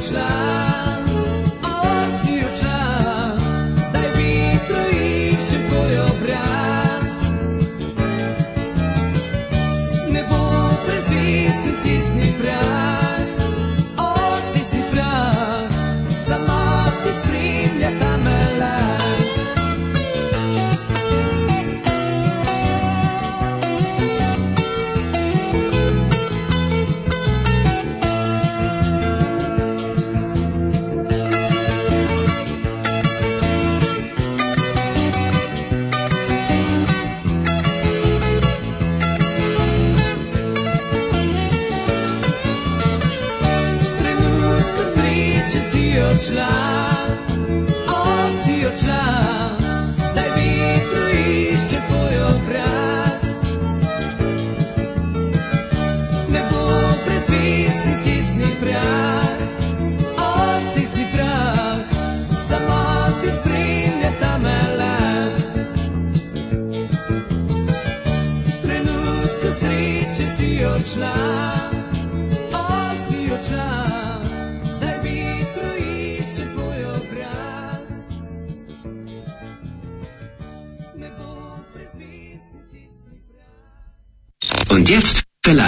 child.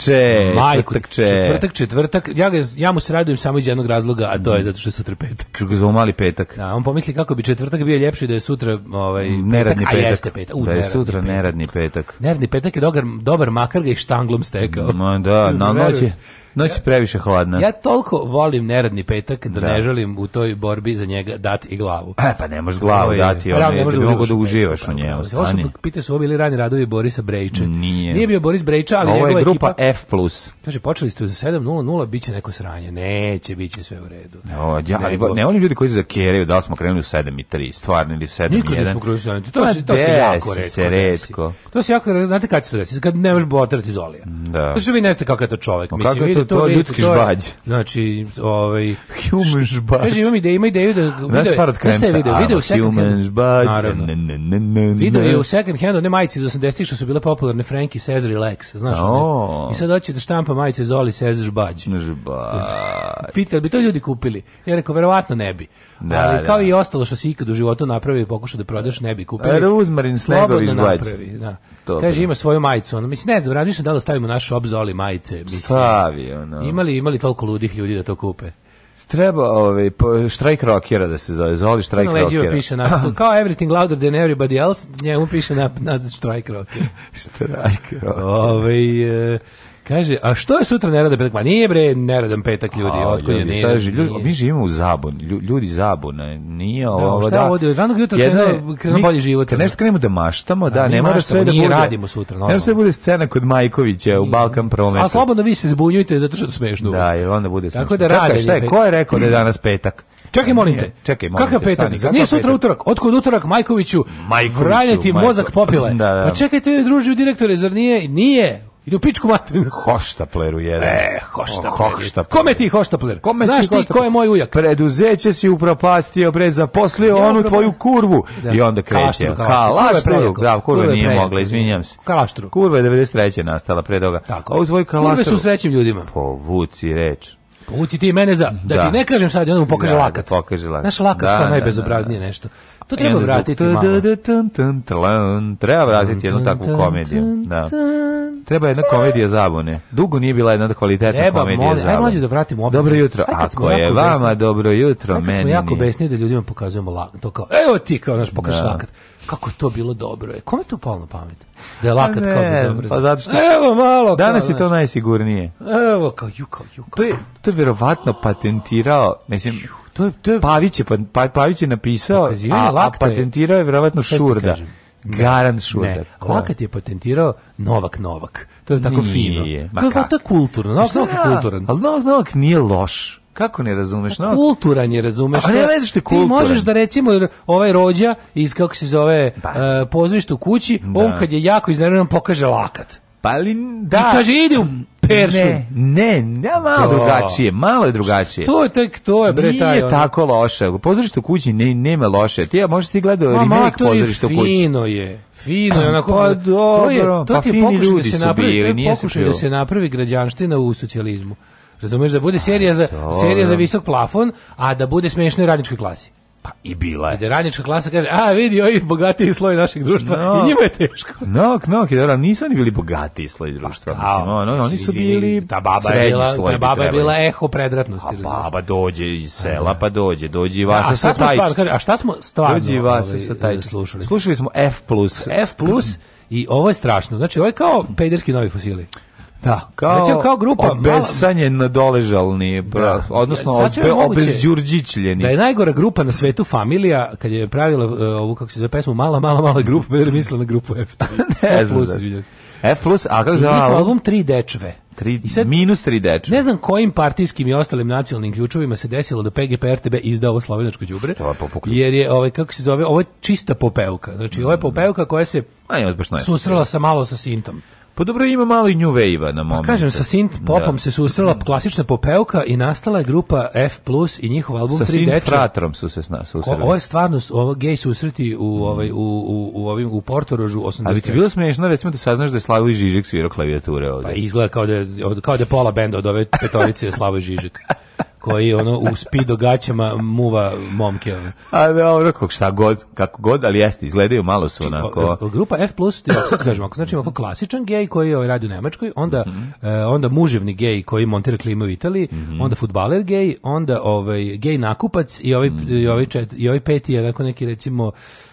četvrtakče, četvrtakče. Četvrtak, četvrtak. Ja, ga, ja mu se radujem samo iz jednog razloga, a to je mm. zato što je sutra petak. Što ga mali petak. Da, on pomisli kako bi četvrtak bio ljepši da je sutra ovaj, petak, mm, neradni petak, a jeste petak. U, da je sutra petak. neradni petak. Neradni petak je dobar, dobar makar ga i štanglom stekao. Ma da, na noći Noć je previše hladna. Ja toliko volim neradni petak da, da, ne želim u toj borbi za njega dati i glavu. E, pa ne možeš glavu dati, on ne da mogu da uživaš u njemu. Ovo su, pita su ovo bili rani radovi Borisa Brejča. Nije. Nije bio Boris Brejča, ali njegova ekipa... Ovo je grupa F+. Kaže, počeli ste u 7.00, bit će neko sranje. Neće, bit će sve u redu. O, ja, Nego, ne volim ljudi koji zakeraju da li smo krenuli u 7.3, stvarno ili 7.1. Nikad nismo krenuli u 7.3, to, pa se, to se jako redko. Se redko. To se jako redko, znate kad se to desi, kad nemaš botra iz olija. Da. To se vi neste kakav je to čovek. Mislim, to, to, ljudski žbađ. Znači, ovaj... Human žbađ. Kaže, imam ideju, da, ima ideju da... Znaš stvar od kremsa? Znaš video? Video human žbađ. Naravno. Video je u second hand, one majice iz 80-ih što su bile popularne, Frankie Cesar Lex, znaš one. I sad hoće da štampa majice Zoli Cesar žbađ. Žbađ. Pita, bi to ljudi kupili? Ja rekao, verovatno ne bi. Da, ali da. kao i ostalo što si ikad u životu napravio i pokušao da prodaš, ne bi kupili. kupio. E, da Rozmarin Snegović napravi, da. Dobro. Kaže ima svoju majicu. Ono, mislim ne znam, razmišljam da da stavimo našu obzoli majice, mislim. Stavi ono. Imali imali toliko ludih ljudi da to kupe. Treba ovaj strike rokera da se zove, zoli štrajk no, rokera. piše na kao everything louder than everybody else, njemu piše na na strike rocker. strike rocker. Ovaj e, Kaže, a što je sutra neradan petak? Ma nije bre, neradan petak ljudi, a, otkud ljudi, je neradan? Ljudi, mi živimo u zabon, ljudi zabone, nije ovo, da. Ovo, šta da, ovdje, ranog jutra jedno, krenu mi, bolji život. Kad nešto krenemo da maštamo, da, a, ne mora sve da bude. radimo sutra. Normalno. Ne mora sve da bude scena kod Majkovića u Balkan prometu. A slobodno vi se zbunjujte zato što smešno. Da, i onda bude smešno. Tako da Čekaj, šta je, ko je rekao da je danas petak? Čekaj, molim te. Čekaj, molim Kakav petak? Stani, Nije sutra petak? utorak. Otkud utorak Majkoviću? Majkoviću. Vralje ti mozak popile. da, da. Pa čekajte, druži direktore, zar nije? Nije. Ide pičku materinu. Hoštapleru jedan. E, hoštapler. Oh, hoštapler. Kome ti hoštapler? Kome Znaš ti ko je moj ujak? Preduzeće si upropastio, bre, zaposlio ja, onu tvoju kurvu. Da. I onda kreće. Kalaštru. Da, kurva nije prejako. mogla, izvinjam se. Kalaštru. Kurva je 93. nastala pre toga. Tako. Ovo tvoj kalaštru. Kurve su srećim ljudima. Povuci reč. Povuci ti mene za... Da, da. ti ne kažem sad, onda mu pokaže da, lakat. Da pokaže lakat. Znaš, lakat da, kao da, da, najbezobraznije da. nešto. To treba vratiti malo. Treba vratiti jednu takvu komediju. Da. Treba jedna komedija zabune. Dugo nije bila jedna kvalitetna treba, komedija moli, zabune. Ajde mlađe da vratimo opet. Dobro jutro. Ako je vama besni, dobro jutro, meni. Kad smo jako besni da ljudima pokazujemo lag, to kao, evo ti kao naš pokašlakat. Da. Kako je to bilo dobro. E, je. Kome to palno pamet? Da je lakat pa ne, kao bezobrazno. Pa zato što... Evo malo. Danas je to najsigurnije. Evo kao, ju kao, ju kao. To je, to je verovatno patentirao, mislim, to je, to je... Pavić je, pa, pa- Pavić je napisao, a, a patentirao je verovatno Šurda. Garant Šurda. Ne, Lakat je patentirao Novak Novak. To je tako fino. To je, to je kulturno. Novak pa Novak je kulturan. Ali Novak Novak nije loš. Kako ne razumeš? Pa no? Kulturan je, razumeš? A ne veze što je kulturan. Ti možeš da recimo ovaj rođa iz, kako se zove, da. uh, eh, pozvišta kući, da. on kad je jako iznerviran pokaže lakat. Pa ali, da. I kaže, ide u peršun. Ne, ne, ne, malo to. drugačije, malo je drugačije. To je tek, to je bre taj. Nije ono. tako loše. Pozorište u kući ne, nema loše. Ti ja možeš ti gledao remake pozorište u kući. Fino je. Fino je pa onako. Pa dobro, to, pa je, to pa fini da ljudi da se napravi, bili, nije se da se napravi građanština u socijalizmu. Razumeš da bude serija za, serija za visok plafon, a da bude smešno radničkoj klasi. Pa i bila je. Gde radnička klasa kaže, a vidi, ovi bogatiji sloj našeg društva, no, i njima je teško. Nok, nok, jer nisu oni bili bogatiji sloj društva. Pa, mislim, ono, oni su bili ta baba je bila, sloj. Ta baba je bila eho predratnosti. A baba dođe iz sela, pa dođe, dođe i vas sa taj. A šta smo stvarno dođe i vas ovaj, sa e, taj. Slušali. slušali smo F+. F+, i ovo je strašno. Znači, ovo je kao pejderski novi fosili. Da, kao znači, kao grupa obesanjen mala... doležalni, da. odnosno obe, obezđurđićljeni. Da je najgora grupa na svetu familija kad je pravila uh, ovu kako se zove pesmu mala mala mala grupa, jer mislila na grupu F. ne znam. Da. F plus, a kako zove album? Tri dečve. Tri, I sad, minus tri dečve. Ne znam kojim partijskim i ostalim nacionalnim ključovima se desilo da PGP RTB izda ovo slovenačko đubre. Jer je ovaj kako se zove, ovo je čista popevka. Znači ovo je popevka koja se a, Ma, susrela sa malo sa sintom. Pa dobro ima malo i new wave-a na pa momentu. Pa kažem, sa synth popom da. se susrela klasična popevka i nastala je grupa F+, i njihov album sa 3 Sa synth fratrom su se susreli. Ovo je stvarno, ovo gej susreti u, mm. ovaj, u, u, u, ovim, u Portorožu 83. Ali ti bilo smiješno, recimo da saznaš da je Slavoj Žižek svirao klavijature ovdje. Pa izgleda kao da je, kao da je pola benda od ove petorice Slavoj Žižek koji ono u spido gaćama muva momke. Ono. A dobro, da, kako šta god, kako god, ali jeste, izgledaju malo su onako. Či, o, grupa F+, ti sad kažem, ako znači ako klasičan gej koji je ovaj, radi u Nemačkoj, onda, mm -hmm. uh, onda muževni gej koji montira klimu u Italiji, mm -hmm. onda futbaler gej, onda ovaj, gej nakupac i ovaj, mm -hmm. i ovaj, čet, i ovaj peti je neki recimo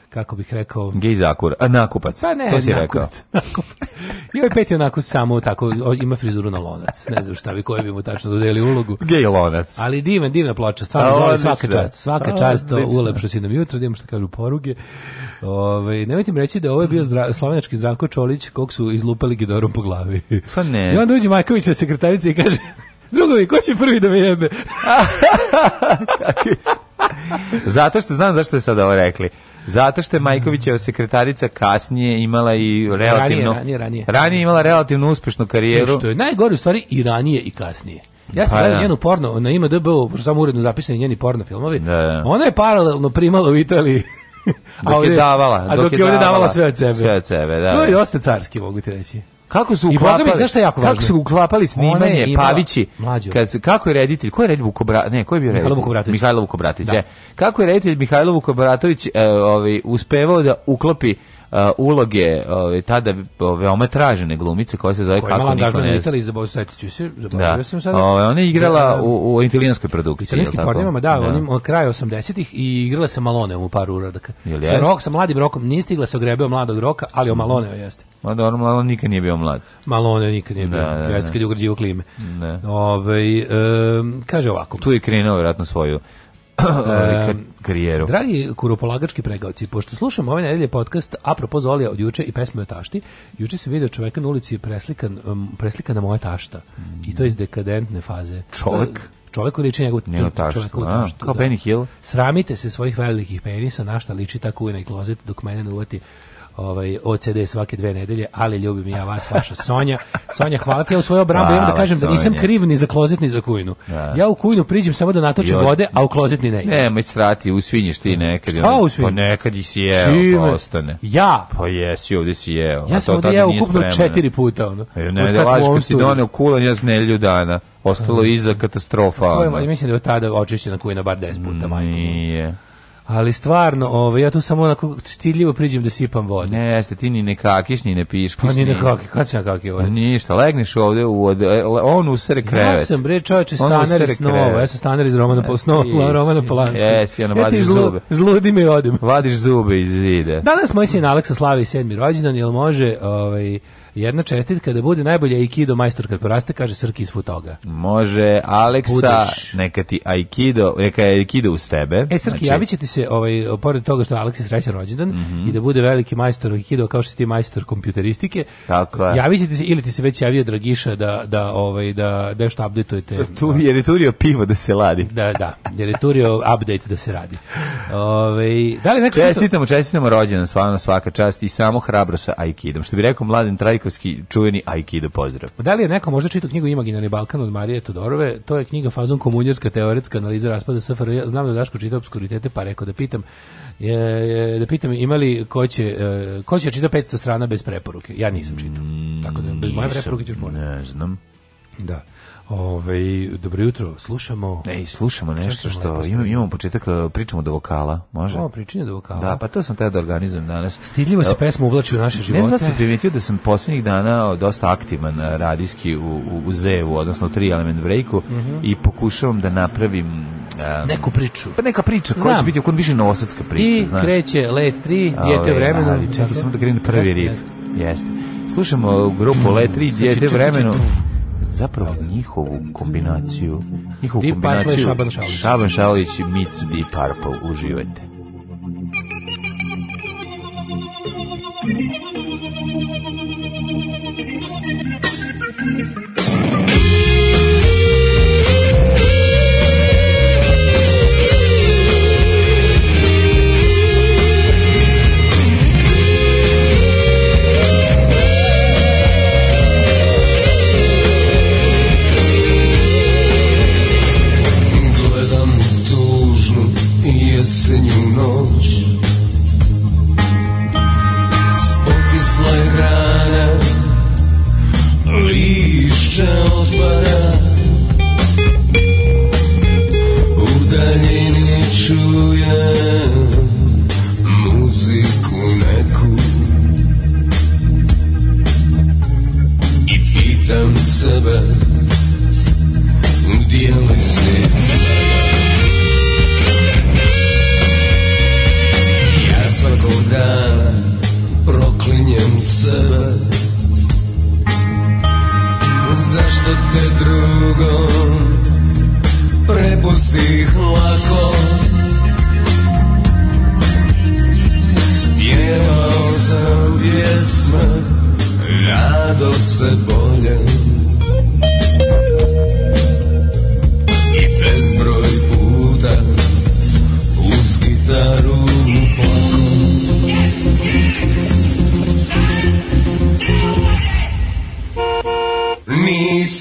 kako bih rekao... Gej zakur, a nakupac, pa ne, to si nakupac, rekao. Nakupac. I ovaj pet onako samo tako, ima frizuru na lonac, ne znam šta bi, koje bi mu tačno dodeli ulogu. Gej lonac. Ali divna, divna ploča, stvarno zove svaka čast, svaka a, čast, to ulepšo si nam jutro, da što kažu poruge. Ove, ovaj, nemojte mi reći da ovo je bio zdra, slovenački Zdravko Čolić, kog su izlupali gidorom po glavi. Pa ne. I onda uđe Makovića sekretarica i kaže, drugovi, ko će prvi da me jebe? Zato što znam zašto ste sada ovo rekli. Zato što je Majkovićeva sekretarica kasnije imala i relativno... Ranije, ranije, ranije. ranije imala relativno uspešnu karijeru. E što je najgore u stvari i ranije i kasnije. Ja sam pa gledao da. njenu porno na IMDb, pošto sam uredno zapisani njeni porno filmovi. Da, da. Ona je paralelno primala u Italiji dok je davala. A dok, dok je ovdje davala sve od sebe. Sve od sebe, da. To je dosta da. carski, mogu ti reći. Kako su uklapali? I znaš šta je jako važno? Kako su uklapali snimanje Pavići? Kad kako je reditelj? Ko je reditelj Vukobra? Ne, ko je bio reditelj? Mihajlo Vukobratović. Mihajlo Vukobratović. Da. Je. Kako je reditelj Mihajlo Vukobratović, e, ovaj uspevao da uklopi uh, uloge uh, tada veoma tražene glumice koja se zove koja kako niko ne zna. Italija za ću se, zaboravio da. sam sada. ona je igrala da, da, da. u, u italijanskoj produkciji. Italijanskim pornimama, da, da. onim od kraja 80-ih i igrala sa Malone u paru uradaka. Sa, jest? rok, sa mladim rokom nije stigla se ogrebeo mladog roka, ali o mhm. Malone jeste. Ma da, on Malone nikad nije bio mlad. Malone nikad nije bio. Da, da, kad je ugrađivo klime. Da. Ove, ovaj, um, kaže ovako. Tu je krenuo vjerojatno svoju karijeru. Dragi kuropolagački pregaoci, pošto slušam ove nedelje podcast apropo Zolija od juče i pesme o tašti, juče se vidio čoveka na ulici preslikan, um, preslikana moja tašta. I to iz dekadentne faze. Čovek? čovjek koji liči njegov Njeno taštu, čovjek u taštu. Kao da. Benny Hill. Sramite se svojih velikih penisa, našta liči ta kujna i klozet dok mene ne uvati ovaj OCD svake dve nedelje, ali ljubim ja vas, vaša Sonja. Sonja, hvala ti ja u svojoj obrambi, imam da kažem Sonja. da nisam kriv ni za klozet ni za kujnu. Da. Ja u kujnu priđem samo da natočim od... vode, a u klozet ni ne. Nemoj srati, u usvinjiš i nekad. Šta on, Pa nekad i si jeo, pa Čime? pa ostane. Ja? Pa jesi, ovdje si jeo. Ja sam ovdje jeo ukupno četiri puta. Ono, e, ne, da vaš kad si doneo kulan, ja znelju dana. Ostalo mhm. iza katastrofa. To je, mislim da je tada očišćena kujna bar 10 puta, majko. Nije ali stvarno, ovaj ja tu samo onako stidljivo priđem da sipam vode. Ne, jeste ti ni ne ni ne piškiš. Pa ni ne kakiš, kad se kakio ovaj. Ništa, legneš ovde u od, e, on u sre krevet. Ja sam bre čoveče stanar iz snova, ja sam stanar iz romana e, po snova, romana Polanski. Jesi, ona vadiš zlu, zube. Zludi me odem. Vadiš zube iz zida. Danas moj sin Aleksa slavi sedmi rođendan, jel može, ovaj Jedna čestitka da bude najbolja Aikido majstor kad poraste, kaže Srki iz Futoga. Može, Aleksa, Budeš. neka ti Aikido, neka je Aikido uz tebe. E, Srki, znači... javit će ti se, ovaj, pored toga što Aleks je srećan rođendan mm -hmm. i da bude veliki majstor Aikido kao što si ti majstor kompjuteristike, Tako je. javit će ti se, ili ti se već javio Dragiša da, da, ovaj, da, da što updateujete. Tu, jer je turio pivo da se ladi. Da, da, jer je turio update da se radi. Ove, ovaj, da li neko čestitamo, čestitamo rođendan, stvarno svaka čast i samo hrabro sa Aikidom. Što bi rekao mladen Trajko kosovski čuveni Aikido pozdrav. Da li je neko možda čitao knjigu Imaginarni Balkan od Marije Todorove? To je knjiga fazon komunjarska teoretska analiza raspada SFRJ. Znam da Daško čita obskuritete, pa rekao da pitam je, je, da pitam imali ko će e, ko će čita 500 strana bez preporuke. Ja nisam čitao. Mm, Tako da bez moje preporuke ćeš morati. Ne znam. Da. Ove, ovaj, dobro jutro, slušamo. Ej, slušamo nešto što imamo, imamo početak e, pričamo do vokala, može? O, pričanje do vokala. Da, pa to sam taj da organizujem danas. Stidljivo se e, pesma uvlači u naše živote. Ne da sam primetio da sam posljednjih dana dosta aktivan e, radijski u, u, u Zevu, odnosno u Tri Element Breaku mm -hmm. i pokušavam da napravim um, neku priču. Pa neka priča koja će biti oko više novosadska priča, I znaš. kreće let 3, dijete vremena. Ali čekaj samo da krenem prvi riff. Jeste. Slušamo grupu Let 3, dijete vremenu. Ču, zapravo njihovu kombinaciju, njihovu Deep kombinaciju Šaban Šalić. Šaban Šalić meets Deep Purple. Uživajte. Thank you. tebe Gdje li si Ja svakog dana proklinjem sebe Zašto te drugom prepustih lako Pjevao sam pjesme rado se boj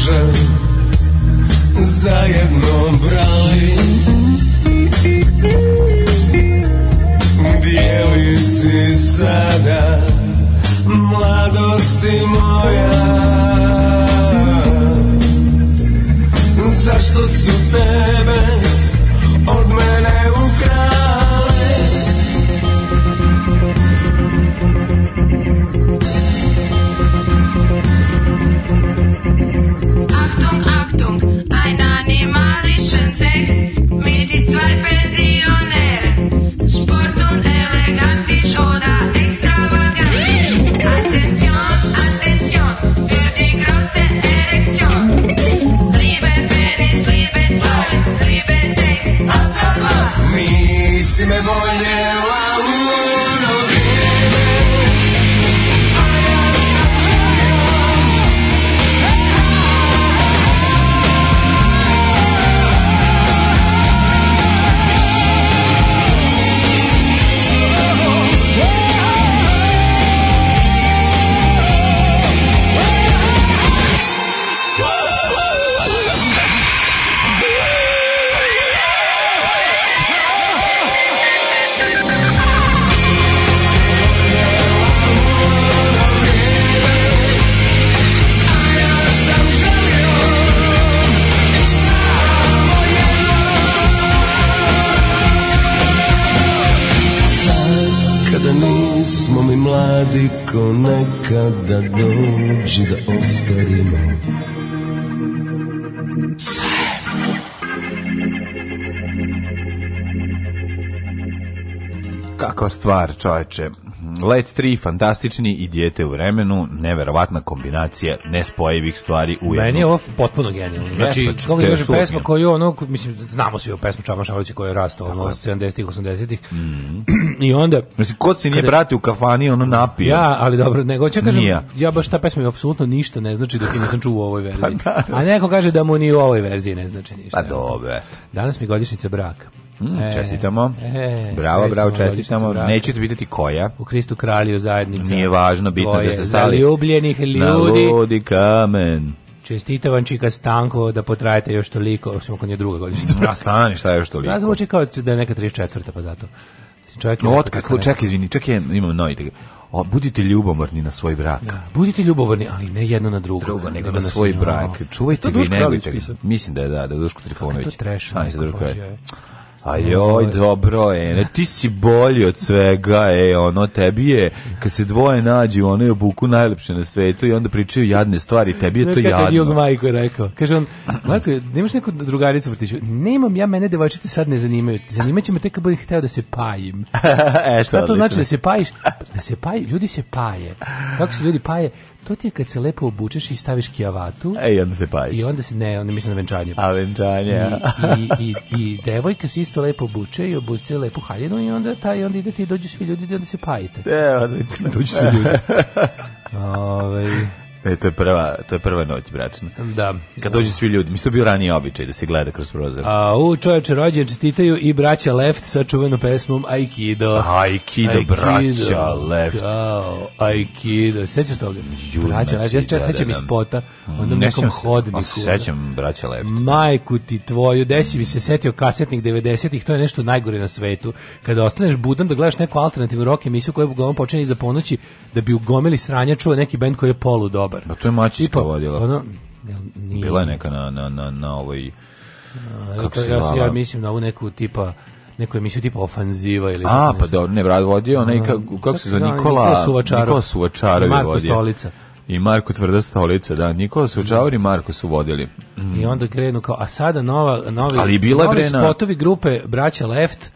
duže zajedno brali Dijeli si sada mladosti moja Zašto su tebe kada dođe da ostarimo Kakva stvar, čoveče. Let 3, fantastični i dijete u vremenu, neverovatna kombinacija nespojivih stvari u jednu. Meni je ovo potpuno genijalno. Znači, kako pa, je pesma koju ono, mislim, znamo svi o pesmu Čaba Šarovića koja je rastao ono, 70-ih, 80-ih. Mm I onda... Mislim, kod se nije brati u kafani, ono napije. Ja, ali dobro, nego ću da kažem, Nija. ja baš ta pesma je apsolutno ništa ne znači dok je nisam čuo u ovoj pa verziji. Da, da. A neko kaže da mu ni u ovoj verziji ne znači pa ništa. Pa dobro. Danas mi godišnica braka. Mm, e, čestitamo. E, bravo, bravo, čestitamo. Neću te vidjeti koja. U Kristu kralju zajednica. Nije važno, bitno da ste stali. Zaljubljenih ljudi. Na ludi kamen. Čestita vam Čika Stanko da potrajete još toliko, osim ako nije druga godišnja. Ja stani, šta je još toliko? Ja zvuči kao da je neka 34. pa zato. Čovjek no, otkaz, čak, izvini, čak je, imam novitega. O, budite ljubomorni na svoj brak. Da, budite ljubomorni, ali ne jedno na drugo. Drugo, nego, nego na svoj brak. Čuvajte ga i negujte ga. Mislim da je, da, da Duško Trifonović. Kako je to trešno? A joj, dobro, e, ti si bolji od svega, e, ono, tebi je, kad se dvoje nađu, ono je obuku najlepše na svetu i onda pričaju jadne stvari, tebi je Znaš to jadno. Znaš kako je Majko rekao? Kaže on, Marko, nemaš neku drugaricu u vrtiću? Nemam ja, mene devojčice sad ne zanimaju. Zanimaće me tek kad budem hteo da se pajim. e, šta, šta to odlično. znači da se pajiš? Da se paji, ljudi se paje. Kako se ljudi paje? To ti je kad se lepo obučeš i staviš kijavatu. E, i onda se pajiš. I onda se, ne, onda mislim na venčanje. A venčanje, I, i, i, i devojka se isto lepo obuče i obuče lepu haljinu i onda, taj, onda ide ti dođu svi ljudi i onda se pajite. E, onda dođu svi ljudi. Ove, ovaj, E, to je prva, to je prva noć bračna. Da. Kad dođu svi ljudi, mislim to bio ranije običaj da se gleda kroz prozor. A u čoveče rođen čestitaju i braća Left sa čuvenom pesmom Aikido. Aikido, Aikido braća Left. Kao, Aikido. Sećaš toga? Juna, braća Left. Ja se čas sećam iz spota, onda ne nekom hodniku. Se sećam braća Left. Majku ti tvoju, desi mi se setio kasetnik 90-ih, to je nešto najgore na svetu. Kada ostaneš budan da gledaš neku alternativnu rock emisiju koja uglavnom počinje iza ponoći, da bi ugomili sranja čuo neki bend koji je polu dobar dobar. Da, to je Mačićka vodila. Ono, nije... Bila je neka na, na, na, na ovoj... A, kako se ja, ja mislim na ovu neku tipa neku emisiju tipa ofanziva ili A, pa da, ne, brad vodio onaj, kako, kako se zove, Nikola, Nikola Suvačarov, Nikola Suvačarov Marko vodio. Stolica. I Marko Tvrda Stolica, da, Nikola Suvačarov i Marko su vodili. Mm. I onda krenu kao, a sada nova, novi, Ali bila novi brena... spotovi grupe Braća Left,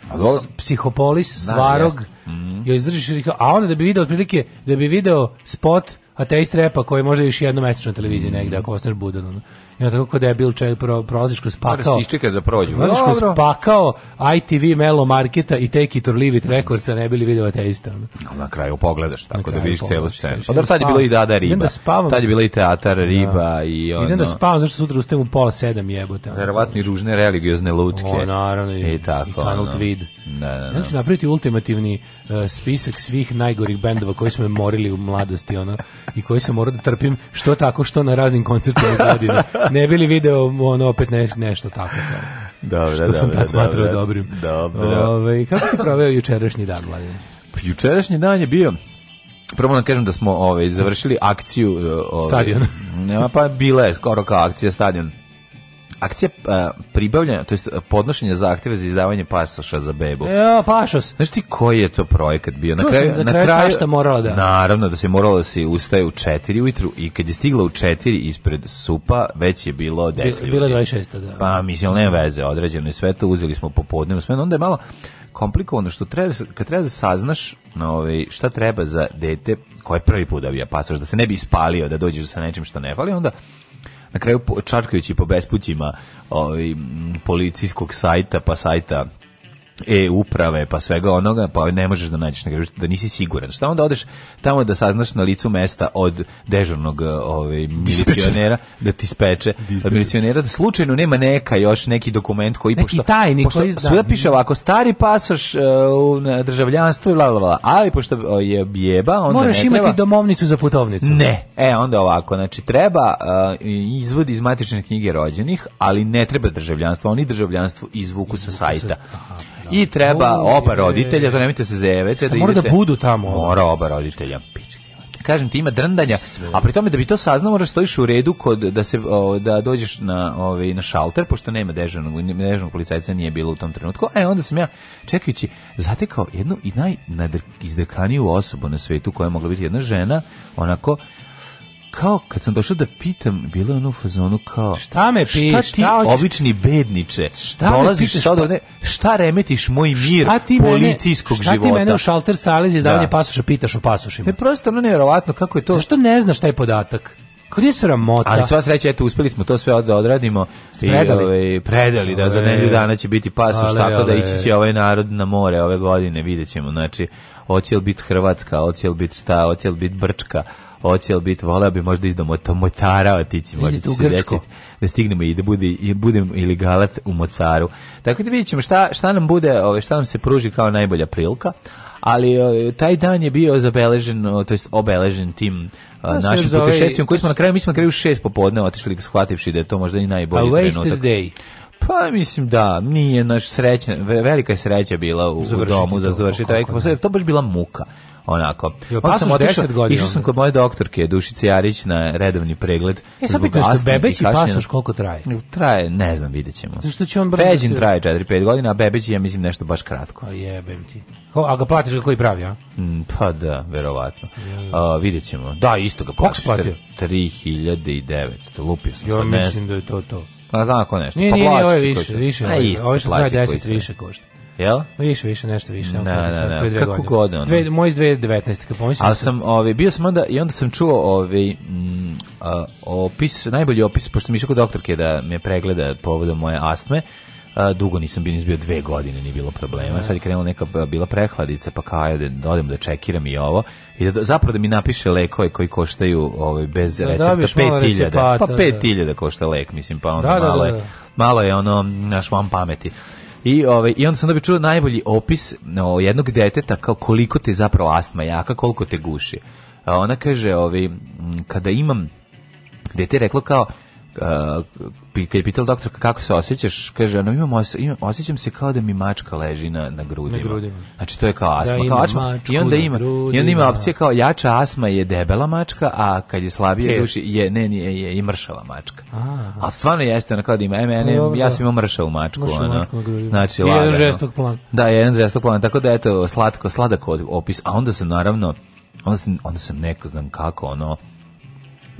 Psihopolis, da, Svarog, da, mm. joj izdržiš, a onda da bi video otprilike, da bi video spot ateist repa koji može još jednom mesečno na televiziji negde, ako ostaneš budan. Ono. I onda tako kod debil čaj pro, prolaziš kroz pakao. Moraš da prođu. Prolaziš kroz pakao ITV Melo Marketa i Take It or Leave It Recordsa ne bili video te isto. Na kraju pogledaš tako da kraju da vidiš celu scenu. Pa da tad je bilo i Dada Riba. Da spavam. Tad je bilo i teatar da. Riba da. i ono. Idem da spavam zašto sutra ustajem u pola sedam jebote. Verovatno i ružne religiozne lutke. O, naravno. I, i e, tako. I Kanal Tweed. Da, da, da. Znači napraviti ultimativni uh, spisak svih najgorih bendova koji smo morili u mladosti ono i koji sam morao da trpim što tako što na raznim koncertima godina ne bi li video ono opet neš, nešto tako kao. Dobro, što dobro, sam tad smatrao dobrim. Dobro. Ove, kako si proveo jučerašnji dan, Vladimir? Pa jučerašnji dan je bio Prvo nam da kažem da smo ovaj završili akciju ovaj stadion. Nema pa bila je skoro kao akcija stadion akcija uh, pribavljanja, to jest e, podnošenje zahtjeva za izdavanje pasoša za bebu. Jo, e, pašos. Znaš ti koji je to projekat bio? Na kraju, na kraju, kraju šta morala da. Naravno da se moralo da se ustaje u 4 ujutru i kad je stigla u 4 ispred supa, već je bilo 10 Bis, ljudi. Bilo 26, da. Pa mislim nema veze, određeno je sve to, uzeli smo popodnevnu smenu, onda je malo komplikovano što treba da kad treba da saznaš ovaj šta treba za dete koje prvi put dobija pasoš da se ne bi ispalio da dođeš sa nečim što ne fali onda na kraju čačkajući po bespućima ovaj, policijskog sajta, pa sajta e uprave pa svega onoga pa ne možeš da nađeš na gradilištu da nisi siguran šta onda odeš tamo da saznaš na licu mesta od dežurnog e, ovaj milicionera da ti speče od milicionera da slučajno nema neka još neki dokument koji neki pošto tajni pošto, koji svuda da. piše ovako stari pasoš uh, na državljanstvo i bla bla bla ali pošto e, je bjeba onda moraš ne imati domovnicu za putovnicu ne e onda ovako znači treba uh, izvod iz matične knjige rođenih ali ne treba državljanstvo oni državljanstvo izvuku sa sajta i da. treba oba roditelja, to nemojte se zevete. Da mora da budu tamo? Mora oba roditelja kažem ti ima drndanja, a pritome da bi to saznao moraš da stojiš u redu kod da se o, da dođeš na ovaj na šalter pošto nema dežurnog dežurnog policajca nije bilo u tom trenutku. E onda sam ja čekajući zatekao jednu i naj izdrkaniju osobu na svetu koja je mogla biti jedna žena onako kao kad sam došao da pitam, bilo je ono u fazonu kao šta me piš? šta ti šta oči... obični bedniče, šta dolaziš pitaš, sad pa- ovde, šta remetiš moj mir šta ti policijskog mene, šta života? Šta ti mene u šalter sale za izdavanje da. pasoša pitaš o pasošima? Ne, prosto ono nevjerovatno kako je to. Zašto ne znaš taj podatak? Kada je sramota? Ali sva sreća, eto, uspeli smo to sve da odradimo. Predali. I, ove, ovaj, predali, da, ale, za nedelju dana će biti pasoš, ale, tako da ale. da ići će ovaj narod na more ove godine, vidjet ćemo. Znači, hoće li biti Hrvatska, hoće li biti šta, hoće li biti Brčka, hoće li biti, voleo bi možda iz do Motara otići, možda će se desiti da stignemo i da bude, i budem iligalac u Motaru. Tako da vidjet ćemo šta, šta nam bude, ove, ovaj, šta nam se pruži kao najbolja prilika, ali ovaj, taj dan je bio zabeležen, to jest obeležen tim da, našim putešestvima koji smo na kraju, mi smo na kraju šest popodne otišli shvativši da je to možda i najbolji trenutak. A wasted day. Pa mislim da, nije naš srećna, velika je sreća bila u, u domu da završi taj posao, to baš bila muka onako. Jo, pa sam otišao, išao sam kod moje doktorke Dušice Jarić na redovni pregled. E sad pitam što Bebeć i Pasoš koliko traje? Traje, ne znam, videćemo. Zašto će on brzo? Da Feđin se... traje 4-5 godina, a Bebeć ja mislim nešto baš kratko. A pa jebem ti. Ko, a ga platiš kako i pravi, a? Mm, pa da, verovatno. A, vidjet ćemo. Da, isto ga platiš. Koliko platio? 3900, lupio sam. Ja mislim da je to to. Pa na tako nešto. Nije, pa nije, nije, ovo je više, više, ovo je 10 više košta. Jel? Više, više, nešto više. Ne, ne, da, da, da. ne, kako godine. god ono. Dve, moj iz 2019. Kad pomislim Ali sam, ovi, ovaj, bio sam onda, i onda sam čuo ovi, ovaj, m, mm, a, opis, najbolji opis, pošto mi išao kod doktorke da me pregleda povodom moje astme, A, dugo nisam bio, izbio bio dve godine, nije bilo problema. Da. Sad je krenula neka bila prehladica, pa kao ajde, da da čekiram i ovo. I da, da, zapravo da mi napiše lekove koji koštaju ovaj, bez da, recepta 5000. Pa 5000 da. košta lek, mislim, pa onda da, malo, je, malo je ono, naš vam pameti. I ovaj i onda sam da bi čuo najbolji opis no, jednog deteta kao koliko te zapravo astma jaka, koliko te guši. A ona kaže, ovaj kada imam dete je reklo kao uh, kad je pitala doktorka kako se osjećaš, kaže, ono, imam, os, imam, osjećam se kao da mi mačka leži na, na, grudima. na grudima. Znači, to je kao asma. Da, kao asma. I, onda ima, I onda ima opcija kao jača asma je debela mačka, a kad je slabije Kjer. duši, je, ne, nije, je, i mršava mačka. A, a stvarno jeste, ono kao da ima, e, mene, pa ja da. sam imao mršavu mačku. Mršavu ono, mačku na grudima. Znači, I jedan žestog plan. Da, jedan žestog plan. Tako da, eto, slatko, sladak opis. A onda sam, naravno, onda sam, onda sam neko, znam kako, ono,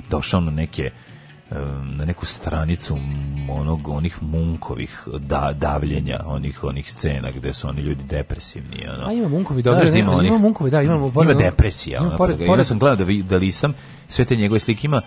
došao na neke na neku stranicu onog onih munkovih da, davljenja onih onih scena gde su oni ljudi depresivni ono. A ima munkovi da, da, ima, onih, ima munkovi da imamo ima depresija. Ima, pored, pored, ja sam gledao da, da li sam sve te njegove slike ima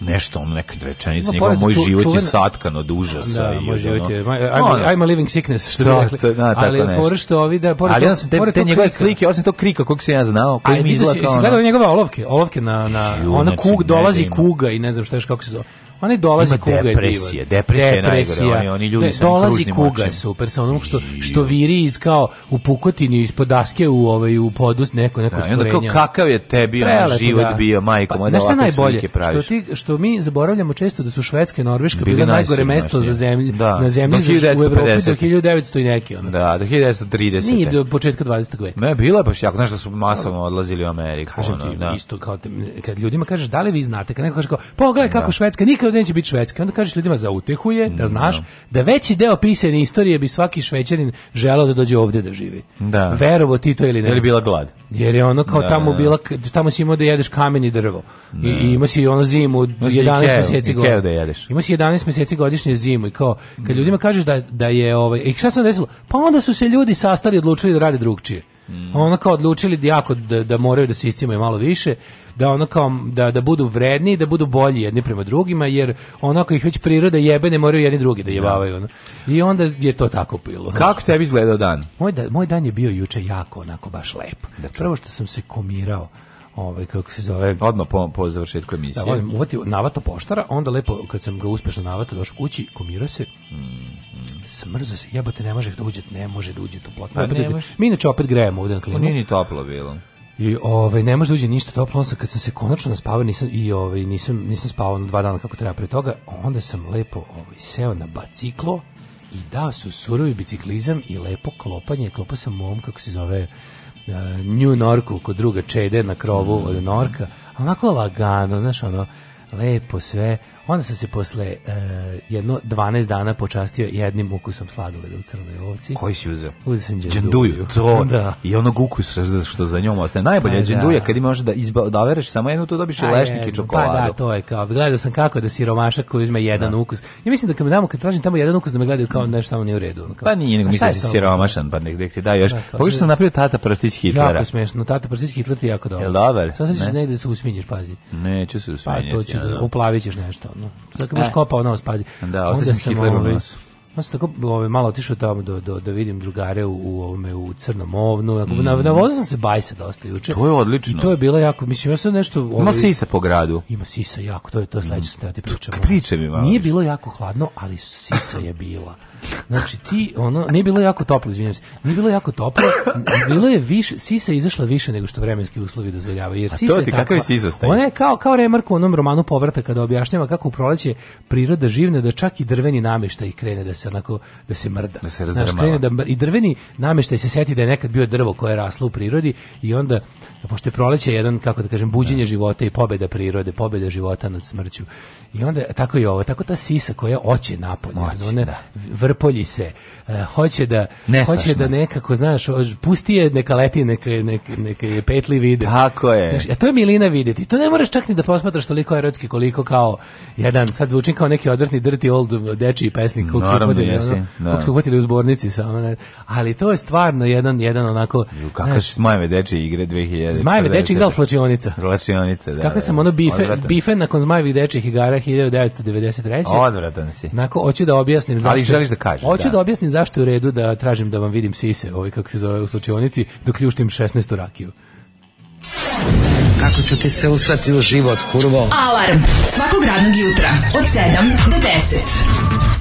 nešto ono neka rečenica njegov moj ču, život čuvena... je satkan od užasa da, i moj život je I'm, I'm, a living sickness što, što da, rekli to, da, ali fore što ovi da pored ali on se te, te njegove slike osim tog krika kog se ja znao koji mi izlaka si, si gledao njegove olovke olovke na na ona znači, kug dolazi kuga i ne znam šta je kako se zove Oni dolaze Ima kuga depresije, je divan. Depresije, depresija, najgore, oni, oni ljudi De, sa dolazi kuga je super, sa onom što što viri iz kao u pukotini ispod daske u ovaj u podus neko neko da, stvorenje. kao kakav je tebi Prelepo, život da. bio, majkom pa, da ovakve najbolje, Što, ti, što mi zaboravljamo često da su Švedska i Norveška Bili bila najgore mesto za zemlji, da. na zemlji za, u Evropi do 1900 i neki. Ono. Da, do 1930. Nije do početka 20. veka. Ne, bila baš jako, znaš da su masovno odlazili u Ameriku. Kažem ti, da. isto kao, kad ljudima kažeš da li vi znate, kad neko kaže kao, pogledaj kako da. Švedska, nikad nikad neće biti švedski. Onda kažeš ljudima za utehu je, da mm, znaš, da. da veći deo pisane istorije bi svaki šveđanin želeo da dođe ovde da živi. Da. Verovo ti to ili ne. Jer je bila glad. Jer je ono kao da, tamo da, da. bila, tamo si imao da jedeš kamen i drvo. Da. I, I ima si ono zimu, Maš 11 Ikeo, mjeseci godišnje. da jedeš. Ima si 11 meseci godišnje zimu i kao, kad mm. ljudima kažeš da, da je, ovaj, i šta se desilo? Pa onda su se ljudi sastali i odlučili da rade drugčije. Mm. Ono kao odlučili jako da, da moraju da se iscimaju malo više da ono kao da, da budu vredni da budu bolji jedni prema drugima jer onako ih već priroda jebe ne moraju jedni drugi da, da jebavaju ono. i onda je to tako bilo kako tebi izgledao dan moj, da, moj dan je bio juče jako onako baš lep da prvo što sam se komirao ovaj kako se zove odmah po, po završetku emisije. Da, volim, uvati navato poštara, onda lepo kad sam ga uspešno navato došao kući, komira se. Mm, mm. Smrzo se, jebote ne može da uđe, ne može da uđe tu plotno. Pa, ne, Mi inače opet grejemo ovde na klimu. Pa nije ni toplo bilo. I ovaj ne može da ništa toplo, onda kad sam se konačno naspavao, nisam i ovaj nisam nisam spavao dva dana kako treba pre toga, onda sam lepo ovaj seo na biciklo i dao su surovi biciklizam i lepo klopanje, klopao sam mom kako se zove uh, New Norku kod druga Čede na krovu od Norka, onako lagano, znaš ono, lepo sve, Onda sam se posle uh, jedno 12 dana počastio jednim ukusom sladoleda u crnoj ovci. Koji si uzeo? Uzeo sam dženduju. to. Da. I onog ukusa što za njom ostaje. Najbolje je pa dženduja da. kad imaš da izabereš da samo jednu, to dobiš i pa lešnike i čokoladu. Pa da, to je kao. Gledao sam kako da siromaša koji uzme jedan da. ukus. I mislim da kad me damo, kad tražim tamo jedan ukus da me gledaju kao nešto samo nije u redu. Kao. Pa nije, nego mislim da si siromašan, pa nek, nek ti daj još. Da, Pogledaj sam napravio tata prstić Hitlera. Jako smešno, tata prstić Hitler ti jako dobro. Jel dobar? Sad se negde da se usvinješ, pazi. Neću se usvinješ. Pa to ću da uplavićeš nešto ono, sad kad e. kopao nos, pazi. Da, ostavio sam Hitleru ovaj- lisu. Ja sam tako ove, ovaj, malo otišao tamo do, do, da vidim drugare u, u, ovome, u Crnom ovnu. Mm. Na, na sam se bajsa dosta juče. To je odlično. I to je bilo jako, mislim, ja sam nešto... Ove, ima ovaj- sisa po gradu. Ima sisa jako, to je to sledeće mm. sam da ti pričam. Priče mi malo. Nije bilo jako hladno, ali sisa je bila. Znači ti, ono, nije bilo jako toplo, izvinjavam se, nije bilo jako toplo, bilo je više, sisa je izašla više nego što vremenski uslovi dozvoljavaju. Jer A sisa to ti, je takva, sisa Ona je kao, kao remark u onom romanu Povratak kada objašnjava kako u proleće priroda živne da čak i drveni nameštaj krene da se onako, da se mrda. Da se Znaš, krene da, I drveni nameštaj se seti da je nekad bio drvo koje je raslo u prirodi i onda, pošto je proleće jedan, kako da kažem, buđenje da. života i pobeda prirode, pobeda života nad smrću. I onda, tako i ovo, tako ta sisa koja hoće napolje, ona da. vrp Prepoljice. Eh, hoće da Nestašno. hoće da nekako znaš pusti je neka leti neka neka neka je petli vide tako je znaš, a e, to je Milina videti to ne moraš čak ni da posmatraš toliko erotski koliko kao jedan sad zvuči kao neki odvrtni drti old dečiji pesnik kako su hodili kako da. su hodili u zbornici sa ali to je stvarno jedan jedan onako kakve zmajeve dečije igre 2000 zmajeve dečije igre flačionica flačionica da, da kakve da, sam ono bife bife nakon zmajevih dečijih igara 1993 odvratan si nako hoću da objasnim zašto ali želiš da kažeš hoću da, da objasnim zašto je u redu da tražim da vam vidim sise, ovaj kako se zove u slučionici, dok ljuštim 16. rakiju. Kako ću ti se usrati u život, kurvo? Alarm svakog radnog jutra od 7 do 10.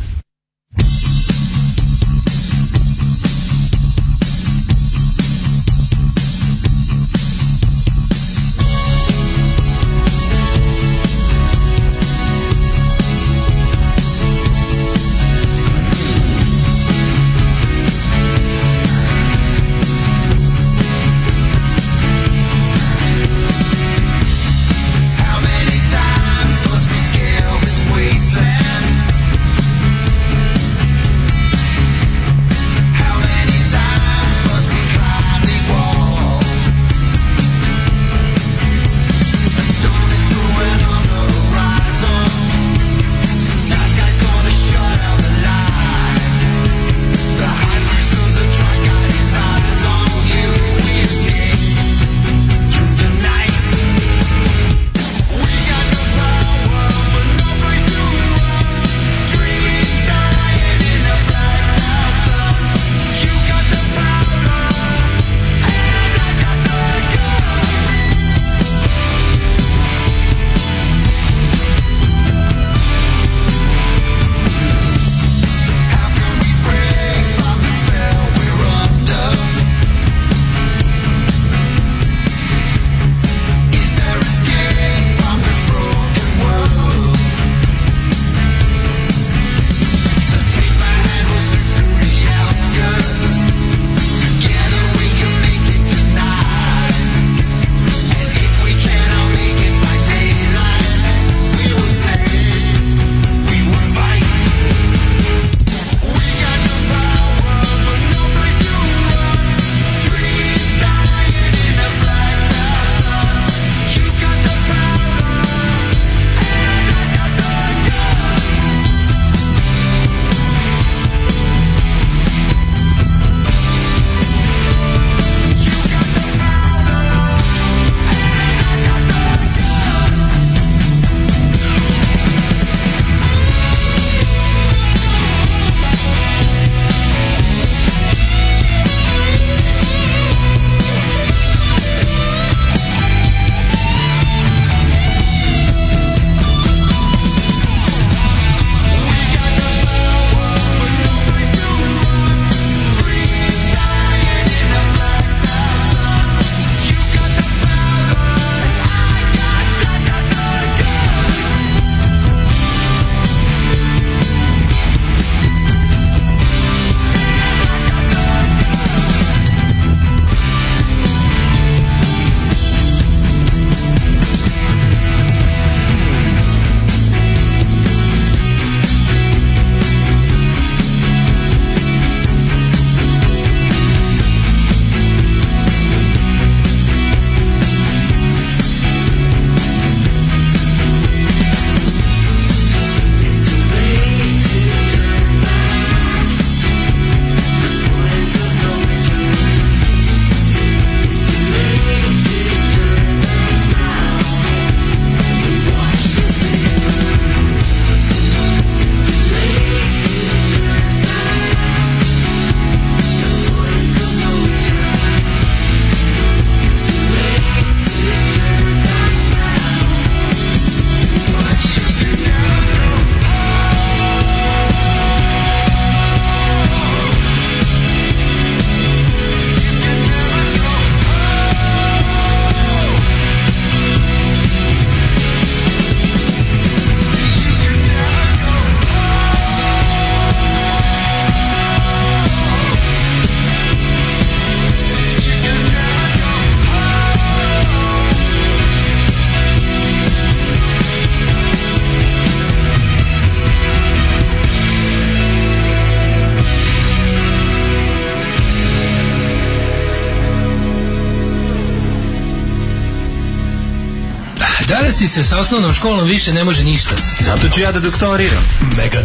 Raditi se sa osnovnom školom više ne može ništa. Zato ću ja da doktoriram. Mega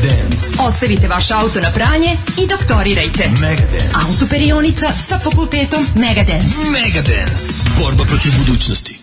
Ostavite vaš auto na pranje i doktorirajte. Mega Dance. Autoperionica sa fakultetom Mega Dance. Borba protiv budućnosti.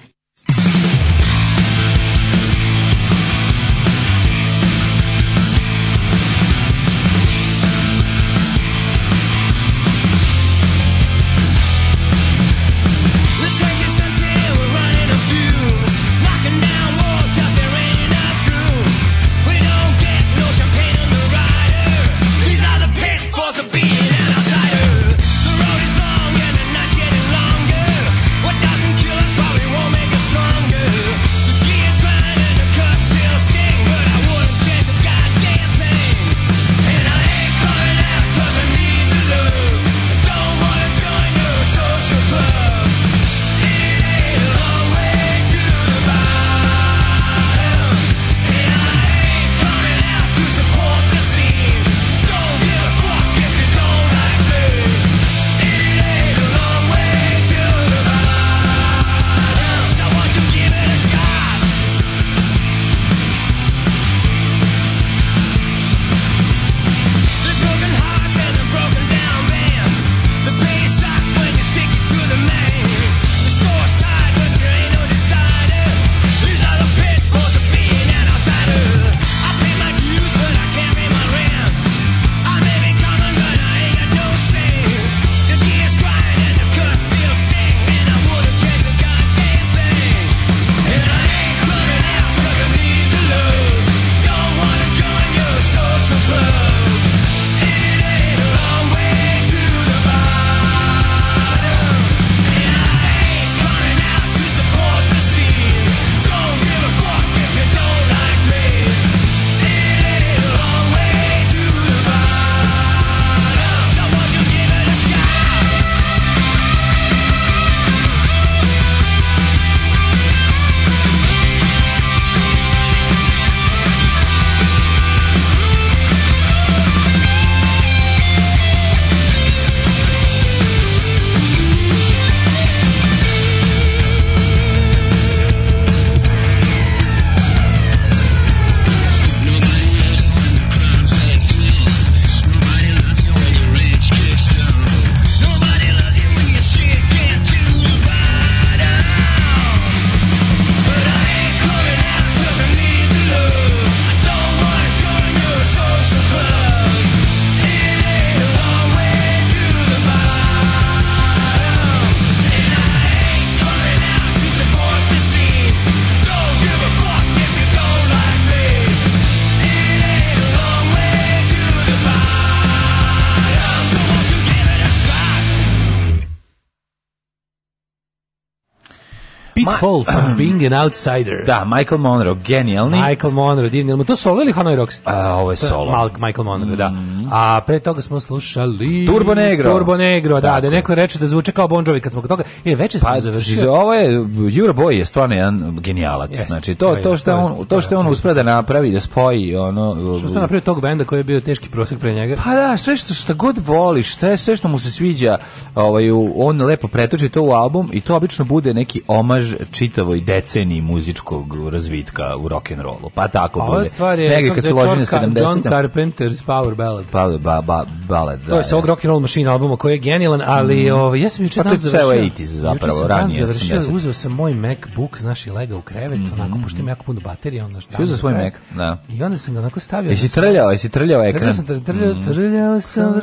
Pulse of Being an Outsider. Da, Michael Monroe, genijalni. Michael Monroe, divni. To solo ili Hanoi Rocks? A, ovo je solo. Mal, Michael Monroe, da. mm. da. A pre toga smo slušali Turbo Negro. Turbo Negro, da, da neko reče da zvuči kao Bon Jovi kad smo kod toga. E, veče sam pa, završio. Ovo je Jura Boy je stvarno jedan genijalac. Jest, znači to to što on to što on uspeo da napravi da spoji ono što je napravio tog benda koji je bio teški prosek pre njega. Pa da, sve što šta god voli, voliš, je sve što mu se sviđa, ovaj on lepo pretoči to u album i to obično bude neki omaž čitavoj deceniji muzičkog razvitka u rock and rollu. Pa tako A bude. Stvar je, Negde kad da su loženi 70. John Carpenter's Power Ballad. Cloud ba, ba, ballet Da, to je da, sa ovog rock and roll machine albuma koji je genijalan, ali mm. ovaj ja sam juče pa dan završio. To je ceo 80 zapravo, ranije. Ja završio, uzeo sam moj MacBook, znaš, i legao u krevet, mm -hmm. onako pošto ima jako puno baterije, onda šta. Uzeo svoj Mac, da. I onda sam ga onako stavio. Jesi trljao, jesi trljao ekran? Mhm. Sam trljao, mm. trljao sam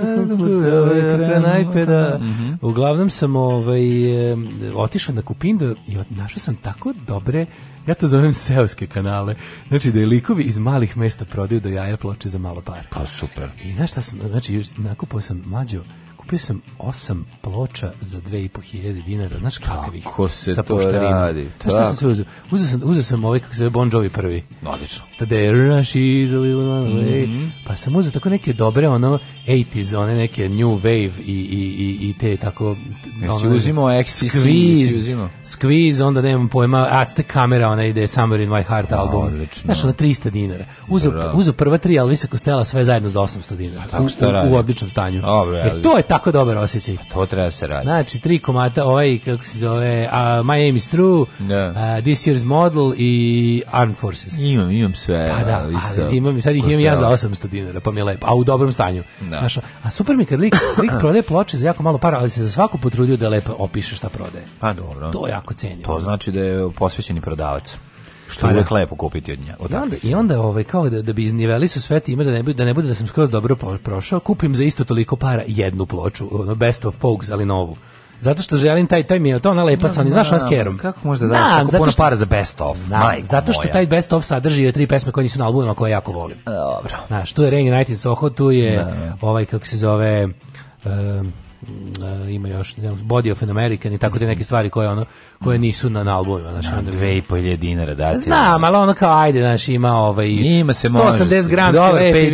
ovaj ekran iPada. Mm -hmm. Uglavnom sam ovaj otišao na Kupindu i našao sam tako dobre Ja to zovem seoske kanale. Znači da je likovi iz malih mesta prodaju do jaja ploče za malo pare. Pa super. I znaš šta sam, znači, nakupao sam mlađo, kupio sam osam ploča za 2500 dinara, znaš kakvih? Kako se sa to radi? To što sam sve uzeo? Uzeo sam, uzeo sam ovaj, kako se zove, Bon Jovi prvi. Odlično. Tada je Rush is a little mm -hmm. Pa sam uzeo tako neke dobre, ono, 80s, one neke New Wave i, i, i, i te tako... Jesi uzimo uzimao XTC? Squeeze, Squeeze, onda nemam pojma, Aztec kamera, ona ide Summer in my heart album. Odlično. Znaš, ono, 300 dinara. Uzeo, uzeo prva tri Elvisa Costello sve zajedno za 800 dinara. A, tako u, u, u odličnom stanju. Dobre, e, to je ta tako dobar osjećaj. To treba da se raditi. Znači, tri komata, ovaj, kako se zove, uh, My Aim is True, da. uh, This Year's Model i Armed Forces. Imam, imam sve. Da, da, ali imam, sad ih imam ja za 800 dinara, pa mi je lepo, a u dobrom stanju. Da. Znaš, a super mi kad lik, lik prodaje ploče za jako malo para, ali se za svaku potrudio da lepo opiše šta prodaje. Pa dobro. To jako cenim. To znači da je posvećeni prodavac što je lepo kupiti od nje. Od I onda, i onda ovaj, kao da, da bi iznivelili sa sve time, da ne, bude, da ne bude da sam skroz dobro prošao, kupim za isto toliko para jednu ploču, ono best of pokes, ali novu. Zato što želim taj taj mi je to ona lepa sa onim znaš on s Kako može da, da tako puno što, para za best of? Da, zato što moja. taj best of sadrži je tri pesme koje nisu na albumima koje jako volim. Dobro. Znaš, tu je Rain Night in Soho, tu je da, ovaj kako se zove um, Mm, e, ima još ne Body of an American i tako te neke stvari koje ono koje nisu na, na albumima znači no, onda dve i pol dinara da znam ali ono kao ajde znači ima ovaj ima se 180 gramski lepi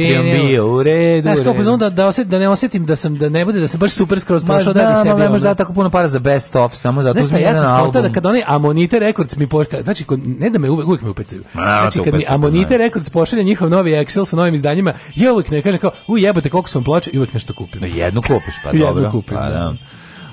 bio u redu znači kao pozvao da da, da da, osjet, da ne osetim da sam da ne bude da se baš super skroz prošao da, da sebi ne može da tako puno para za best of samo zato što ja sam skontao da kad oni Amonite Records mi pošalje znači kod, ne da me uvek, uvek me upecaju znači kad mi pa Amonite Records pošalje njihov novi Excel sa novim izdanjima ja uvek ne kažem kao u jebote koliko sam ploča i uvek nešto kupim jednu kupiš pa dobro kupim. Pa, da.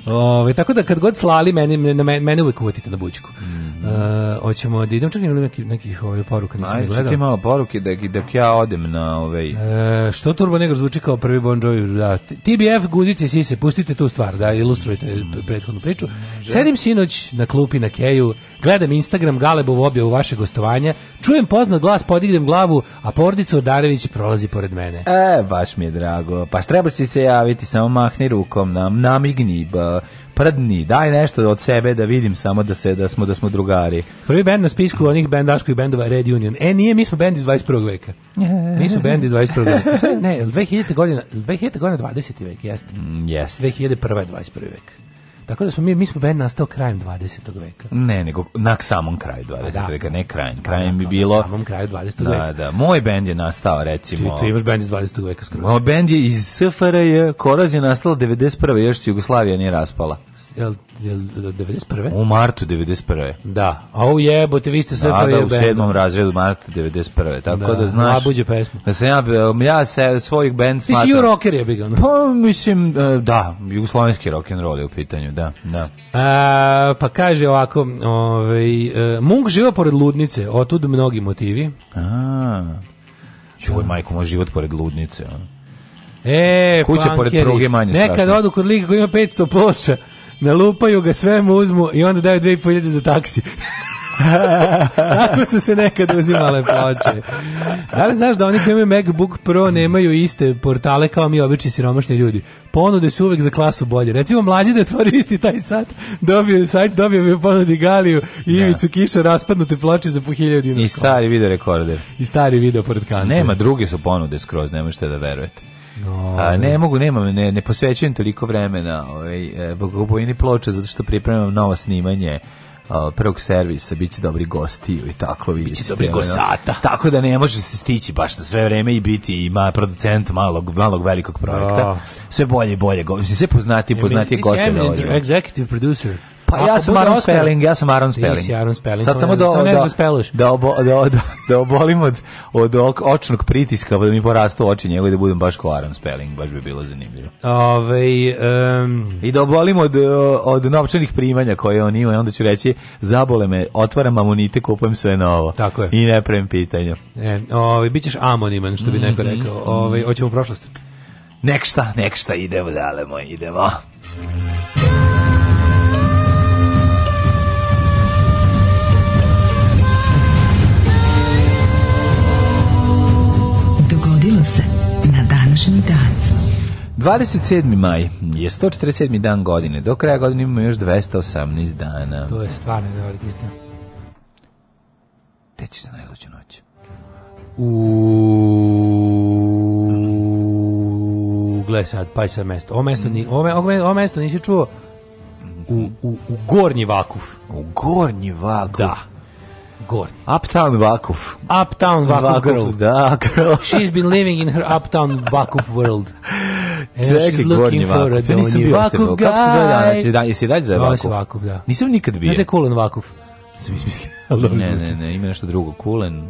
da. Ove, tako da kad god slali, meni, mene, mene uvek uvatite na bučku. Mm. Uh, hoćemo da idem čak i neki, nekih ovaj, poruka nisam gledao. Ajde, malo poruke da, da ja odem na ovaj... Uh, što Turbo Negro zvuči kao prvi Bon Jovi? Da, TBF, guzice, si se pustite tu stvar, da ilustrujete prethodnu priču. Sedim sinoć na klupi na Keju, gledam Instagram Galebov objavu vaše gostovanja, čujem poznat glas, podignem glavu, a porodica Odarević prolazi pored mene. E, baš mi je drago. Pa treba si se javiti, samo mahni rukom, nam, namigni, ba prdni, daj nešto od sebe da vidim samo da se da smo da smo drugari. Prvi bend na spisku onih bendaških bendova je Red Union. E nije, mi smo bend iz 21. veka. Mi smo bend iz 21. veka. Sve, ne, 2000 godina, 2000 godina 20. vek jeste. Mm, jeste. 2001. 21. vek. Tako da smo mi, mi smo bend nastao krajem 20. veka. Ne, nego na samom kraju 20. Da, veka, ne krajem. Da, krajem bi bilo... Na samom kraju 20. Da, veka. Da, da. Moj bend je nastao, recimo... Ti, ti imaš bend iz 20. veka skroz. Moj bend je iz SFRJ, Koroz je nastala 91. još se Jugoslavija nije raspala. Jel, jel 91. U martu 91. Da. A u jebote, vi ste SFRJ Da, da, u sedmom da. razredu marta 91. Tako da, da znaš... Labuđe pesma. Da sam ja, ja se svojih bend smatram... Ti si ju rocker je bigan. Pa, mislim, e, da, jugoslovenski roll je u pitanju, da, da. A, pa kaže ovako, ovaj, e, Munk živa pored ludnice, otud mnogi motivi. A, čuj, majko, moj život pored ludnice. E, Kuće pored pruge manje strašno. Nekad odu kod lika koji ima 500 ploča, nalupaju ga, sve mu uzmu i onda daju 2500 za taksi. Tako su se nekad uzimale ploče. Da li znaš da oni koji imaju MacBook Pro nemaju iste portale kao mi obični siromašni ljudi? Ponude su uvek za klasu bolje. Recimo, mlađi da otvori isti taj sat, dobio sajt, dobio bi ponudi Galiju i da. Ivicu Kiša, raspadnute ploče za po hiljadu dinara. I stari video rekorder. I stari video pored kante. Nema, druge su ponude skroz, ne možete da verujete. No. A, ne mogu, nemam, ne, ne posvećujem toliko vremena ovaj, e, kupovini ploče zato što pripremam novo snimanje prvog servisa, bit će dobri gosti i tako vidite. Biće dobri gosata. Tako da ne može se stići baš na sve vreme i biti i ma, producent malog, malog velikog projekta. Da. Sve bolje i bolje, mislim, sve poznati i poznati goste. Da. Executive producer. Pa ja sam Aaron Oscar, Spelling, ja sam Aaron Spelling. Ti si Aaron Spelling. Sad samo da da do, do, da, obo, da, da, obolim od, od očnog pritiska, pa da mi porastu oči njegove da budem baš ko Aaron Spelling, baš bi bilo zanimljivo. Ove, um... I da obolim od, od novčanih primanja koje on ima, onda ću reći, zabole me, otvaram amonite, kupujem sve novo. Tako je. I ne prem pitanja. E, ove, bićeš amoniman, što bi mm -hmm. neko mhm. rekao. Ove, hoćemo prošlost. Nek šta, nek šta, idemo dale moj, idemo. savršeni dan. 27. maj je 147. dan godine. Do kraja godine imamo još 218 dana. To je stvarno da veliki istina. Te ćeš za najluđu noć. U... Gle sad, paj sad mesto. Ovo mesto, ni, ovo, mesto nisi čuo u, u, u gornji vakuf. U gornji vakuf? Da. Gornji. Uptown Vakuf. Uptown Vakuf, Vakuf girl. Da, girl. She's been living in her Uptown Vakuf world. Čekaj, gornji Vakuf. Ja nisam bio Vakuf guy. Kako se zove danas? Jesi, da- jesi dalje zove Vakuf? Vakuf, da. Nisam nikad bio. Znaš da je Kulen Vakuf? Sam izmislio. ne, ne, ne, ima nešto drugo. Kulen...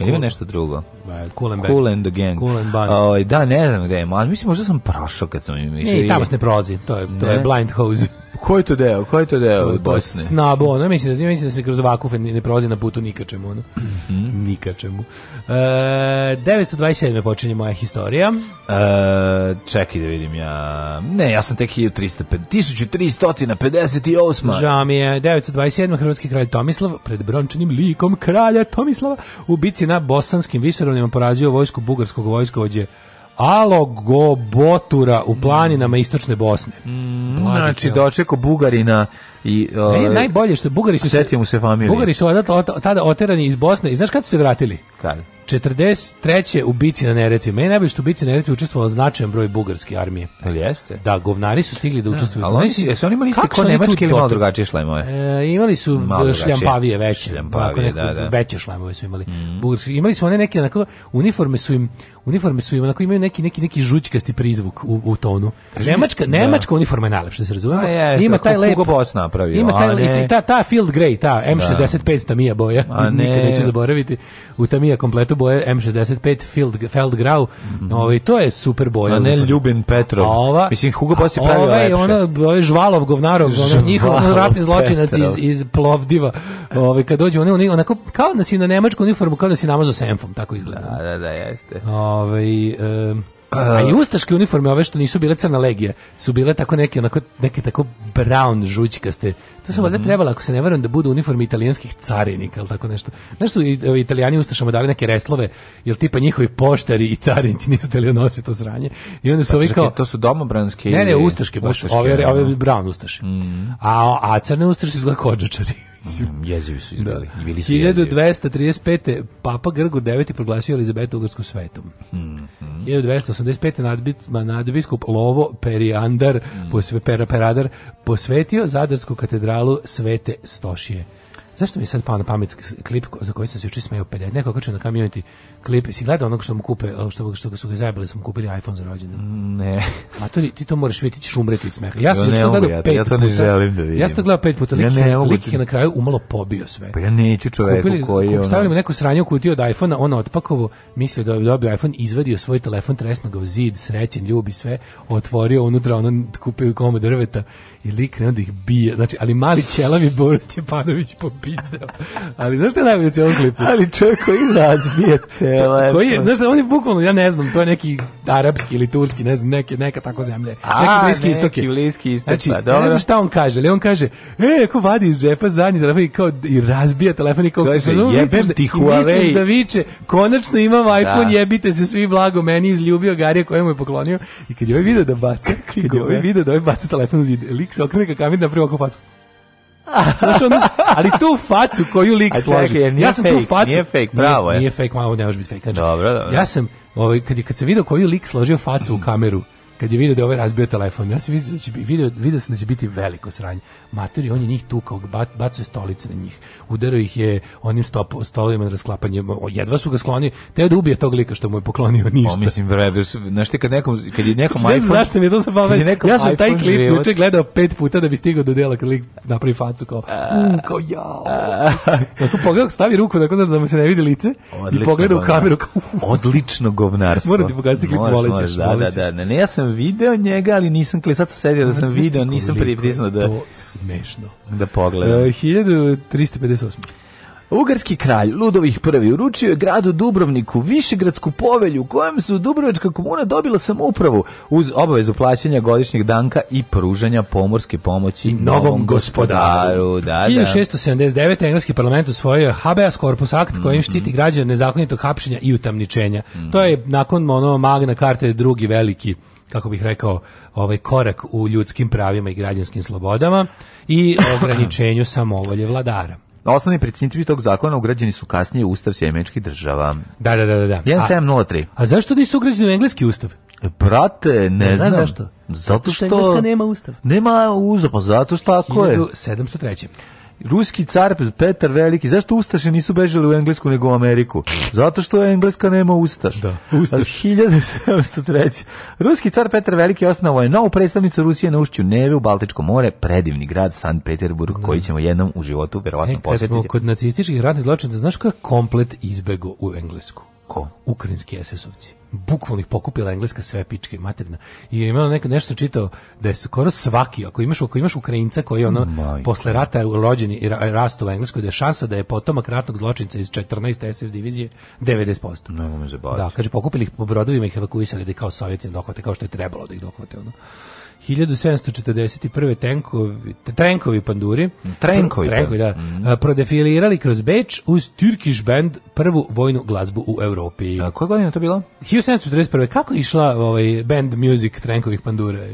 Jel ima nešto drugo? Cool and, cool and the Gang. Cool and o, ovaj, da, ne znam gde je, ali mislim možda sam prošao kad sam im išao. Ne, tamo se ne prolazi, to je, to ne. je Blind Hose. Koji to deo? Koji to deo od Bosne? Snabo, ono, mislim, da, mislim da se kroz Vakufe ne, ne prolazi na putu nikačemu. Ono. Mm -hmm. Nikačemu. E, 927. počinje moja historija. E, čekaj da vidim ja. Ne, ja sam tek 1350, 1358. Žamije, 927. Hrvatski kralj Tomislav pred brončanim likom kralja Tomislava u bici na bosanskim visoravnima porazio vojsku bugarskog vojskovođe Botura u planinama istočne Bosne. Mm, znači, dočeko Bugarina i uh, najbolje što Bugari su se mu se familije. Bugari su odat, tada oterani iz Bosne i znaš kad su se vratili? Kad? 43. u bici na Neretvi. Meni najbolje što u bici na Neretvi učestvovao značajan broj bugarske armije. Ali jeste? Da, govnari su stigli da, da učestvuju. ali oni su, jesu oni imali iste kao nemačke ili malo drugačije šlemove? E, imali su malo šljampavije veće. Šljampavije, da, da. Veće šlemove su imali. Mm. Bugarski. Imali su one neke, onako, uniforme su im, uniforme su im, onako imaju neki, neki, neki žućkasti prizvuk u, u tonu. Nemačka, da. nemačka uniforma je najlepša, da se razumemo. Pa Ima taj lep, Bosna, napravio. Ima taj, ne... i ta, ta Field Grey, ta da. M65 Tamija boja, ne. nikad neću zaboraviti, u Tamija kompletu boje M65 Field, Feld Grau, mm -hmm. ovaj, to je super boja. A ne Ljubin Petrov. ova, Mislim, Hugo Boss je pravio ovaj, lepše. Ono, ovaj Žvalov, Govnarov, ono, njihov ratni zločinac iz, iz Plovdiva, ovaj, kad dođe, oni, onako, kao da si na nemačku uniformu, kao da si namazao s enfom, tako izgleda. Da, da, da, jeste. Ovaj, um, A i ustaške uniforme, ove što nisu bile crna legija, su bile tako neke, onako, neke tako brown žućkaste. To se valjda mm trebalo, ako se ne varam, da budu uniforme italijanskih carinika, ili tako nešto. Znaš su italijani ustašama dali neke reslove, jer tipa njihovi poštari i carinici nisu teli da nositi to zranje. I onda su pa ovi kao... To su domobranske? Ne, ne, ustaške, baš, ove, ove brown ustaše. Mm -hmm. a, a crne ustaše su kođačari. Mislim. Mm, jezivi su izbili. Da. Bili su 1235. Papa Grgo IX proglasio Elizabetu Ugarsku svetom. Mm, mm. 1285. Nadbitma, nadbiskup Lovo Perijandar, mm. posve, per, Peradar, posvetio Zadarsku katedralu Svete Stošije. Zašto mi je sad pao na pamet klip za koji sam se juče smeo 50? Neko kačio na community klip. Si gledao onog što mu kupe, što, što su ga zajebali, da su mu kupili iPhone za rođendan? Mm, ne. A to, ti to moraš vidjeti, ćeš umreti od smeha. Ja sam ja, ne to gledao ja, pet ja to ne puta, želim da vidim. Ja sam to gledao pet puta, lik, ja ne, lik da- je na kraju umalo pobio sve. Pa ja neću čoveku kupili, koji... Kupili, stavili mu neku sranju kutiju od iPhonea ona on otpakovo, mislio da je dobio iPhone, izvadio svoj telefon, tresno u zid, srećen, ljubi sve, otvorio unutra, ono kupio komu drveta i lik krenuo da ih bije. Znači, ali mali ćelavi Boris Stjepanović popizdeo. Ali znaš što je najbolje u cijelom klipu? Ali čovjek koji razbije telefon. Koji je, pa- znaš, on je bukvalno, ja ne znam, to je neki arapski ili turski, ne znam, neke, neka tako zemlje. A, neki bliski neki istoki. bliski istoka, znači, pa dobro. Ne znaš šta on kaže, ali on kaže, e, ko vadi iz džepa zadnji telefon i kao, i razbija telefon i kao, kaže, jebem da- ti Huawei. I misliš da viče, konačno imam da. iPhone, da. jebite se svi blago, meni izljubio Garija koji mu je poklonio. I kad je ovaj video da baca, kad je ovaj video da ovaj baca telefon zid, lik lik se okrene ka kameru napravi ovakvu facu. Znaš, ono, ali tu facu koju lik složi. slaži. Nije ja sam fake, tu facu. Nije fake, bravo. je. nije fake, malo ne može biti fake. Znači, dobro, dobro. Ja sam, ovaj, kad, kad sam vidio koju lik složio facu u kameru, kad je video da je ovaj razbio telefon. Ja sam vidio da će biti video, video sam da će biti veliko sranje. Matori on je njih tukao, bat, bacio stolice na njih. udario ih je onim stop stolovima na rasklapanje. Jedva su ga skloni, teo da ubije tog lika što mu je poklonio ništa. O, mislim vrebe, znači kad nekom kad je nekom iPhone. zašto mi to sam pa Ja sam taj klip juče gledao pet puta da bi stigao do dela kad lik napravi facu kao, u, kao ja. Tako pogledao, stavi ruku tako da mu se ne vidi lice odlično i pogleda u da, da. kameru kao, odlično govnarstvo. Moram ti pokazati klip, moraš, moraš, da, da, da, ne, ne, ja sam video njega, ali nisam klesat sedio da sam video, nisam pritisnuo da... To smešno. Da pogledam. 1358. E, Ugarski kralj Ludovih prvi uručio je gradu Dubrovniku višegradsku povelju kojom su Dubrovačka komuna dobila samoupravu uz obavezu plaćanja godišnjeg danka i pružanja pomorske pomoći novom, novom gospodaru. Da, 1679. Da. Engleski parlament usvojio je habeas corpus akt kojim mhm. štiti građane nezakonitog hapšenja i utamničenja. Mm -hmm. To je nakon ono Magna Karte drugi veliki kako bih rekao, ovaj korak u ljudskim pravima i građanskim slobodama i ograničenju samovolje vladara. Osnovni principi tog zakona ugrađeni su kasnije u ustav sjemeničkih država. Da, da, da. da. da. 1703. A, a zašto nisu ugrađeni u engleski ustav? Brate, ne, ne znam. zašto? Zato što, zato što Engleska nema ustav. Nema uza, pa zato što tako je. 1703. Ruski car Petar Veliki, zašto Ustaše nisu bežali u Englesku nego u Ameriku? Zato što Engleska nema Ustaš. Da, Ustaš. 1703. Ruski car Petar Veliki osnovao je novu predstavnicu Rusije na ušću Neve u Baltičko more, predivni grad Sankt Peterburg, da. koji ćemo jednom u životu verovatno e, posjetiti. Smo kod nacističkih ratnih zločina, znaš ko je komplet izbego u Englesku? Ko? Ukrajinski SS-ovci bukvalno ih pokupila engleska sve pičke materna. I imao neka nešto sam čitao da je skoro svaki, ako imaš ako imaš Ukrajinca koji je ono Majka. posle rata rođen i rastao u Engleskoj, da je šansa da je potomak ratnog zločinca iz 14. SS divizije 90%. Ne, zabaviti. Da, kaže pokupili ih po brodovima ih evakuisali da kao sovjeti dohvate kao što je trebalo da ih dohvate ono. 1741. tenkovi, trenkovi panduri, trenkovi, trenkovi da, mm prodefilirali kroz Beč uz Turkish band prvu vojnu glazbu u Europi. A koje godine to bilo? 1741. Kako je išla ovaj band music trenkovih pandura?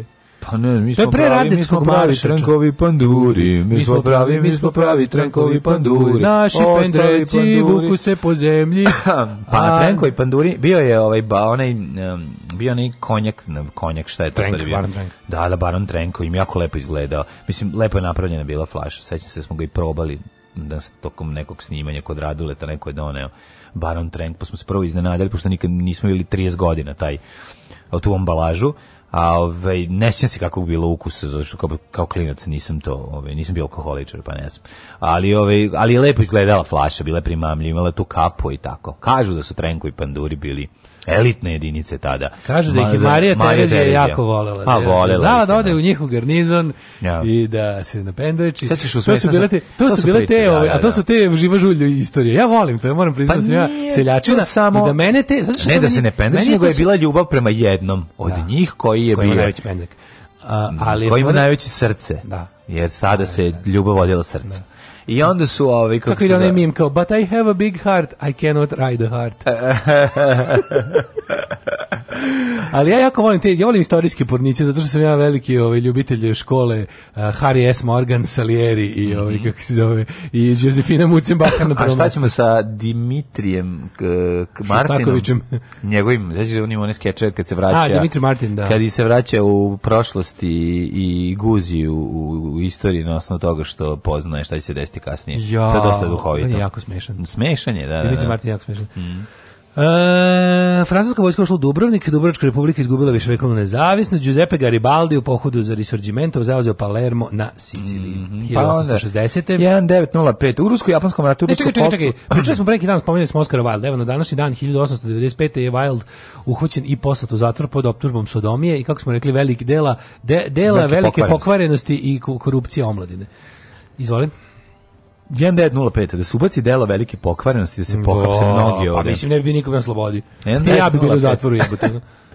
Pa ne, mi smo pravi, mi smo pravi trenkovi panduri, mi smo pravi, mi smo pravi trenkovi panduri. Naši pendreci vuku se po zemlji. pa trenkovi panduri, bio je ovaj ba, onaj bio onaj konjak, konjak šta je to trenk, bio? Baron trenk. Da, da, Baron Trenko, im jako lepo izgledao. Mislim, lepo je napravljena bila flaša, sećam se da smo ga i probali da tokom nekog snimanja kod Raduleta neko je doneo Baron Trenk, pa smo se prvo iznenadili, pošto nikad nismo bili 30 godina taj, tu ambalažu, a ovaj ne sjećam se kako bi bilo ukusa zato što kao, kao klinac nisam to, ovaj nisam bio alkoholičar pa ne znam. Ali ovaj ali je lepo izgledala flaša, bila primamljiva, imala tu kapu i tako. Kažu da su trenkovi Panduri bili elitne jedinice tada. Kažu da ih je Marija, Marija Terezija jako volela. Pa da, da, da. volela. Znala da ode u njihov garnizon ja. i da se napendreči. Sad ćeš to su bile te, to, su bile te, ove, a to su te živa žulju istorije. Ja volim to, ja moram priznati pa ja seljačina samo, i da mene te, zato što ne da se ne pendreči, nego je bila ljubav prema jednom od da. njih koji je koji bio najveći pendrek. Mm, ali koji ima najveće srce. Da. Jer sada se ljubav vodila srce. Da. I onda su ovi... Kako, kako ide onaj mim kao, but I have a big heart, I cannot ride a heart. Ali ja jako volim te, ja volim istorijske porniče, zato što sam ja veliki ovaj, ljubitelj škole uh, Harry S. Morgan, Salieri i mhm. ovaj, kako se zove, i Josefina Mucembaka na prvom. A šta ćemo sa Dimitrijem k, Martinom? Njegovim, znači on ima one skečeve kad se vraća. A, Dimitri Martin, da. Kad se vraća u prošlosti i, guzi u, u, istoriji na osnovu toga što poznaje šta će se desiti kasnije. Ja, to je dosta duhovito. je Jako smešan. Smešan je, da, da. da. Martin je jako smešan. Mm. E, Francuska vojska ušla u Dubrovnik, Dubrovačka republika izgubila više viševekovnu nezavisnost, Giuseppe Garibaldi u pohodu za Risorgimento zauzeo Palermo na Siciliji. Mm -hmm. Pa 1860. 1905. U Rusko-Japanskom ratu... Ne, čekaj, čekaj, čekaj. Pričali smo preki dan, spomenuli smo Oscar Wilde. Evo, na današnji dan, 1895. je Wilde uhvaćen i poslat u zatvor pod optužbom sodomije i, kako smo rekli, velik dela, de, dela velike pokvarenosti. pokvarenosti i korupcije omladine. Izvolim. 1905, da se ubaci dela velike pokvarenosti, da se pokapse da, mnogi pa ovde. Pa mislim, ne bi nikom na slobodi. Ti ja bi bilo u zatvoru jebote.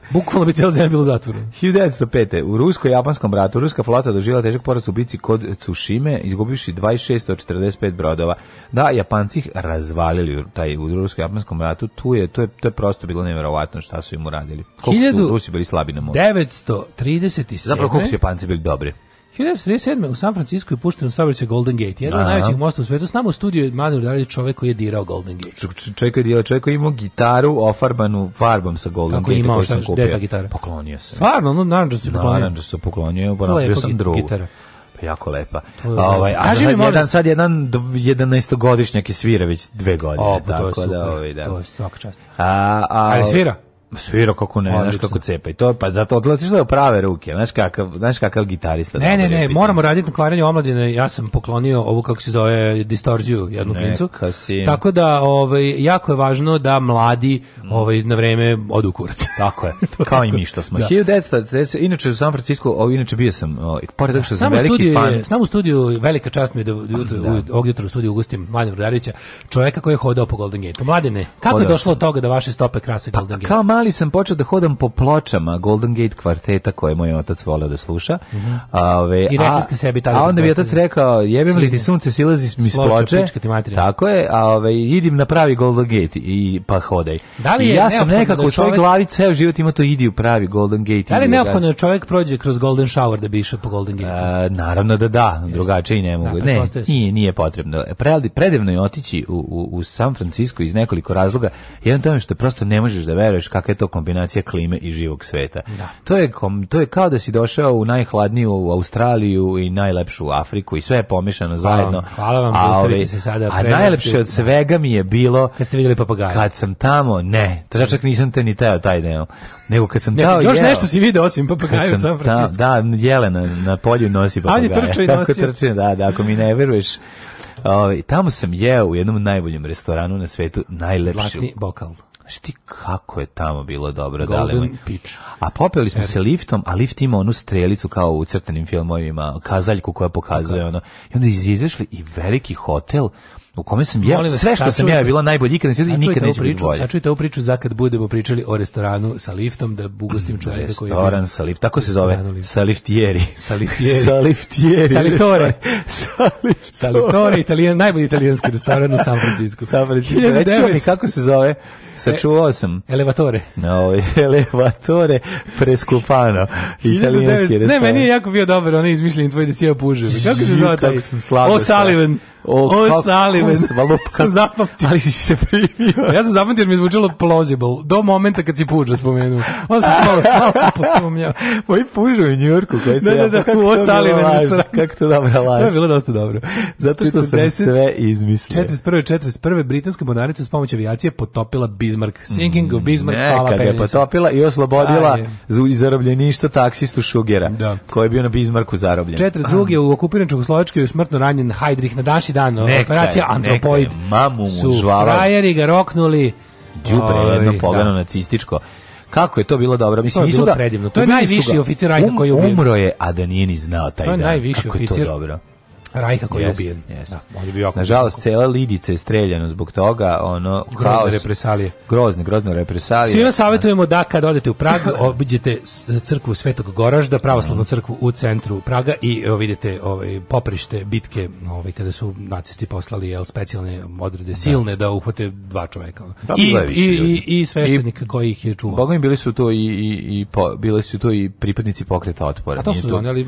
Bukvalno bi cijela zemlja bilo zatvorno. 1905. U rusko-japanskom ratu ruska flota doživjela težak poraz u bici kod Tsushime, izgubivši 26 od 45 brodova. Da, Japanci ih razvalili taj u rusko-japanskom ratu. Tu je, to, je, to je prosto bilo nevjerovatno šta su im uradili. Koliko su Rusi bili slabi na moru. 937. Zapravo koliko su Japanci bili dobri. 1937. u San Francisco je pušten u saobraćaj Golden Gate, jedan od najvećih mosta u svetu. S nama u studiju je Mladen Rudarić, čovek koji je dirao Golden Gate. Čovjek je dirao, čovjek je imao gitaru ofarbanu farbom sa Golden Gate. Kako imao, šta, gde je ta gitara? Poklonio se. Stvarno, no, naranđo da se poklonio. Naranđo da se poklonio, napravio sam drugu. Gitara pa jako lepa. Ovaj, a ovaj a sad, jedan možda... sad jedan 11 godišnjak je svira već dve godine, o, pa, tako to je da super, da, ovaj da. To je svaka čast. A, a, ali svira? Svira kako ne, znaš kako cepa i to, pa zato odlatiš da prave ruke, znaš kakav, znaš kakav gitarista. Ne, ne, ne, moramo raditi na kvaranju omladine, ja sam poklonio ovu, kako se zove, distorziju, jednu klincu. Tako da, ovaj, jako je važno da mladi ovaj, na vreme odu kurac. Tako je, kao i mi što smo. da. 1940, inače u San Francisco, o, inače bio sam, o, pored toga što sam veliki studiju, fan. S u studiju, velika čast mi je da, da. da. ovog jutra u studiju ugustim Mladen Rodarića, čoveka koji je hodao po Golden Gateu. Mladene, kako je došlo od toga da vaše stope krase pa Golden Gate? mali sam počeo da hodam po pločama Golden Gate kvarteta koje moj otac voleo da sluša. Mm -hmm. a, ove, I rekli ste sebi tada. A onda mi je da otac rekao, jebim li ti sunce, silazi mi s ploče. Tako je, a ove, idim na pravi Golden Gate i pa hodaj. Da li je I ja sam da nekako u svojoj glavi ceo život ima to idi u pravi Golden Gate. Da li je neophodno da čovjek prođe kroz Golden Shower da bi išao po Golden Gate? A, e, naravno da da, drugačije i ne da, mogu. Da, ne, nije, nije potrebno. E, pre, predivno je otići u, u, u San Francisco iz nekoliko razloga. Jedan to je što prosto ne možeš da veruješ kakav kakva je to kombinacija klime i živog sveta. Da. To, je, to je kao da si došao u najhladniju u Australiju i najlepšu Afriku i sve je pomešano zajedno. Hvala vam, hvala vam a, ovaj, se sada. A najlepše od svega mi je bilo kad ste vidjeli papagaja. Kad sam tamo, ne, to da čak nisam te ni teo taj deo. Nego kad sam ne, tao Još jeo, nešto si video osim papagaja u San Francisco. Da, Jelena na polju nosi papagaja. Ali Tako trče, da, da, ako mi ne veruješ, Ovaj tamo sam jeo u jednom najboljem restoranu na svetu najlepši zlatni bokal. Šti kako je tamo bilo dobro. Golden da li Peach. A popeli smo er. se liftom, a lift ima onu strelicu kao u crtanim filmovima, kazaljku koja pokazuje okay. ono. I onda izišli i veliki hotel u kome sam ja, sve što sam ja bilo najbolje ikad i nikad neće biti bolje. Sačujte ovu priču za kad budemo pričali o restoranu sa liftom, da bugostim mm, čovjeka koji je... Restoran sa lift, tako se zove, sa liftieri. Sa liftieri. Sa liftieri. Sa liftore. sa liftore. Sa liftore, italijan, najbolji italijanski restoran u San Francisco. San Francisco. Reći mi kako se zove Sačuvao e, sam. Elevatore. No, elevatore preskupano. Italijanski restoran. Ne, meni je jako bio dobar onaj izmišljen tvoj desija da puže. Kako se zove taj? O Sullivan. O, o Salivan. Pa- sam zapamtio. Ali si se primio. ja sam zapamtio jer mi je zvučalo plausible. Do momenta kad si puđa spomenuo. On sam malo, malo sam posumnjao. Moji pužu u Njurku. Koji se da, da, da, kako o Sullivan. Kako to dobro laže. To je bilo dosta dobro. Zato što sam sve izmislio. 41. 41. Britanska mornarica s pomoć avijacije potopila biznis Bismarck. Sinking of Bismarck, Neka hvala Neka je potopila i oslobodila Ajde. zarobljeništvo taksistu Šugera, da. koji je bio na Bismarcku zarobljen. 42. u okupiran Čehoslovačkoj je smrtno ranjen Heidrich na daši dan. Neka, operacija Antropoid. mamu mu Su frajeri ga roknuli. Džubre, jedno da. pogano nacističko kako je to bilo dobro mislim nisu ga predivno to je najviši oficir Rajka um, koji je ubijen. umro je a da nije ni znao taj to je dan najviši kako oficir je to dobro Rajka koji je ubijen. Yes. Da, on je bio Nažalost, cela Lidica je streljana zbog toga. Ono, grozne kaos, represalije. Grozne, grozne represalije. Svima savjetujemo da kad odete u Prag, obiđete crkvu Svetog Goražda, pravoslavnu mhm. crkvu u centru Praga i o, vidite ovaj, poprište bitke ovaj, kada su nacisti poslali jel, specijalne odrede da. silne da, uhvate dva čoveka. Da, I, i, i, i, sveštenik I, koji ih je čuvao. Boga bili su to i, i, i po, bili su to i pripadnici pokreta otpora. A to su to... oni, ali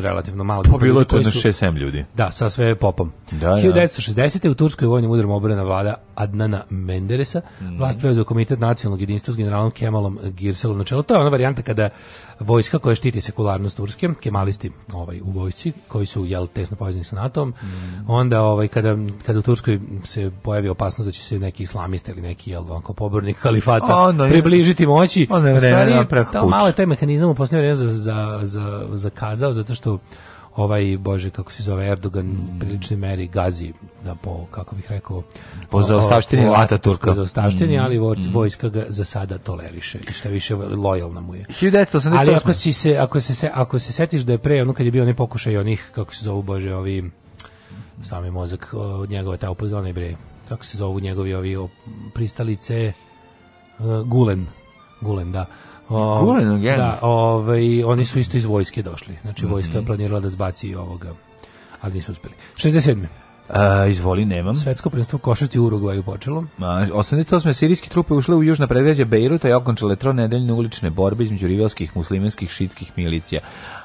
relativno malo. Pa bilo je to jedno 6-7 ljudi ljudi. Da, sa sve popom. Da, 1960. Da. u Turskoj vojnim udarom obrana vlada Adnana Menderesa, mm. vlast preuzeo komitet nacionalnog jedinstva s generalom Kemalom Girselom na čelu. To je ona varijanta kada vojska koja štiti sekularnost Turske, kemalisti ovaj, u vojsci, koji su jel, tesno povezani sa nato mm. onda ovaj, kada, kada u Turskoj se pojavi opasnost da će se neki islamisti ili neki jel, onko, pobornik kalifata onda, približiti moći, onda je vremena, stvari, ta, malo je taj mehanizam u posljednje vreme zakazao, za, za, za zato što ovaj bože kako se zove Erdogan mm. prilični meri gazi da po kako bih rekao po zaostavštini Ataturka zaostavštini mm. ali mm. vojska ga za sada toleriše i šta više lojalna mu je 1980 ali ako si se ako se, se ako se setiš da je pre ono kad je bio onaj pokušaj onih kako se zove bože ovi sami mozak od njegove ta opozvane bre kako se zovu njegovi ovi pristalice e, Gulen Gulen da O, Kulen, da, ovaj, oni su isto iz vojske došli. Znači, mhm. vojska mm -hmm. planirala da zbaci ovoga, ali nisu uspeli. 67. A, izvoli, nemam. Svetsko prvenstvo košarci u Urugvaju počelo. A, 88. sirijski trupe ušle u južna predveđa Beiruta i okončale tronedeljne ulične borbe između rivalskih muslimanskih šitskih milicija.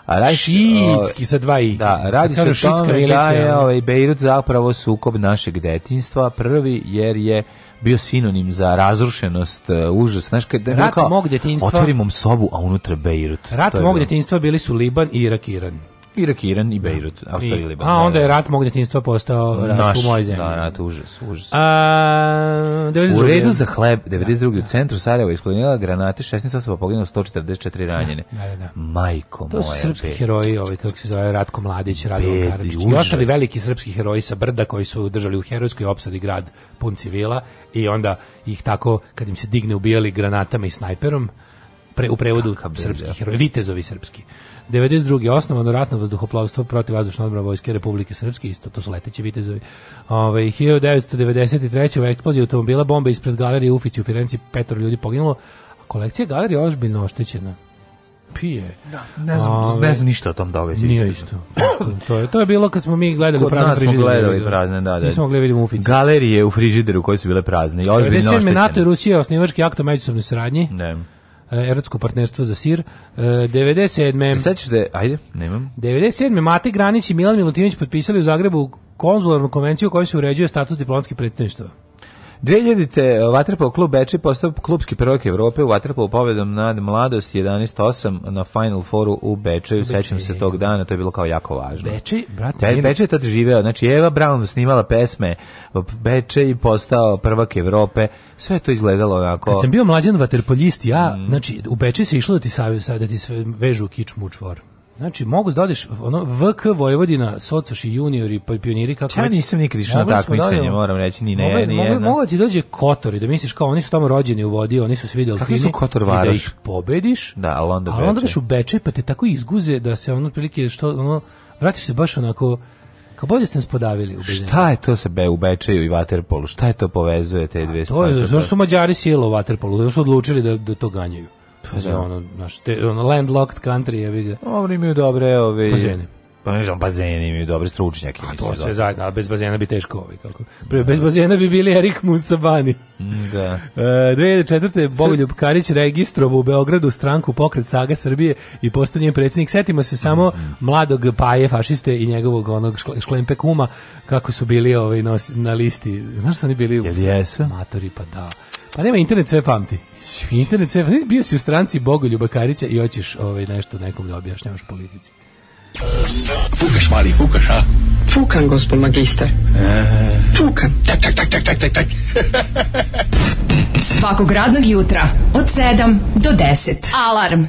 A radi Šitski sa dva i. Da, radi se o tome da je ovaj Bejrut zapravo sukob našeg detinjstva. Prvi jer je bio sinonim za razrušenost, e, užas, znaš, kad rat mog djetinjstva otvorim um sobu, a unutra Beirut. Rat mog djetinjstva bili su Liban i Irak Iran. Irak, Iran i da. Bejrut, Australija i Liban. A onda je rat mog postao da, rat Naš, u mojoj da, zemlji. Da, rat, užas, užas. A, u redu za hleb, 92. Da. u centru Sarajeva isklonila granate, 16 osoba poginulo, 144 ranjene. Da, da, da. Majko moja. To su srpski be. heroji, ovaj, kako se zove, Ratko Mladić, Radovan Karadžić i ostali veliki srpski heroji sa brda koji su držali u herojskoj opsadi grad pun civila i onda ih tako, kad im se digne, ubijali granatama i snajperom, pre, u prevodu srpskih heroja, vitezovi srpski. 92. osnovano ratno vazduhoplovstvo protiv vazdušne odbrana vojske Republike Srpske, isto to su leteći vitezovi. Ove, 1993. u eksploziji automobila bomba ispred galerije Ufici u Firenci petoro ljudi poginulo, a kolekcija galerije je ozbiljno oštećena pije. Da, ne znam, Ove, ne znam ništa o tom događaju. Nije isto. to, je, to je bilo kad smo mi gledali Kod prazne frižidere. Kod nas smo gledali prazne, da, da. Nismo gledali vidjeti ufici. Galerije u frižideru koje su bile prazne. Ozbiljno oštećene. 97. NATO i Rusija osnivački akt o međusobnoj saradnji. Ne. E, erotsko partnerstvo za sir. 97. E, e, sećaš da, ajde, nemam. 97. Mati Granić i Milan Milutinović potpisali u Zagrebu konzularnu konvenciju kojom se uređuje status diplomatskih predstavništva. 2000-te Vatrpol e, klub Beče postao klubski prvak Evrope u Vatrpolu pobedom nad mladost 11-8 na Final Fouru u Bečeju. Sećam se tog dana, to je bilo kao jako važno. Beče, brate, Be, Beče je tad živeo. Znači, Eva Brown snimala pesme, Bečej i postao prvak Evrope. Sve to izgledalo onako. Kad sam bio mlađan vaterpoljist, ja, mm. znači, u Beče se išlo da ti, savjeza, da ti sve vežu kič mučvor. Znači, mogu da odeš, ono, VK Vojvodina, i juniori, pa pioniri, kako Ja već. nisam nikad išao na da takmičenje, moram reći, ni ne, ni mogu, jedna. Mogu ti dođe Kotor i da misliš kao, oni su tamo rođeni u vodi, oni su svi delfini. Kako su Kotor varaš? I da ih pobediš, da, ali onda, ali onda daš u Bečaj, pa te tako izguze da se ono, otprilike, što, ono, vratiš se baš onako, Kao bolje ste nas podavili u Bezenju. Šta je to se Be u Bečeju i Waterpolu? Šta je to povezuje te dve stvari? To je, zašto su Mađari silo u Waterpolu? Zašto su odlučili da, da to ganjaju? Pa za ono, naš, te, ono landlocked country, je ga. Oni imaju dobre ove... Bazeni. Pa ne znam, bazeni imaju dobre stručnjake. A to sve da. zajedno, a bez bazena bi teško ovi. Kako. Da. Bez bazena bi bili Erik Musabani. Mm, da. E, 2004. Bogoljub Karić registrovu u Beogradu stranku pokret Saga Srbije i postao njen predsjednik. Setimo se samo mm -hmm. mladog paje fašiste i njegovog onog šklempe kuma kako su bili ovaj, na listi. Znaš što oni bili? Jel jesu? Matori, pa da. A nema, internet sve pamti. Internet sve pamti. Bio si u stranci Bogoljuba Karića i hoćeš ovaj, nešto nekom da objašnjavaš politici. Fukaš, mali, fukaš, a? Fukan, gospod magister. E. Fukan. Tak, tak, tak, tak, tak, tak, tak. Svakog radnog jutra od 7 do 10. Alarm.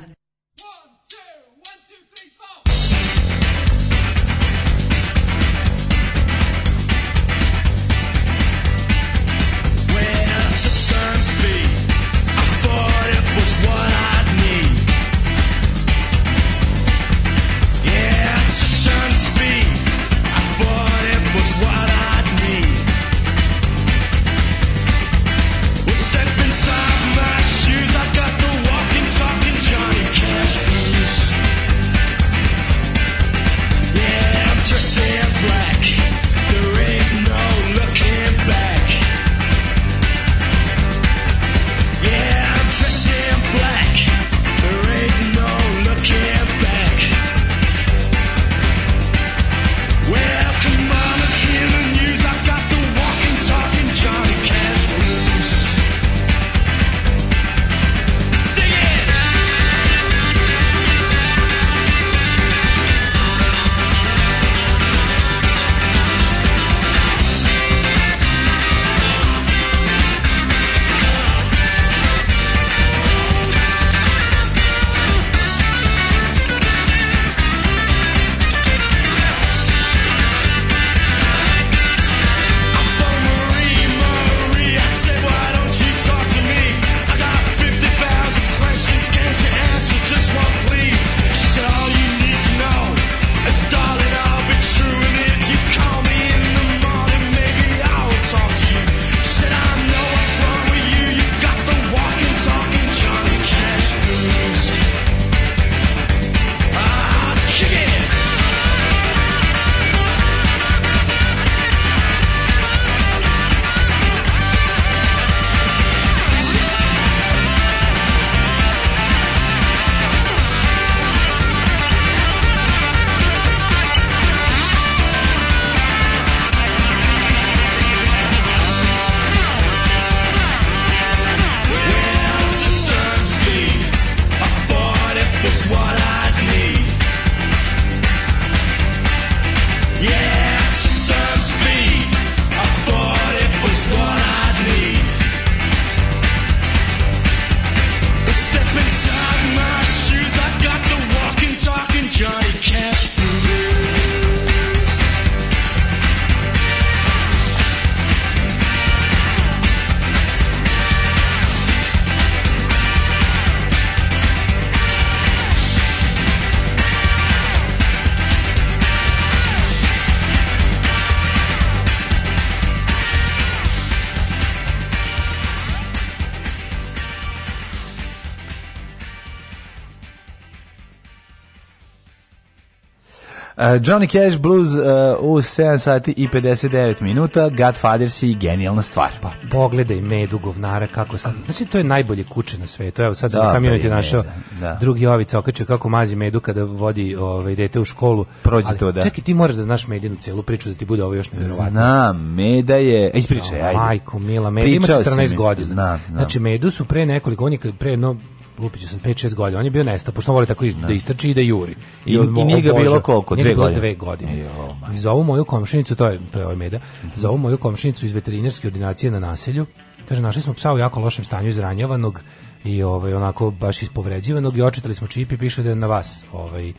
Johnny Cash Blues uh, u 7 sati i 59 minuta, Godfather si genijalna stvar. Pa pogledaj medu govnara kako sam, znači to je najbolje kuće na svetu, evo sad sam da, na ti našao da, drugi ovica okačio kako mazi medu kada vodi ovaj, dete u školu. Prođi Ali, to, da. Čekaj, ti moraš da znaš medinu celu priču da ti bude ovo još nevjerovatno. Znam, meda je, e, ispričaj, da, ajde. Majko, mila, meda ima 14 godina. Znam, znam. Znači, medu su pre nekoliko, on je pre, no, lupiću sam 5-6 godina, on je bio nestao, pošto on voli tako iz, da. da istrči i da juri. I, I, i nije ga bilo koliko, dve godine? dve godine. I za ovu moju komšinicu, to je, to je ovaj meda, mm -hmm. za ovu moju komšinicu iz veterinarske ordinacije na naselju, kaže, našli smo psa u jako lošem stanju izranjavanog i ovaj, onako baš ispovređivanog i očitali smo čipi, piše da je na vas ovaj,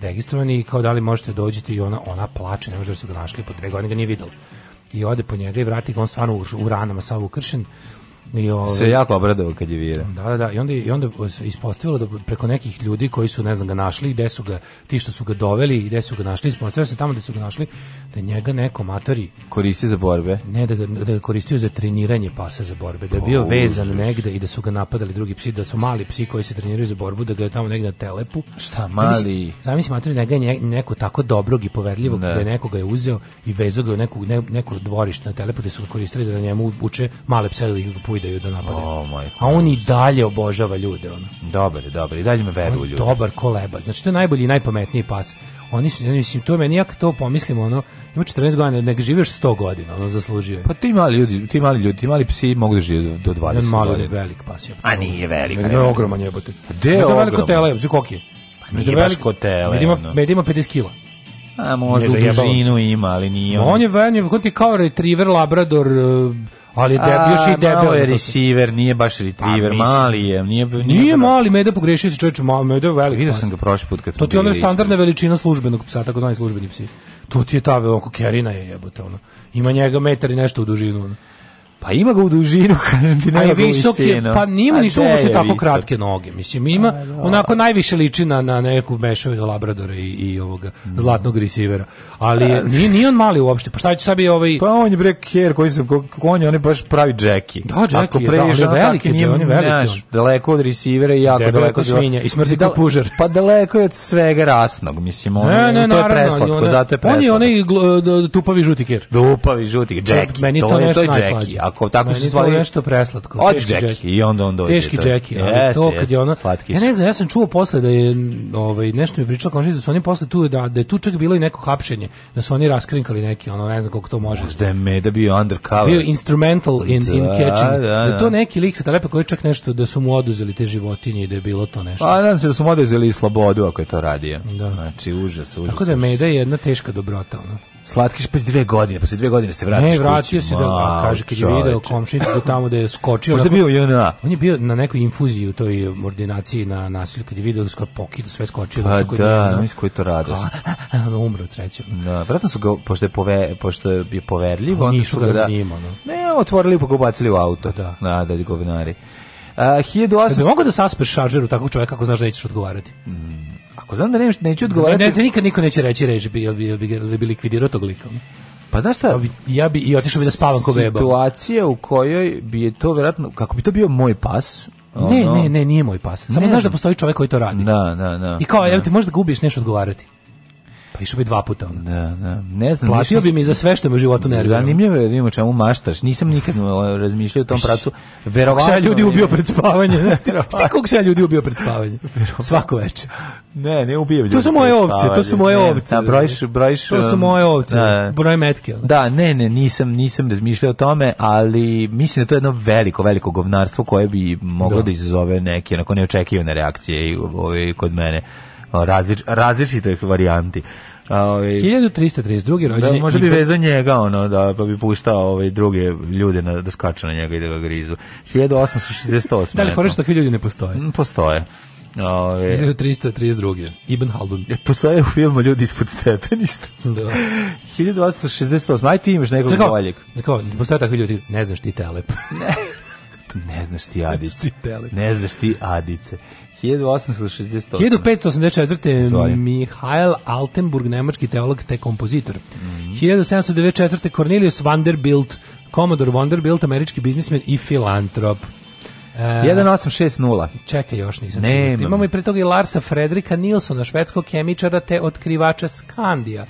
registrovani i kao da li možete dođiti i ona, ona plače, ne može da su ga našli, po dve godine ga nije videla. I ode po njega i vrati ga, on stvarno u, u ranama sav ukršen, I ovaj, se jako obradovao kad je vidio. Da, da, da. I onda, i onda ispostavilo da preko nekih ljudi koji su, ne znam, ga našli, gde su ga, ti što su ga doveli, gde su ga našli, ispostavilo se tamo gde su ga našli, da njega neko matori koristi za borbe. Ne, da ga, da ga koristio za treniranje pasa za borbe, da je bio vezan užas. negde i da su ga napadali drugi psi, da su mali psi koji se treniraju za borbu, da ga je tamo negde na telepu. Šta, mali? Zamisli, matori njega je neko tako dobrog i poverljivog ne. da je nekoga je uzeo i vezao ga u neku, ne, neko dvorište na telepu gde su ga koristili da na njemu uče male pse da ih pojdaju da napadaju. O, A on i dalje obožava ljude. ona Dobar je, dobar. I dalje me veruje ljude. Dobar koleba Znači, to je najbolji i najpametniji pas. Oni su, oni, mislim, to meni, ja to pomislimo ono, ima 14 godina, nek živiš 100 godina, ono, zaslužio je. Pa ti mali ljudi, ti mali ljudi, ti mali psi mogu da žive do, do 20 godina. Mali veliki pas. je A nije veliki Ne, ogroman je jebote. Gde je ogroman? Veliko tela, je, koliko je? Pa nije baš ko tele. Med 50 kg A možda u dužinu ima, ali nije on. On je, on je, on je kao retriever, labrador, uh, Ali deb, još i debel. Malo je receiver, nije baš retriever, pa, mali je. Nije, nije, nije mali, meda pogrešio se čovječe, malo meda je velik. Vidio sam ga prošli put kad To ti je ona standardna veličina službenog psa, tako zvani službeni psi. To ti je ta veliko, kerina je jebote, ono. Ima njega metar i nešto u dužinu, ono. Pa ima ga u dužinu, kažem ti, nema ga visok je, Pa nima nisu uopšte tako visok. kratke noge. Mislim, ima A, da. onako najviše liči na, na neku mešavinu Labradora i, i ovoga mm. zlatnog resivera. Ali A, nije, nije on mali uopšte. Pa šta će sabi ovaj... Pa on je bre kjer koji se, konje, je, on je baš pravi džeki. Da, džeki, Ako da, ali žena, veliki, nije, on je veliki. daleko od resivera i jako daleko od... Svinja, I smrti kao pužar. Pa daleko je od svega rasnog, mislim. On, ne, ne, to je preslatko, ona, zato je preslatko. On je onaj tupavi žuti kjer. Tupavi žuti, džeki. Meni to, to je, to tako, tako se zvali. nešto preslatko. Od Jacki i onda on dođe. Teški Jacki, ali jest, to kad je ona... Slatkiš. Ja ne znam, ja sam čuo posle da je, ovaj, nešto mi pričala komšinica, da su oni posle tu, da, da je tu čak bilo i neko hapšenje, da su oni raskrinkali neki, ono, ne znam koliko to može. Možda je Meda bio undercover. Bio instrumental in, in da, da, catching. Da, da, da to neki lik sa telepa koji čak nešto, da su mu oduzeli te životinje i da je bilo to nešto. Pa, nadam se da su mu oduzeli i slobodu ako je to radio. Da. Znači, užas, užas. Tako da Meda je jedna teška dobrota, ono. Slatkiš pa dve godine, posle dve godine se vratiš. Ne, vratio se da kaže kad je video komšinicu do da tamo da je skočio. Možda bio JNA. On je bio na nekoj infuziji u toj ordinaciji na nasilju kad je video da skoro pokid sve skočio pa, da, da, mislim koji to radi. radost. umro srećom. Da, verovatno su ga pošto je pove, pošto je poverljivo, oni su ga da, njima, no. Ne, otvorili pa ga ubacili u auto. Pa da, da, da govnari. Uh, 1800... Da mogu da saspeš šaržeru takvog čoveka ako znaš da nećeš odgovarati? Mm. Ako znam da ne, neću odgovarati... Ne, ne, nikad niko neće reći reži, jel bi, jel bi, jel bi likvidirao tog lika. Pa znaš šta? Ja bi, i otišao bi da spavam ko beba. Situacija u kojoj bi je to vjerojatno, kako bi to bio moj pas, ono... Ne, ne, ne, nije moj pas. Samo ne, znaš da postoji čovek koji to radi. Da, da, da. I kao, da. evo ti možda gubiš nešto odgovarati išao bi dva puta. Ono. Da, da. Ne znam. Platio bi mi za sve što me u životu nervira. Zanimljivo je, da vidimo čemu maštaš. Nisam nikad razmišljao o tom pa pracu. Verovatno. Kako ljudi ubio pred spavanje. Šta kako se ljudi ubio pred spavanje? Svako veče. Ne, ne ubio ljudi. To su moje ovce, to su moje ovce. Da, brojiš, brojiš. To su um, moje ovce. Da. Broj metke. Da, ne, ne, nisam nisam razmišljao o tome, ali mislim da to je jedno veliko, veliko govnarstvo koje bi moglo da, da izazove neke onako neočekivane reakcije i ovaj, kod mene različ, različitih varijanti. Ovaj 1332. rođenje. Da, može bi vezao njega ono da pa bi puštao ovaj druge ljude na da skače na njega i da ga grizu. 1868. da li fore što ljudi ne postoje? Mm, postoje. Ove, 1332. Ibn Haldun. Postoje u filmu ljudi ispod stepeništa. Da. 1868. Aj ti imaš nekog boljeg. Tako, postoje takvi ljudi. Ne znaš ti telep. ne. ne znaš ti adice. Ne znaš ti adice. 1864. 1584. Mihail Altenburg, nemački teolog te kompozitor. Mm -hmm. 1794. Cornelius Vanderbilt, Commodore Vanderbilt, američki biznismen i filantrop. E, uh, 1860. Čekaj, još nisam. Nemam. Imamo i pre toga i Larsa Fredrika Nilsona, švedskog kemičara te otkrivača Skandija.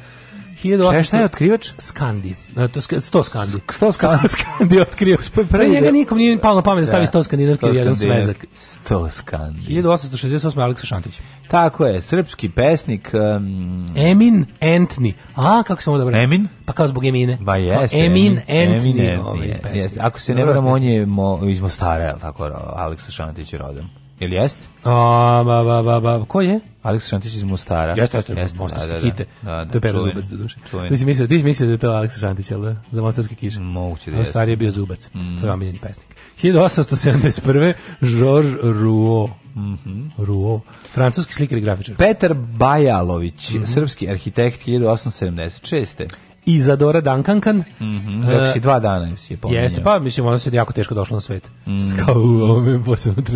1800... Šta je otkrivač? Skandi. E, to, sto Skandi. Sto Skandi, skandi otkrio. Pre njega nikom nije palo na pamet da stavi da. sto Skandinavke u jedan svezak. Sto Skandi. 1868. Aleksa Šantić. Tako je, srpski pesnik. Um... Emin Entni. A, kako se sam odabran? Emin? Pa kao zbog Emine. Ba jeste. No, Emin Entni. Emin Entni, ovaj, Ako se ne varam, on je mo, iz Mostara, tako, Aleksa Šantić je rodom. Ili jeste? A, ba, ba, ba, ba, ko je? Aleks Šantić iz Mostara. Jeste, jeste, jeste mostarske da, da kite. Da. da, da, to je pero zubac za duše. Ti si mislio, ti si mislio da je to Aleks Šantić, jel da? Za mostarske kiše. Moguće da jeste. Mostar je bio zubac. Mm. To je mm. omiljeni pesnik. 1871. Georges Rouault. Mm -hmm. Rouault. Francuski slikar i grafičar. Petar Bajalović, mm -hmm. srpski arhitekt 1876. Izadora Dankankan. Mhm. Mm -hmm. dva dana im si je Jeste, pa mislim ona se jako teško došla na svet. Mm. -hmm. Kao u ovom posebnom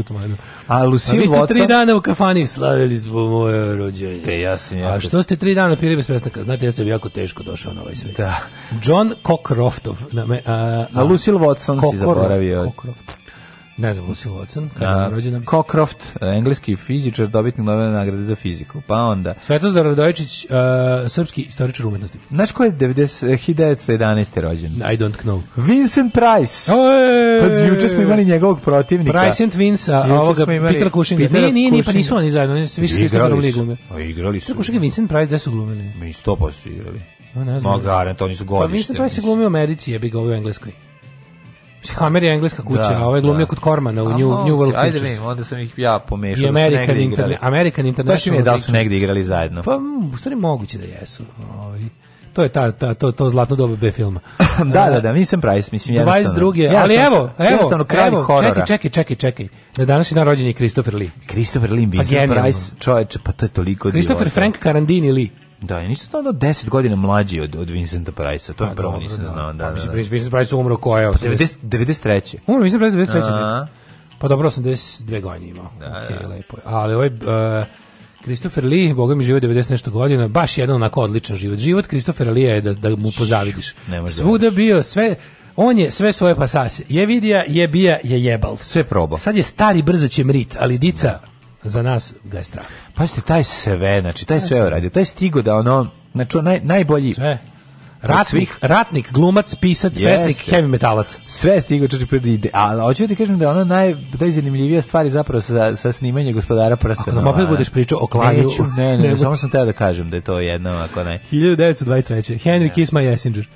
A Lucille Watson... Vi ste tri dana u kafani slavili zbog moje rođenje. Te, ja sam jako... A što ste tri dana pili bez prestanka? Znate, ja sam jako teško došao na ovaj svet. Da. John Cockcroftov. Na me, a, a, a Lucille Watson Cockroft, si zaboravio. Cockcroft. Ne znam, Lucy Watson, kada je da. rođena? Cockcroft, engleski fizičar, dobitnik nove nagrade za fiziku. Pa onda... Svetozar Radojičić, uh, srpski istoričar umetnosti. Znaš ko je 90, 1911. rođen? I don't know. Vincent Price. Pa juče smo imali njegovog protivnika. Price and Vince, a ovoga Petra Kušinga. Peter nije, nije, nije, pa nisu oni zajedno, oni su više Kristoforom Lee glumili. Pa igrali su. Petra Kušinga i Vincent Price, gde su glumili? Mi sto pa 100% igrali. No, ne znam. Mogaren, to oni su godište. Pa Vincent Price je glumio u Americi, je bi ga u Engleskoj. Hammer je engleska kuća, da, a ovaj glumio da. kod Kormana u New, New World Ajde vidim, onda sam ih ja pomešao. I American, da su American International. Baš mi je da li su negdje igrali zajedno. Pa, u stvari moguće da jesu. Ovaj to je ta, ta, to, to zlatno doba B filma. da, da, da, nisam Price, mislim, jednostavno. 22. ali evo, evo, jednostavno evo, horora. Čekaj, čekaj, čekaj, Na današnji dan rođen je Christopher Lee. Christopher Lee, Vincent pa Price, pa čoveče, pa to je toliko Christopher divota. Frank Carandini Lee. Da, ja nisam znao da 10 godina mlađi od, od Vincenta Price-a, to je pa prvo dobro, nisam da. znao. Da, pa da, da. Vincent Price umro koja? 90, 93. Umro Vincent Price 93. A. Pa dobro, 82 godine imao. Da, okay, da. lepo. Ali ovaj... Uh, Christopher Lee, boga mi živo 90 nešto godina, baš jedan onako odličan život. Život Christopher Lee je da, da mu pozavidiš. Da Svuda bio, sve, on je sve svoje pasase. Je vidija, je bija, je jebal. Sve probao. Sad je stari, brzo će mrit, ali dica, da za nas ga je strah. Pazite, taj sve, znači, taj sve znači. uradio, taj stigo da ono, znači, naj, najbolji... Sve. Ratnik, ratnik, glumac, pisac, pesnik, heavy metalac. Sve je stigao čoče ide. ali hoću da ti kažem da ono naj, najzanimljivija stvar je zapravo sa, sa snimanje gospodara prstena. Ako nam opet budeš pričao o klanju... Neću, ne, ne, ne, samo sam teo da kažem da je to jedno ako ne. 1923. Henry Kiss My Essinger,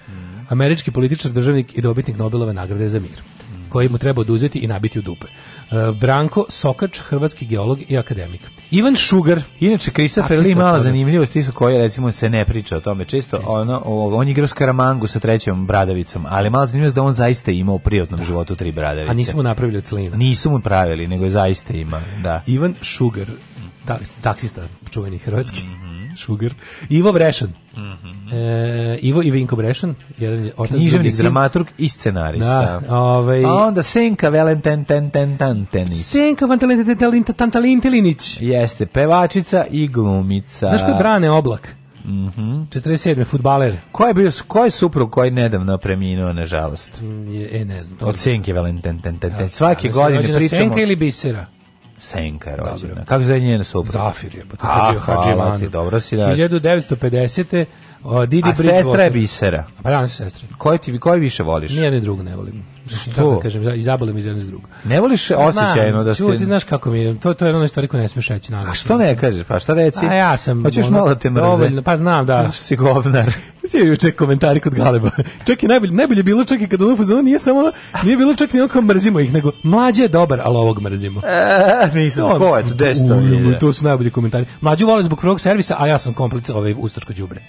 američki političar, državnik i dobitnik Nobelove nagrade za mir, mm. koji mu treba oduzeti i nabiti u dupe. E, Branko Sokač, hrvatski geolog i akademik. Ivan Šugar. Inače, Christopher Lee mala zanimljivost, isto koja recimo se ne priča o tome često. često. Ono, on igra skaramangu sa trećom bradavicom, ali mala zanimljivost da on zaista ima u privatnom da. životu tri bradavice. A nisu mu napravili od slina. Nisu mu pravili, nego je zaista ima, da. Ivan Šugar, taksista čuveni hrvatski. Mm -hmm. Sugar. Ivo Brešan. Mm -hmm. e, Ivo i Vinko Brešan, jedan otac književnik, dramaturg i scenarista. Da, ovaj... A onda Senka Valenten Senka Valenten Jeste, pevačica i glumica. Znaš Brane Oblak? Mhm. 47. fudbaler. Ko je bio ko je suprug koji nedavno preminuo nažalost? Mm, je, e ne znam. Od Senke Valenten da, Svake da, godine pričamo. Senka ili Bisera? Senka je rođena. Kako se zove njena supruga? Zafir je. Aha, pa hvala ti, dobro si daš. 1950. O, Didi A sestra je bisera. Pa da, sestra. Koje ti koji više voliš? Nijedne drug ne volim. Što? Da kažem, da, izabole mi iz jedne druge. Ne voliš osjećajno da ste... Čuti, znaš kako mi to, to je jedna stvari koju ne smiješ reći. Naravno. A što ne kažeš? Pa šta reci? A ja sam... Hoćeš ono, malo te mrze. Dovoljno, pa znam, da. Znaš si govnar. Sio juče komentari kod Galeba. čak i najbolje, najbolje bilo čak i kad ono fuzon nije samo nije bilo čak ni onako mrzimo ih, nego mlađe je dobar, ali ovog mrzimo. E, nisam, ko je to, desto? to su najbolji komentari. Mlađu vole zbog prvog servisa, a ja sam komplet ovaj, ustaško đubre.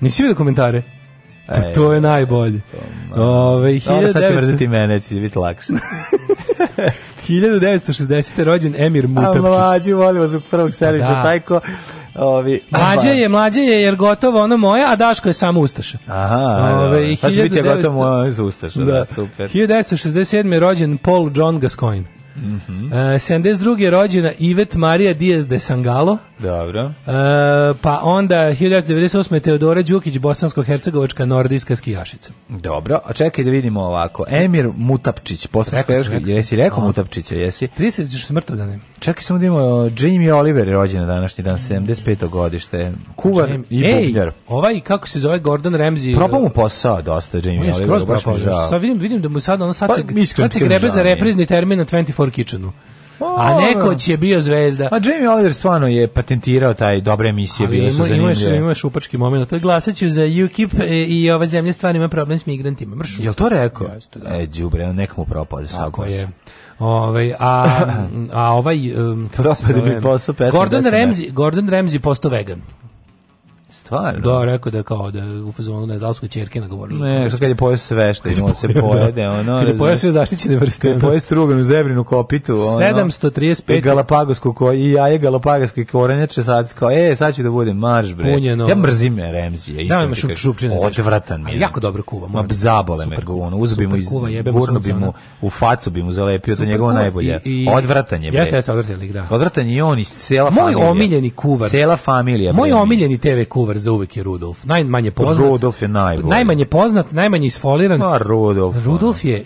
Nisi vidio komentare? Pa e, to je najbolje. Ove, 1900... Da, Ovo sad će mrziti mene, će da biti lakše. 1960. rođen Emir Mutapčić. A mlađi, volim vas u prvog servisa, pa da. taj ko... Ovi, mlađe pa- je, mlađe je, jer gotovo ono moje, a Daško je samo Ustaša. Aha, da, Ove, da, da. 1900... biti je gotovo moje iz Ustaša, da. da, super. 1967. rođen Paul John Gascoigne. Mm -hmm. e, 72. je rođena Ivet Marija Diaz de Sangalo. Dobro. E, pa onda 1998. Teodora Đukić, bosansko-hercegovačka nordijska skijašica. Dobro, a čekaj da vidimo ovako. Emir Mutapčić, bosansko-hercegovačka, jesi rekao Mutapčića, jesi? 30. smrtov dana. Čekaj samo da imamo, e, Jamie Oliver je rođen današnji dan, 75. godište. Kuvar i i Ej, ovaj, kako se zove, Gordon Ramsay e, Probao mu posao dosta, Jamie Oliver. Sad vidim, vidim da mu sad, ono sad, pa, sad se grebe za reprizni termin na 24 Hellcore Kitchenu. O, a da. neko je bio zvezda. A Jamie Oliver stvarno je patentirao taj dobre emisije, bile su zanimljive. Imaš, imaš upački moment. Glasaću za UKIP e, i ova zemlja stvarno ima problem s migrantima. Mršu. Jel to rekao? Jeste, da. E, džubre, nekomu propao da saglas. Ovaj a a ovaj um, propade mi posao pesma. Gordon da Ramsay, Gordon Ramsay postao vegan. Stvarno? Da, rekao da kao da u fazonu ne znam da su ćerke nagovorili. Ne, što kad je pojeo sve što imao se da. pojede, ono. Kad je pojeo sve zaštićene vrste. Kad je pojeo struganu, zebrinu, kopitu, ono. 735 Galapagosku koji i jaje Galapagosku i korenjače sad kao e, sad ću da budem marš bre. Punjeno. Ja mrzim Remzija. Da, imaš šupčine. Odvratan mi. Jako dobro kuva, moram. Da- zabole me ono, uzbimo iz gurno bi mu u facu bi mu zalepio to njegovo najbolje. Odvratan je. Jeste, jeste odvratan lik, da. Odvratan je on iz cela familija. Moj omiljeni kuvar. Cela familija. Moj omiljeni TV kuvar dobar za uvek je Rudolf. Najmanje poznat. Rudolf je najbolji. Najmanje poznat, najmanje isfoliran. A Rudolf. Rudolf je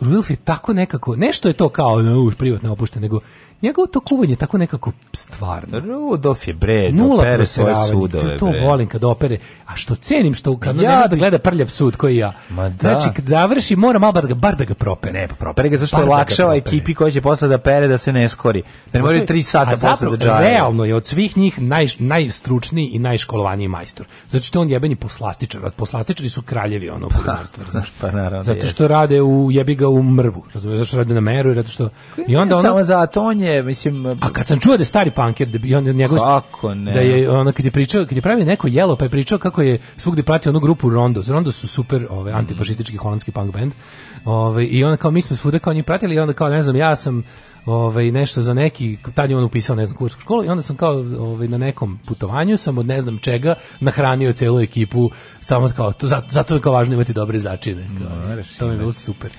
Rudolf je tako nekako, nešto je to kao no, privatno opušten, nego njegovo to kuvanje tako nekako stvarno. Rudolf je bre, da Nula opere svoje sudove. To, to volim kad opere. A što cenim, što kad ja... da gleda prljav sud koji ja. Ma da. Znači, kad završi, mora malo bar da ga, bar da ga propere. Ne, pa propere ga, zašto bar je da lakšava ekipi koja će posle da pere da se ne skori. Da ne moraju tri sata posle da džaje. Realno je od svih njih naj, najstručniji i najškolovaniji majstor. Znači, što on jebeni poslastičar. Od Poslastičari su kraljevi ono kulinarstva, pa, pa, znaš. Pa, naravno, zato što jest. rade u jebi ga u mrvu. Razumiješ, zato što rade na meru i zato što i onda ono samo zato on je je, mislim... A kad sam čuo da je stari panker da on njegov... Kako ne? Da je, ono, kad je pričao, kad je pravio neko jelo, pa je pričao kako je svugde pratio onu grupu Rondos. Rondo su super, ove, antifašistički holandski punk bend Ove, I onda kao, mi smo svuda kao oni pratili i onda kao, ne znam, ja sam ovaj nešto za neki tad je on upisao ne znam kursku školu i onda sam kao ovaj na nekom putovanju sam od ne znam čega nahranio celu ekipu samo kao to zato, zato je kao važno imati dobre začine kao, no, to je bilo super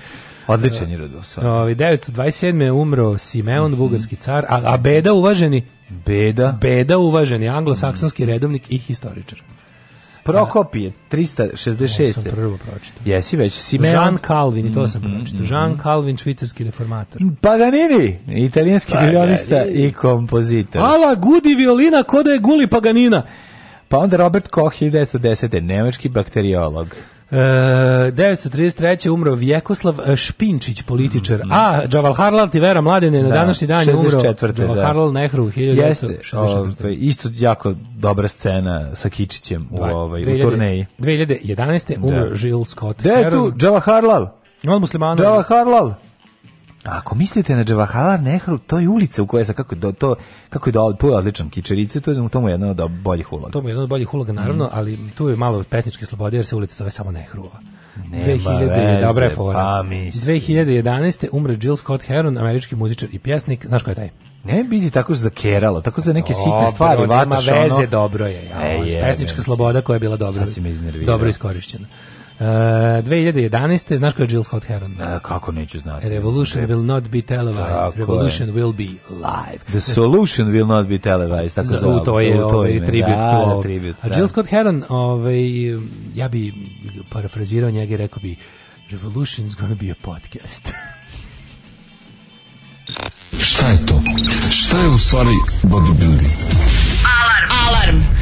Odličan je Radosa. Ovaj 927 je umro Simeon mm -hmm. bugarski car, a, a Beda uvaženi Beda. Beda uvaženi anglosaksonski mm. redovnik i historičar. Prokopije 366. Ja sam prvo pročitao. Jesi već Simeon Jean Calvin, i to sam mhm, pročitao. Mm, mm, Jean mhm. Calvin, švicarski reformator. Paganini, italijanski Paganini. violinista i kompozitor. Ala Gudi violina ko da je Guli Paganina. Pa onda Robert Koch 1910. nemački bakteriolog. Uh, eh, 933. umro Vjekoslav eh, Špinčić, političar. Mm -hmm. A, Džaval Harlal Tivera Mladene na da, današnji dan je umro. 64. Džaval da. Nehru, 1964. Jeste, ove, ovaj, isto jako dobra scena sa Kičićem u, ovaj, u turneji. 2011. Da. umro da. Jill Scott. Gde je tu Džaval Harlal? On musliman. Džaval Harlal. Ako mislite na Džavahala Nehru, to je ulica u kojoj se kako do to kako je do, to je odličan kičerice, to je u tomu jedna od boljih uloga. To je jedna od boljih uloga naravno, mm. ali tu je malo pesničke slobode jer se ulica zove samo Nehrova. Nema 2000, veze, dobra pa fora. Pa 2011. umre Jill Scott Heron, američki muzičar i pjesnik. Znaš ko je taj? Ne biti tako za Kerala, tako za neke sitne stvari, vataš ono. dobro je. Ja, e, pesnička sloboda koja je bila dobro, dobro iskorišćena. Uh, e, 2011. Znaš ko je Jill Scott Heron? E, kako neću znati. Revolution will not be televised. Tako Revolution je. will be live. The solution will not be televised. Tako zove. U to je ovaj, tribut. Da, to, da, tribut A Jill Scott Heron, ovaj, ja bi parafrazirao njega i rekao bi Revolution's gonna be a podcast. Šta je to? Šta je u stvari bodybuilding? Alarm! Alarm!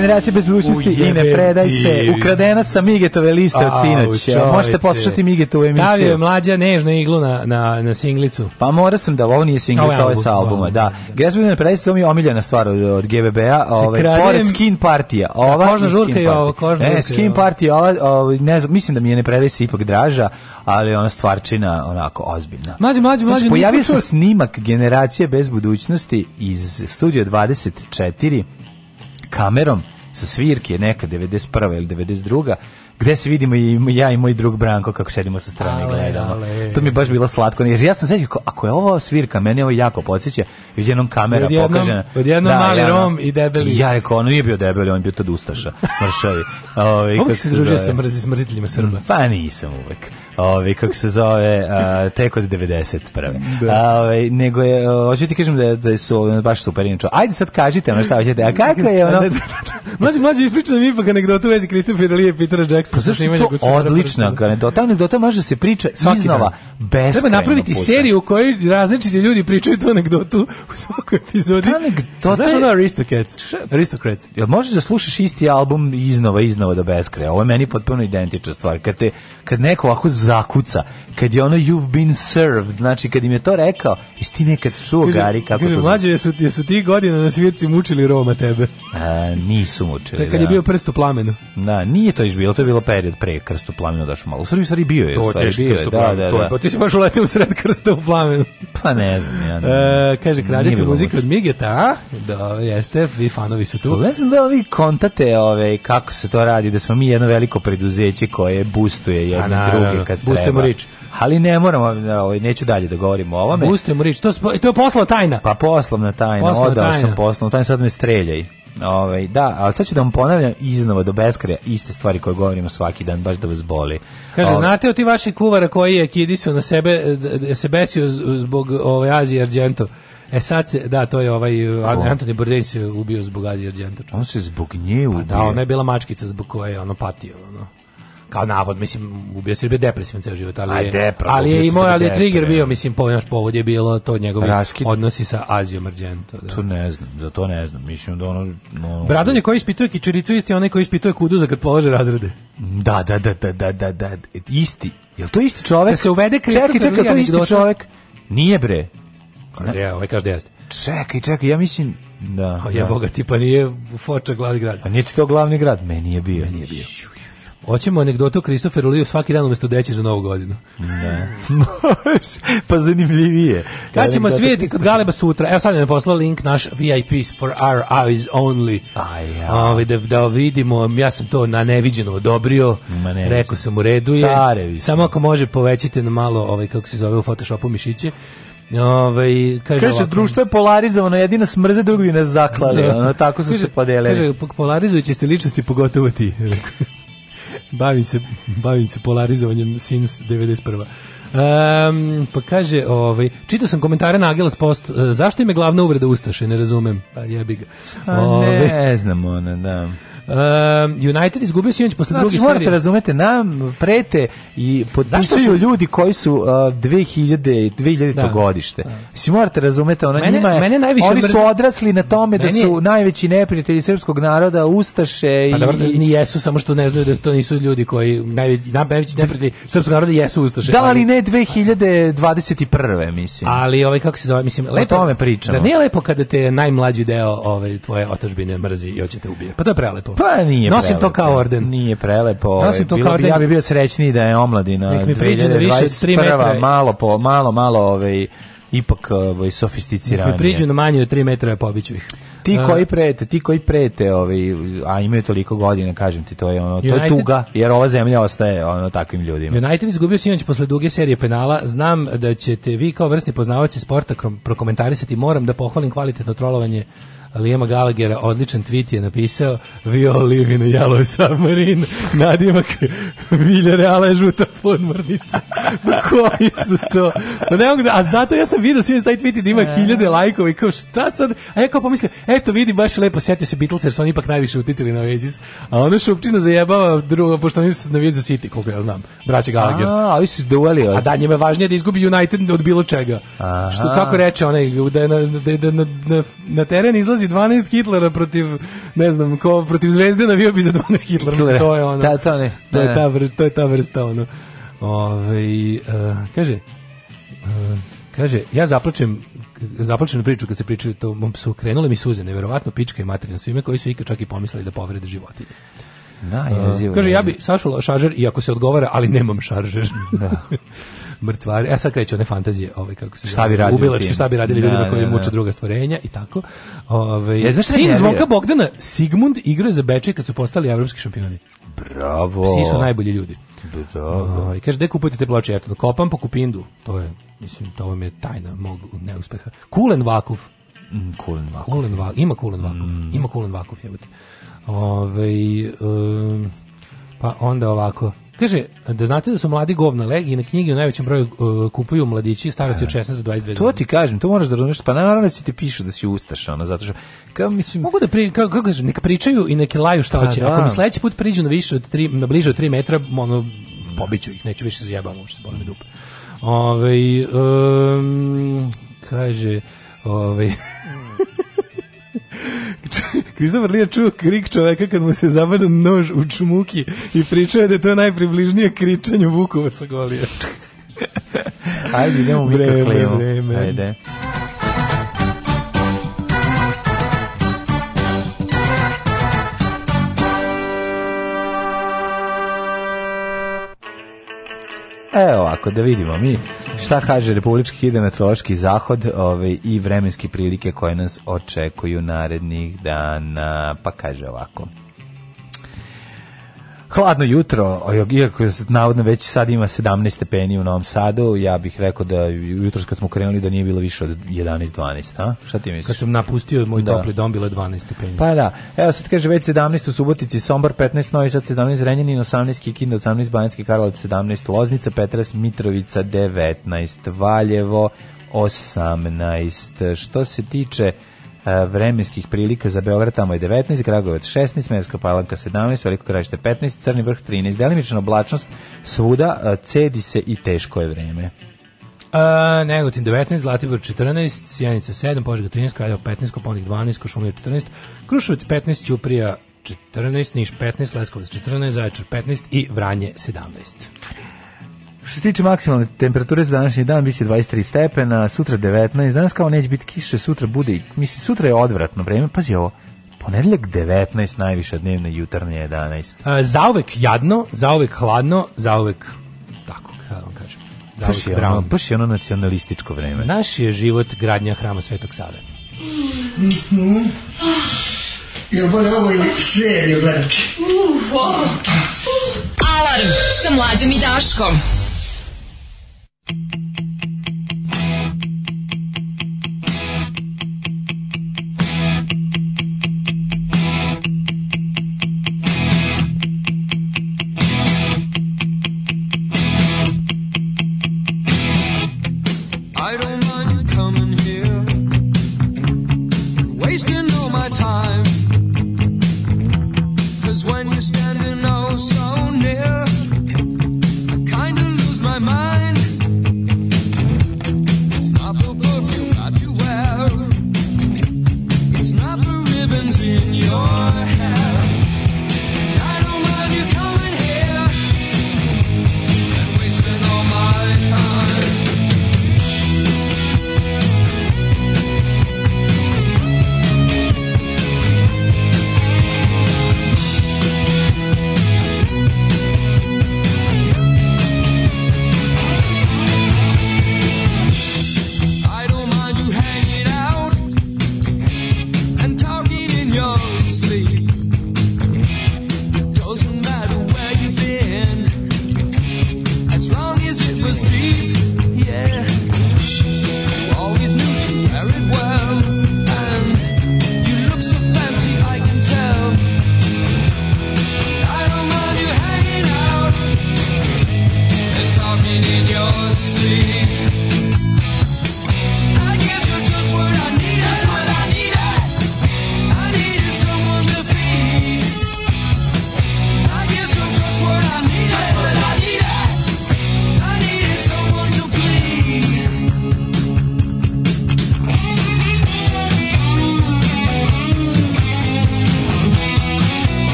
Generacija bez budućnosti i ne predaj se. Ukradena sa Migetove liste od sinoć. Možete poslušati Migetovu emisiju. Stavio je mlađa nežna iglu na, na, na singlicu. Pa mora sam da ovo nije singlica, ovo je sa albuma. Da. Generacija da. da, da. predaj se, to mi je omiljena stvar od, od GBB-a. Ovaj, pored skin partija. Ova kožna žurka i ovo. Kožna ne, skin partija, ova, ova, ne znam, mislim da mi je ne predaj se ipak draža, ali ona stvarčina onako ozbiljna. Mlađe, mlađe, mlađe. Znači, pojavio se snimak generacije bez budućnosti iz Studio 24 kamerom sa svirke neka 91. ili 92. gde se vidimo i ja i moj drug Branko kako sedimo sa strane ale, gledamo. Ale. To mi je baš bilo slatko. Jer ja sam sećao ako je ovo svirka, meni ovo jako podsjeća. I odjednom kamera odjednom, pokažena. Odjednom da, mali ja, rom i debeli. Ja rekao, on nije bio debeli, on je bio tad ustaša. Mršavi. Ovo ovaj, se družio sa mrziteljima Srba. Pa nisam uvek ovaj kako se zove, a, tek od 91. Da. Ovaj nego je hoću ti kažem da je, da su baš super inače. Ajde sad kažite ono šta hoćete. A kako je ono? mlađi mlađi ispričaj mi ipak anegdotu u vezi Christopher Lee Peter Jackson. Pa zašto to odlična anegdota, anegdota može da se priča svaki iznova. Treba napraviti puta. seriju u kojoj različiti ljudi pričaju tu anegdotu u svakoj epizodi. Ta anegdota Znaš ono Aristocats? Aristocats. Jel možeš da slušaš isti album iznova, iznova do da beskraja? Ovo je meni potpuno identična stvar. Kad, te, kad neko ovako zakuca kad je ono you've been served znači kad im je to rekao jesi ti nekad čuo kaže, Gari kako kaže, to znači mlađe jesu, jesu ti godine na svirci mučili Roma tebe a, nisu mučili Te kad je da. bio prst u plamenu da nije to još bilo to je bilo period pre krsta u plamenu došao da, malo u Srbiji stvari bio je to stvari, bio je, da, da, da. To, ti si baš uletio u sred krsta u plamenu pa ne znam ja, ne, e, kaže krade se muzika od Migeta a? da jeste vi fanovi su tu pa ne znam da li kontate ove, kako se to radi da smo mi jedno veliko preduzeće koje bustuje jedni pa druge treba. rič. Ali ne moram, da, ovaj neću dalje da govorim o ovome. Bustemo rič, to, je to je poslo tajna. Pa poslovna tajna, poslovna odao tajna. sam poslovnu tajnu, sad me streljaj. Ovaj da, ali sad ću da vam ponavljam iznova do beskraja iste stvari koje govorimo svaki dan, baš da vas boli. Kaže, ove, ovaj- znate o ti vaši kuvara koji je kidisao na sebe, da se besio zbog ove ovaj, Azije Argento? E sad se, da, to je ovaj Antoni Bourdain se ubio zbog Azije Argento. On se zbog nje ubio? Pa da, ona je bila mačkica zbog koje je ono patio. Ono kao navod, mislim, ubio se bio depresivan ceo život, ali je, depra, ali je imao, da ali je trigger bio, mislim, po naš povod je bilo to njegovi Raskid. odnosi sa Azijom Argento. Da. To ne znam, za to ne znam, mislim da ono... ono Bradon je koji ispituje kičericu, isti onaj koji ispituje kudu za kad polože razrede. Da, da, da, da, da, da, da, e, isti. Jel to isti čovek? Da se uvede Kristofer Čekaj, čekaj, to isti čovek? Nije bre. Na... Pa, ja, ovaj kaže da jeste. Čekaj, čekaj, ja mislim, da. O, ja da. boga, tipa nije Foča glavni grad. A nije ti to glavni grad? Meni je bio. Meni je bio. Hoćemo anegdotu Kristoferu Liju svaki dan umesto deće za novu godinu. Da. pa zanimljivije. Kad ćemo svijeti kod Galeba sutra. Evo sad mi je poslao link naš VIP for our eyes only. Aj, ovaj, da, da vidimo, ja sam to na neviđeno odobrio. Ne Rekao sam u redu je. Carevi Samo ako može povećite na malo, ovaj, kako se zove u Photoshopu mišiće. Ove, ovaj, kaže, kaže ovako, društvo je polarizovano, jedina smrze, drugi ne zaklada, tako su kaže, se podelili. Kaže, polarizujući ste ličnosti, pogotovo ti. Bavim se, bavim se polarizovanjem since 91. Um, pa kaže, ovaj, čitao sam komentare na Agilas Post, uh, zašto im je glavna uvreda Ustaše, ne razumem, pa jebi ga. Pa Ove, ne znam ona, da. Ehm, United izgubio sinoć posle znači, druge serije. Morate razumete, nam prete i potpisuju ljudi koji su uh, 2000 2000 da. godište. Da. Mislim morate razumete, ona mene, njima je, mene najviše oni su odrasli na tome da su najveći neprijatelji srpskog naroda ustaše pa i pa, dobro, i... jesu samo što ne znaju da to nisu ljudi koji najveći najveći neprijatelji srpskog naroda jesu ustaše. Da ali ne 2021. mislim. Ali ovaj kako se zove, mislim, lepo o tome pričamo. Zar nije lepo kada te najmlađi deo ove ovaj, tvoje otadžbine mrzi i hoćete ubije? Pa to je prelepo. Pa nije Nosim prelepo. to kao orden. Nije prelepo. Ovaj, Nosim to Bilo kao bi, Ja bih bio srećniji da je omladina. Nek mi priđe da više 3 metra. Malo, po, malo, malo ovaj, ipak ovaj, sofisticiranije. Nek mi priđu na manje od 3 metra, pobiću ih. Ti koji prete, ti koji prete, ovaj, a imaju toliko godina, kažem ti, to je ono, United, to je tuga, jer ova zemlja ostaje ono takvim ljudima. United izgubio sinoć posle duge serije penala. Znam da ćete vi kao vrsni poznavaoci sporta prokomentarisati, moram da pohvalim kvalitetno trolovanje Lijema Galagera odličan tweet je napisao We all live in a yellow submarine nadimak Villareala je žuta podmornica koji su to no, ne mogu da, a zato ja sam vidio svi taj tweet da ima e. hiljade lajkova i kao šta sad a ja kao pomislio eto vidi baš lepo setio se Beatles jer su oni ipak najviše uticali na Oasis a ono šupčina zajebava druga pošto oni su na Oasis City koliko ja znam braća Gallagher a ovi su dueli a da njima je važnije da izgubi United od bilo čega Aha. što kako reče onaj da je na, da, da je na, na, na teren izlazi izlazi 12 Hitlera protiv, ne znam, ko, protiv zvezde navio bi za 12 Hitlera. Hitlera. To je ono. Da, to ne. To, da, je, da. ta to je ta vrsta, ono. Ove, ovaj, uh, kaže, uh, kaže, ja zaplačem započenu priču kad se pričaju to mom psu krenule mi suze neverovatno pička i materina svime koji su ikad čak i pomislili da povrede životinje. Da, uh, kaže ja bi sašao šaržer iako se odgovara, ali nemam šaržer. Da. mrtvari. E sad kreću one fantazije, ovaj kako se šta bi radili ubilački, šta bi radili da, ljudima koji da, da. muče druga stvorenja i tako. Ovaj ja, sin Zvonka Bogdana Sigmund igrao za Bečej kad su postali evropski šampioni. Bravo. Svi su najbolji ljudi. Bravo. I ovaj, kaže, gde kupujete te ploče? Jeftan, kopam po kupindu. To je, mislim, to vam je tajna mog neuspeha. Kulen Vakuf. Mm, kulen Vakuf. Kulen va, ima Kulen Vakuf. Mm. Ima Kulen Vakuf, jebote. Ovaj um, pa onda ovako. Kaže, da znate da su mladi govna leg i na knjigi u najvećem broju uh, kupuju mladići starosti od 16 e, do 22 godina. To ti kažem, to moraš da razumeš, pa naravno da ti pišu da si ustaš, ono, zato što, kao mislim... Mogu da, pri, kao, kako kažem, neka pričaju i neka laju šta pa hoće. Ako da. mi sledeći put priđu na, više od tri, na bliže od 3 metra, ono, pobiću ih, neću više zajebam, uopšte, boli me dupe. Ove, um, kaže, ove... Kristofer Lija čuo krik čoveka kad mu se zabada nož u čmuki i pričao da je to najpribližnije kričanju Vukova sa golije. Ajde, idemo u mikroklemu. Ajde. Evo ovako, da vidimo mi šta kaže Republički hidrometeorološki zahod ove, i vremenske prilike koje nas očekuju narednih dana, pa kaže ovako hladno jutro, iako navodno već sad ima 17 stepeni u Novom Sadu, ja bih rekao da jutros kad smo krenuli da nije bilo više od 11-12, a? Šta ti misliš? Kad sam napustio moj da. topli dom, bilo je 12 stepeni. Pa da, evo sad kaže već 17 u Subotici, Sombar 15, Novi Sad 17, Renjanin 18, Kikinda 18, Banjski Karlovac 17, Loznica, Petras, Mitrovica 19, Valjevo 18. Što se tiče E, vremenskih prilika za Beograd tamo je 19, Kragovac 16, Smerska palanka 17, Veliko krajište 15, Crni vrh 13. Delimična oblačnost svuda, e, cedi se i teško je vreme. Uh, Negotin 19, Zlatibor 14, Sjenica 7, Požega 13, Kraljevo 15, Koponik 12, Košumlija 14, Kruševac 15, Ćuprija 14, Niš 15, Leskovac 14, Zaječar 15 i Vranje 17. Što se tiče maksimalne temperature za današnji dan biće 23 stepena, sutra 19, danas kao neće biti kiše, sutra bude mislim sutra je odvratno vreme, pazi ovo. Ponedeljak 19 najviša dnevna, jutarnje 11. A, zauvek jadno, zauvek hladno, zauvek tako, kako da vam kažem. Baš je, ono, baš je ono nacionalističko vreme. Naš je život gradnja hrama Svetog Save. Mm -hmm. Jel ovo ili seriju gledati? Alarm sa mlađom i Daškom. thank you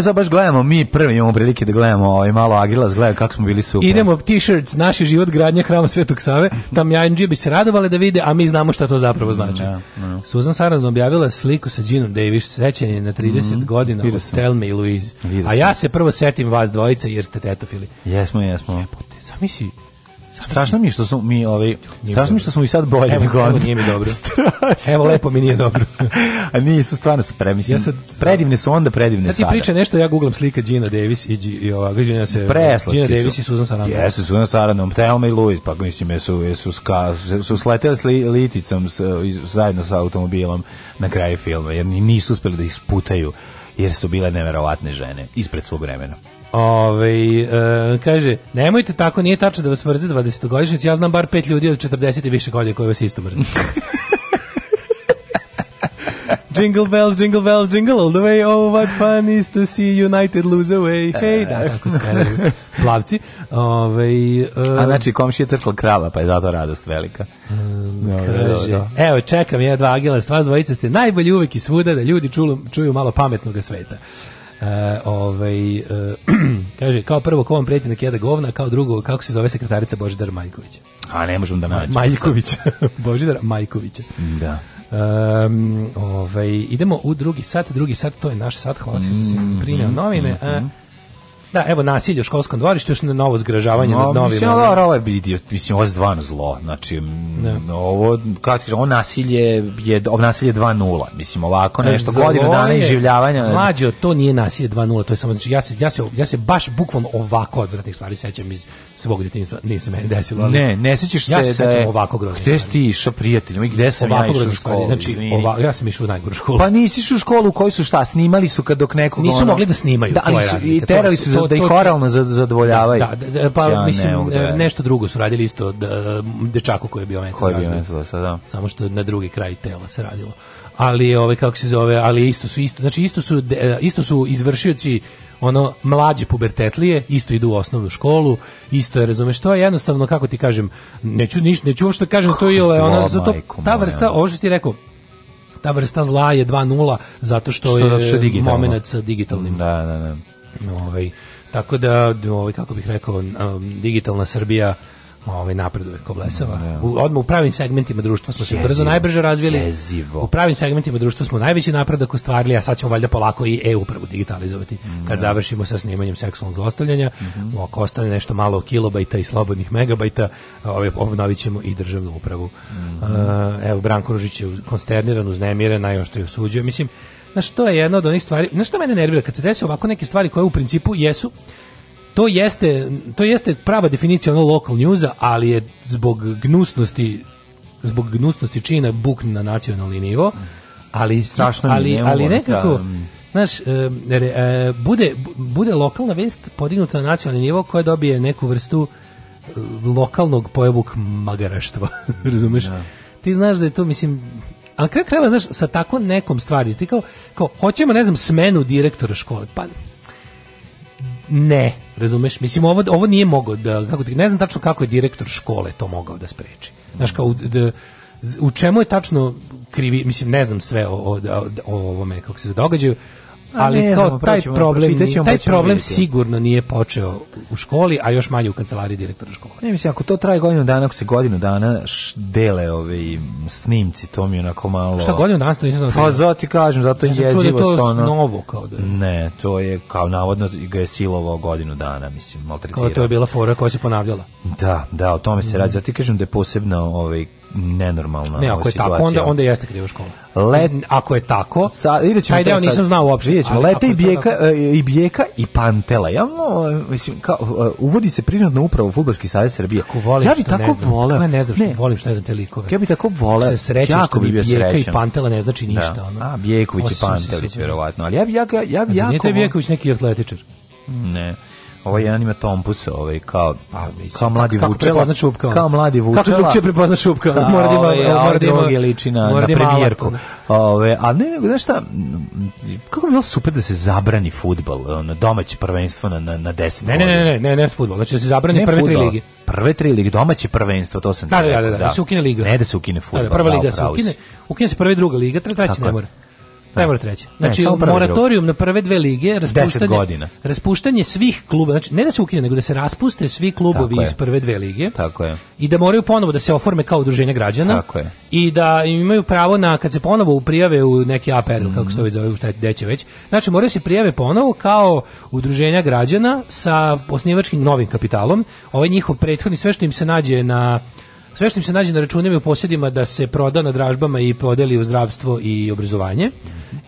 evo sad baš gledamo, mi prvi imamo prilike da gledamo ovaj malo Agilas, gledam kako smo bili super. Idemo t-shirts, naši život gradnja hrama Svetog Save, tam Janđi bi se radovali da vide, a mi znamo šta to zapravo znači. Mm, da, mm, da. mm. Susan Sarandon objavila sliku sa Džinom Davis, sećanje na 30 mhm, godina Vidio od Tell Me Louise. a ja se prvo setim vas dvojica jer ste tetofili. Jesmo, jesmo. Jepote, zamisli, Strašno mi što su mi ovaj strašno mi što smo i sad bolje evo, nego evo, nije mi dobro. Strašno. Evo lepo mi nije dobro. A nisu stvarno su pre, mislim, ja sad, predivne su onda predivne sad. Sad ti priča nešto ja guglam slika Gina Davis i i ova Gina se Gina Davis su. i Susan Sarandon. Jesu Susan Sarandon, pa Thelma i Louise, pa mislim jesu jesu ska, su sleteli s li, liticom s, zajedno sa automobilom na kraju filma jer nisu uspeli da ih sputaju jer su bile neverovatne žene ispred svog vremena. Ove, e, kaže, nemojte tako, nije tačno da vas mrze 20-godišnjac, ja znam bar pet ljudi od 40 i više godina koji vas isto mrze. jingle bells, jingle bells, jingle all the way. Oh, what fun is to see United lose away. hey, da, e. tako se Plavci. Ove, uh, A znači, komšija crkla krava, pa je zato radost velika. Mm, kaže, evo, čekam ja dva agila, vas dvojica ste najbolji uvek i svuda da ljudi čulu, čuju malo pametnog sveta. E, ovaj, e, kaže, kao prvo, ko vam prijeti na kjeda govna, kao drugo, kako se zove sekretarica Božidara Maljkovića? A ne možemo da nađemo. Maljkovića. Božidara Maljkovića. Da. Um, ovaj, idemo u drugi sat, drugi sat, to je naš sat, hvala ti mm, što si mm-hmm. primio novine. Mm, a, mm-hmm. Da, evo nasilje u školskom dvorištu, još novo zgražavanje no, nad novim. Mislim, ali, ovo je idiot, mislim, ovo je stvarno zlo. Znači, ne. Da. ovo, kako ti ovo nasilje je, ovo nasilje 2.0, mislim, ovako, nešto e, godinu dana življavanja. Mlađo, to nije nasilje 2.0, to je samo, znači, ja se, ja se, ja se baš bukvalno ovako odvratnih stvari sećam iz svog djetinjstva, nije se meni desilo. Ali ne, ne sećaš ja se, se da je, ovako Gde si ti išao prijateljima i gde sam ovako ja išao u školu? Znači, ova, ja sam išao u najgoru školu. Pa nisi išao u školu koju su šta, snimali su kad dok nekog... Nisu ono, mogli da snimaju. Da, ali su, i terali su to, da ih oralno zadovoljavaju. Da, da, da, pa znači, ja mislim, da e, nešto drugo su radili isto da, dečaku koji je bio mentalno koji da, da. Samo što na drugi kraj tela se radilo. Ali ove, ovaj, kako se zove, ali isto su isto, znači isto su e, isto su izvršioci ono mlađe pubertetlije isto idu u osnovnu školu, isto je razumeš to je jednostavno kako ti kažem, neću ništa, neću uopšte da kažem to je ona za to ta vrsta, ovo što ti rekao, ta vrsta zla je 2.0 zato što, što je, što je momenat sa digitalnim. Da, da, da. Ovaj Tako da, ovaj, kako bih rekao, um, digitalna Srbija ovaj napreduje kao blesava. Mm, u, odmah u pravim segmentima društva smo se jezivo, brzo najbrže razvili. Jezivo. U pravim segmentima društva smo najveći napredak ostvarili, a sad ćemo valjda polako i e-upravu digitalizovati mm, kad završimo sa snimanjem seksualnog zlostavljanja. Mm -hmm. Ako ostane nešto malo kilobajta i slobodnih megabajta, ovaj, obnovit ćemo i državnu upravu. Mm -hmm. uh, evo, Branko Ružić je konsterniran, uznemiren, najoštrije osuđuje. Mislim, Znaš, to je jedna od onih stvari, znaš što mene nervira, kad se desi ovako neke stvari koje u principu jesu, to jeste, to jeste prava definicija ono local newsa, ali je zbog gnusnosti zbog gnusnosti čina buk na nacionalni nivo, ali strašno ali, ne ali nekako da. znaš, e, bude, bude lokalna vest podignuta na nacionalni nivo koja dobije neku vrstu e, lokalnog pojavuk magaraštva, razumeš? Da. Ti znaš da je to, mislim, a kraj krajeva, znaš, sa tako nekom stvari, ti kao, kao, hoćemo, ne znam, smenu direktora škole, pa ne, razumeš? Mislim, ovo, ovo nije mogao da, kako ti, ne znam tačno kako je direktor škole to mogao da spreči. Znaš, kao, da, u čemu je tačno krivi, mislim, ne znam sve o, o, o, o ovome, kako se događaju, ali kao znamo, taj problem ćemo, taj problem vidjeti. sigurno nije počeo u školi, a još manje u kancelariji direktora škole. Ne mislim ako to traje godinu dana, ako se godinu dana dele ovi snimci, to mi onako malo. Šta godinu dana to nisam Pa zato ti kažem, zato je da jezivo to ono... novo kao da. Je. Ne, to je kao navodno ga je silovao godinu dana, mislim, maltretirao. Kao to je bila fora koja se ponavljala. Da, da, o tome se mm. radi. Zato ti kažem da je posebno ovaj nenormalna Ne, ako je situacija. tako, onda, onda jeste kriva škola. Let, ako je tako, sa, vidjet ćemo taj deo nisam znao uopšte. Vidjet ćemo, lete i bijeka, tako... E, i bijeka i pantela. Ja, no, mislim, kao, e, uvodi se prirodna uprava u Futbolski savez Srbije. Kako volim ja bi tako ne znam, voleo. Ja ne znam što ne. volim, što ne znam te likove. Ja bi tako voleo. Se srećeš što bi bijeka srećen. i pantela ne znači da. ništa. Da. Ono. A, Bijeković i Pantelić, verovatno. Ali ja bi, ja, ja bi jako... Zanijete Bijeković neki atletičar? Ne ovaj jedan ima tompus, ovaj kao pa mislim, kao mladi kako, vučela, prepozna Šupka? Kao mladi vučela. Kako drugčije prepozna čupka? Da, mora da ima, mora da ima liči na, na da premijerku. Ove, a ne, znaš šta, kako bi bilo super da se zabrani fudbal, ono domaće prvenstvo na na, na 10. Ne, ne, ne, ne, ne, ne fudbal, znači da se zabrani ne prve futbol, tri lige. Prve tri lige, domaće prvenstvo, to sam. Da, da, da, da, da, da se ukine liga. Ne da se ukine fudbal. Da, da prva da, liga se ukine, ukine se prva i druga liga, treća ne mora. Da. Ne mora treće. Znači, ne, moratorijum na prve dve lige, raspuštanje, godina. raspuštanje svih kluba, znači ne da se ukine, nego da se raspuste svi klubovi Tako iz prve dve lige. Tako je. I da moraju ponovo da se oforme kao udruženje građana. Tako je. I da imaju pravo na, kad se ponovo prijave u neki APR, mm kako se mhm. to već zove, šta deće već, znači moraju da se prijave ponovo kao udruženja građana sa osnivačkim novim kapitalom. Ovaj njihov prethodni, sve što im se nađe na sve što im se nađe na računima i u posjedima da se proda na dražbama i podeli u zdravstvo i obrazovanje.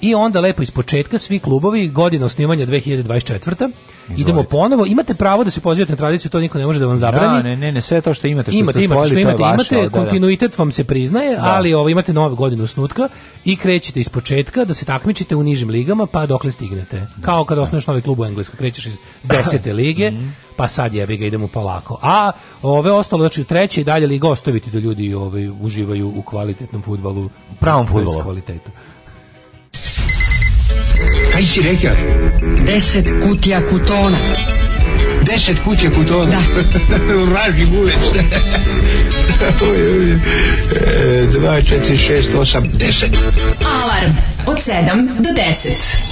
I onda lepo iz početka svi klubovi godina osnivanja 2024 idemo ponovo. Imate pravo da se pozivate na tradiciju, to niko ne može da vam da, zabrani. Da, ne, ne, ne, sve to što imate, što imate, ste imate, što imate, vaše, imate, da, da. kontinuitet vam se priznaje, da. ali ovo imate novu godinu snutka i krećete iz početka da se takmičite u nižim ligama, pa dokle stignete. Kao kad osnuješ novi klub u Engleskoj, krećeš iz desete lige, mhm. pa sad jebi ga idemo polako. A ove ostalo, znači treće i dalje liga ostaviti da ljudi ove, ovaj, uživaju u kvalitetnom futbalu. U pravom futbolu. Kvalitetu. Kaj si rekao? Deset kutija kutona. Deset kutija kutona? Da. Vraži guvec. Dva, četiri, šest, osam, deset. Alarm od sedam do deset.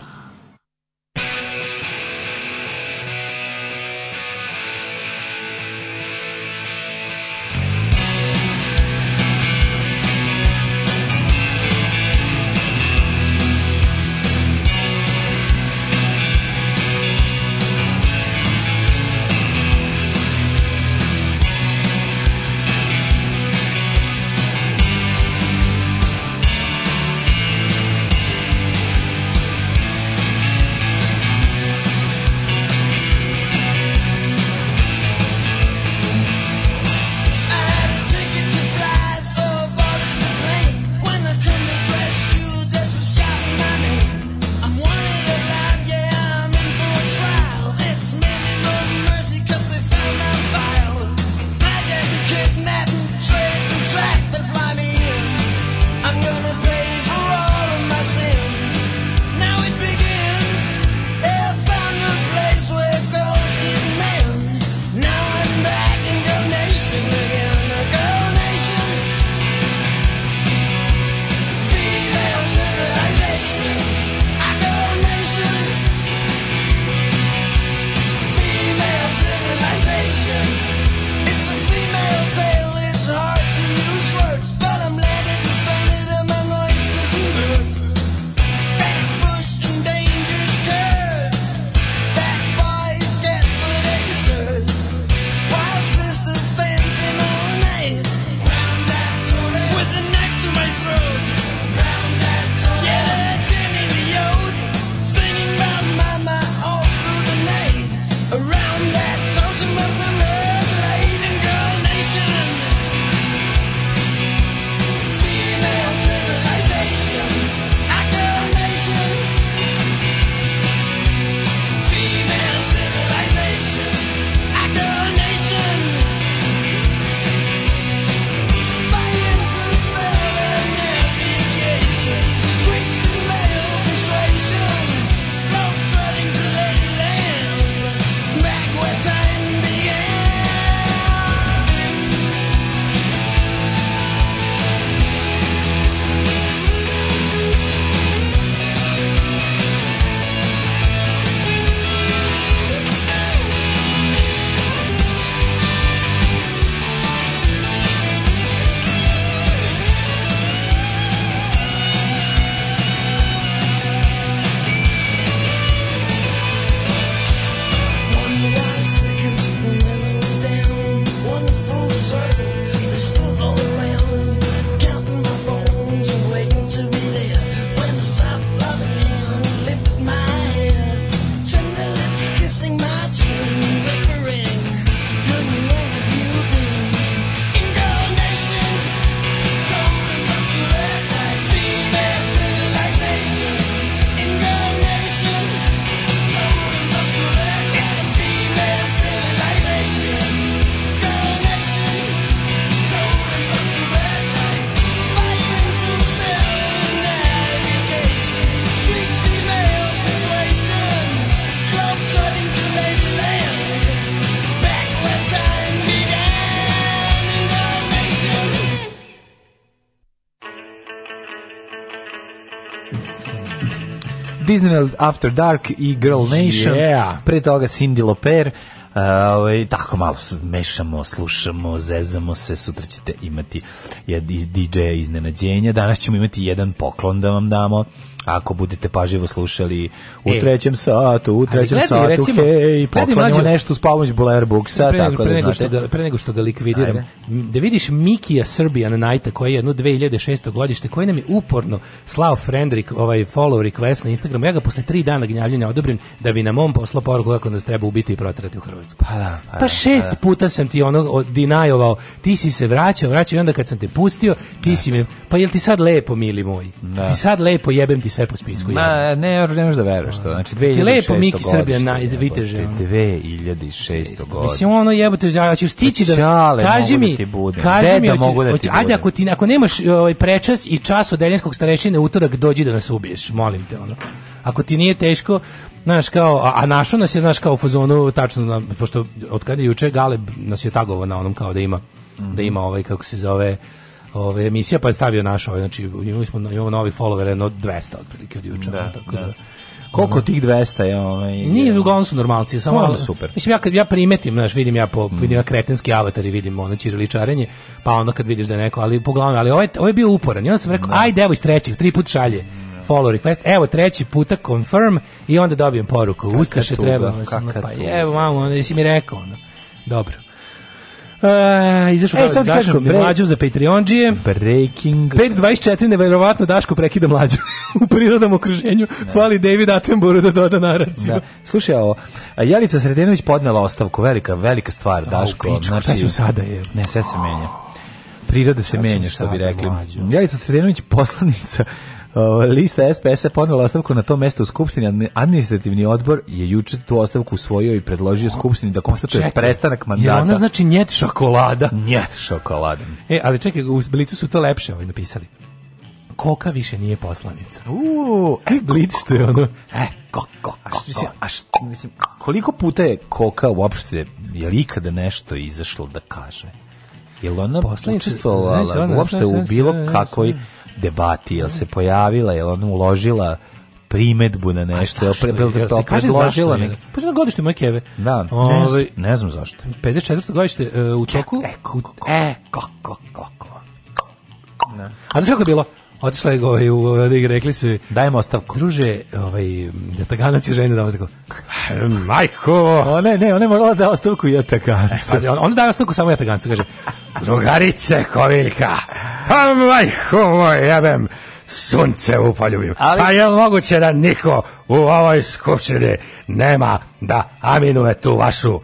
Disneyland After Dark i Girl Nation. Yeah. Pre toga Cindy Loper. Uh, ovaj, tako malo mešamo, slušamo, zezamo se, sutra ćete imati DJ iznenađenja, danas ćemo imati jedan poklon da vam damo ako budete pažljivo slušali u e, trećem satu, u trećem gledaj, satu, recimo, hej, poklonimo nešto s pomoć Blair Booksa, pre, tako da pre, da nego znate. Što pre nego što ga likvidiram, Ajde. da vidiš Mikija Serbian Knighta, koji je jedno 2006. godište, koji nam je uporno slao friend, ovaj follow request na Instagramu, ja ga posle tri dana gnjavljenja odobrim da bi na mom poslao poruku kako nas treba ubiti i proterati u Hrvatsku. Pa, da, pa, pa da, šest pa, puta sam ti ono dinajovao, ti si se vraćao, vraćao i onda kad sam te pustio, ti da. si mi, pa jel ti sad lepo, mili moj? Da. Ti sad lepo, jebem ti sve po spisku. Ma, ne, ne možeš da veruješ to. Znači, 2006. Ti lepo Miki Srbija na viteže. 2006. godine. Mislim, ono jebote, ja ću stići da... Čale, kaži da mi, da budem. Kaži mi, da mogu da ti ajde, ako, ti, ako nemaš ovaj, prečas i čas od eljenskog starešine utorak, dođi da nas ubiješ, molim te, ono. Ako ti nije teško, znaš kao, a, a našo nas je, znaš kao, u fazonu, tačno, na, pošto od kada je juče Galeb nas je tagovao na onom kao da ima, mm. da ima ovaj, kako se zove, ove, emisija, pa je stavio naš, ovaj, znači imali smo, imamo novi follower, jedno 200 otprilike od jučera, da, tako da. da. Koliko tih 200 je ovaj Nije uglavnom su normalci, samo ono, super. Mislim ja kad ja primetim, znaš, vidim ja po mm. vidim ja kretenski avatar i vidim ono ćiriličarenje, pa onda kad vidiš da je neko, ali poglavnom, ali ovaj ovaj je bio uporan. I onda sam rekao, da. ajde evo iz trećeg, tri put šalje da. follow request. Evo treći puta confirm i onda dobijem poruku. Ustaše treba, sam, pa evo mamo, ono, jesi mi rekao ono. Dobro. Uh, izašao e, sad Daško kažem, mlađu za Patreonđije. Breaking. 24, neverovatno Daško prekida mlađu u prirodnom okruženju. Ne. Da. Fali David Attenborough da doda naraciju. Da. Slušaj, ovo, Jelica Sredenović podnela ostavku, velika, velika stvar, Daško. O, pičku, znači, šta smo sada je? Ne, sve se menja priroda se menja, što bi rekli. Mlađu. Jelica Sredenović, poslanica Ovaj, lista SPS-a podnela ostavku na to mesto u Skupštini. Administrativni odbor je juče tu ostavku usvojio i predložio Skupštini da konstatuje prestanak mandata. Je ona znači njet šokolada? Njet šokolada. E, ali čekaj, u Blicu su to lepše ovaj napisali. Koka više nije poslanica. Uuu, e, Blic što je ono, e, ko, ko, ko, mislim, a što, mislim, koliko puta je Koka uopšte, je li ikada nešto izašlo da kaže? Je li ona učestvovala uopšte u bilo kakvoj debati, jel se pojavila, jel ona uložila primetbu na nešto, jel pre, pre, to predložila neki. Pa znam godište moje keve. Da, Ove, ovaj, ne, znam zašto. 54. godište uh, u toku. E, kako, kako. Ne. A znaš kako je bilo? Otišla je ovaj, u, ovaj, rekli su Dajemo ostavku. Druže, ovaj, Jataganac da je žena da ovo majko! O, ne, ne, ona je morala da ostavku Jatagancu. E, on, ona daje ostavku samo Jatagancu, kaže, drugarice Koviljka, a pa majko moj, jebem, sunce upoljubim. Ali... Pa je moguće da niko u ovoj skupštini nema da aminuje tu vašu,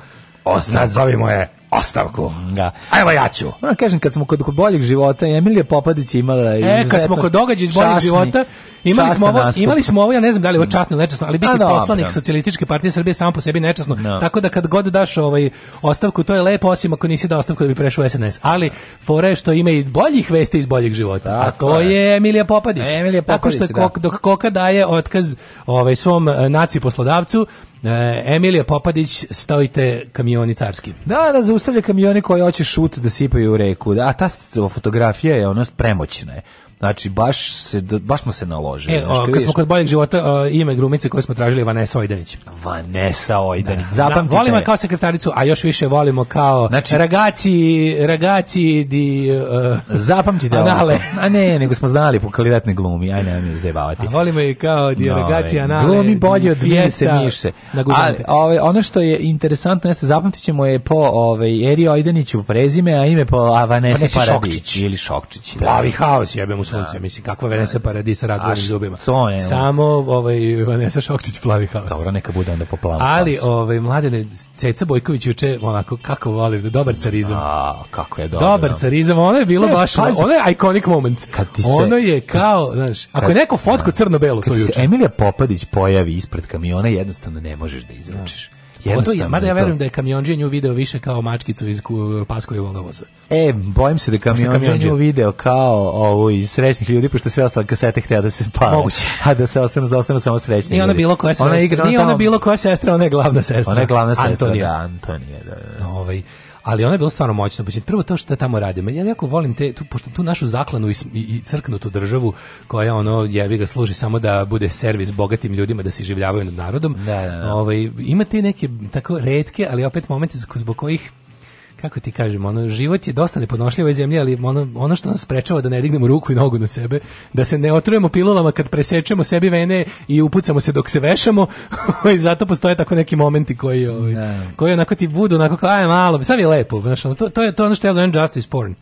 nazovimo je, ostavku. Da. A evo ja ću. Ja kažem kad smo kod, kod boljeg života, Emilija Popadić imala E, kad smo kod događaja iz boljeg života, imali smo ovo, imali smo ovo, ja ne znam da li je ovo mm. časno ili nečasno, ali biti A, da, poslanik da. socijalističke partije Srbije samo po sebi nečasno. No. Da. Tako da kad god daš ovaj ostavku, to je lepo osim ako nisi da ostavku da bi prešao u SNS. Ali fore što ima i boljih vesti iz boljeg života. Da, A to je Emilija Popadić. E, Emilija Popadić. Tako što da. dok Koka daje otkaz ovaj svom eh, naci poslodavcu, E, Emilija Popadić, stojite kamioni carski. Da, da, zaustavlja kamione koje hoće šut da sipaju u reku. A ta fotografija je ona premoćna je. Znači, baš, se, baš smo se naložili. E, o, kad vidiš? smo kod boljeg života, o, ime grumice koje smo tražili je Vanessa Ojdanić. Vanessa Ojdanić, da. zapamtite. volimo je kao sekretaricu, a još više volimo kao znači, ragaci, ragaci di... Uh, zapamtite anale. A ne, nego smo znali po kvalitetnoj glumi, aj ne, ne zajebavati. A volimo je kao di no, ragaci anale. Glumi bolje od Milice Miše. Ali, ove, ono što je interesantno, jeste, zapamtit ćemo je po ove, Eri Ojdaniću prezime, a ime po a Vanessa Paradis. Šokčić. Ili Šokčić. Da. haos, jebe sunce, da. mislim, kakva Vanessa Paradisa radovanim zubima. To ne, Samo ovaj, Vanessa Šokčić plavi haos. Dobro, neka bude onda po plavom Ali, ovaj, mladene, Ceca Bojković juče, onako, kako volim, dobar da, carizam. A, kako je dobro. Dobar carizam, ono je bilo ne, baš, pazi, ono je iconic moment. Kad ti se, ono je kao, znaš, ako je neko fotko da. crno-belo, to juče. Kad se Emilija Popadić pojavi ispred kamiona, jednostavno ne možeš da izručiš. Jednostavno. mada ja verujem da je kamionđe nju video više kao mačkicu iz Paskove voga voza. E, bojim se da kamionđe nju video kao ovo iz srećnih ljudi, pošto sve ostale kasete htjela da se spave. Moguće. A da se ostanu, da ostanu samo srećni Nije ona bilo koja sestra, ona, igra, ona, tamo... ona, bila koja sestra, ona je glavna sestra. Ona je glavna sestra, Antonija. da, Antonija. Da, da. da. Ovaj, ali ona je bila stvarno moćna. Mislim, prvo to što tamo radi, Ja jako volim te, tu, pošto tu našu zaklanu i, i, crknutu državu koja ono jebi ga služi samo da bude servis bogatim ljudima da se življavaju nad narodom. Da, da, da. Ovaj, imate neke tako retke, ali opet momenti zbog kojih kako ti kažem, ono, život je dosta neponošljivo zemlje, ali ono, ono što nas sprečava da ne dignemo ruku i nogu na sebe, da se ne otrujemo pilulama kad presečemo sebi vene i upucamo se dok se vešamo, i ovaj, zato postoje tako neki momenti koji, ovaj, da. koji onako ti budu, onako kao, aj malo, sad je lepo, znaš, ono, to, to je to ono što ja zovem justice porn.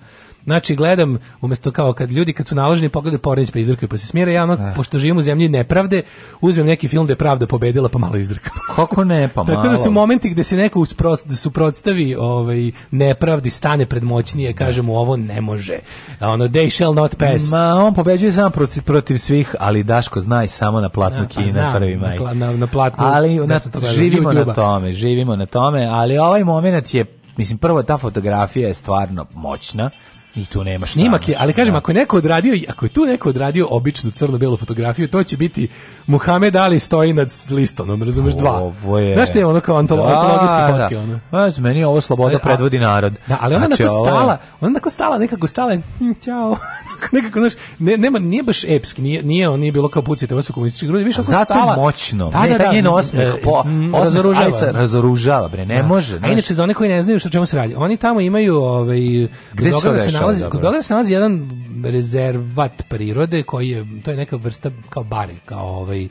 Znači, gledam, umesto kao kad ljudi kad su naložni pogledaju pornić pa izdrkaju pa se smire, ja ono, eh. pošto živimo u zemlji nepravde, uzmem neki film gde da pravda pobedila pa malo izdrka. Kako ne, pa malo. Tako da su momenti gde se neko da suprotstavi ovaj, nepravdi, stane pred moćnije, da. kaže mu ovo ne može. A Ono, they shall not pass. Ma, on pobeđuje sam protiv svih, ali Daško zna i samo na platnu ja, pa kina znam, prvi maj. Na, na, na platnu, ali na, živimo na tome, živimo na tome, ali ovaj momenat je Mislim, prvo, ta fotografija je stvarno moćna I tu nema Snimak je, ali kažem, da. ako je neko odradio, ako je tu neko odradio običnu crno-belu fotografiju, to će biti Muhammed Ali stoji nad listonom, razumeš, dva. Ovo je... Znaš te ono kao antolo, da, antologijske da. fotke, da. ono. Znaš, meni ovo sloboda predvodi narod. Da, ali ona znači, onako ovo... stala, ona onako stala, nekako stala, hm, čao, nekako, znaš, ne, nema, nije baš epski, nije, nije, on nije bilo kao pucite, ovo su komunistički grudi, više kao stala. Zato moćno, da, da, da, njen osmeh, e, po, razoružava. Ajca, razoružava, bre, ne da. može. A inače, za one koji ne znaju šta čemu se radi, oni tamo imaju, ovaj, Gde da se nalazi, kod Beograda se nalazi jedan rezervat prirode koji je, to je neka vrsta kao bare, kao ovaj,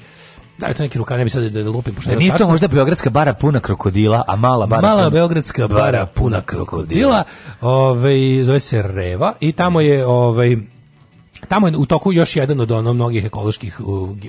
da je to neki rukav, ne bi sad da, da lupim. Da nije to možda Beogradska bara puna krokodila, a mala bara... Mala puna... Beogradska bara puna krokodila, krokodila. Ove, ovaj, zove se Reva i tamo je... Ove, ovaj, tamo je u toku još jedan od ono mnogih ekoloških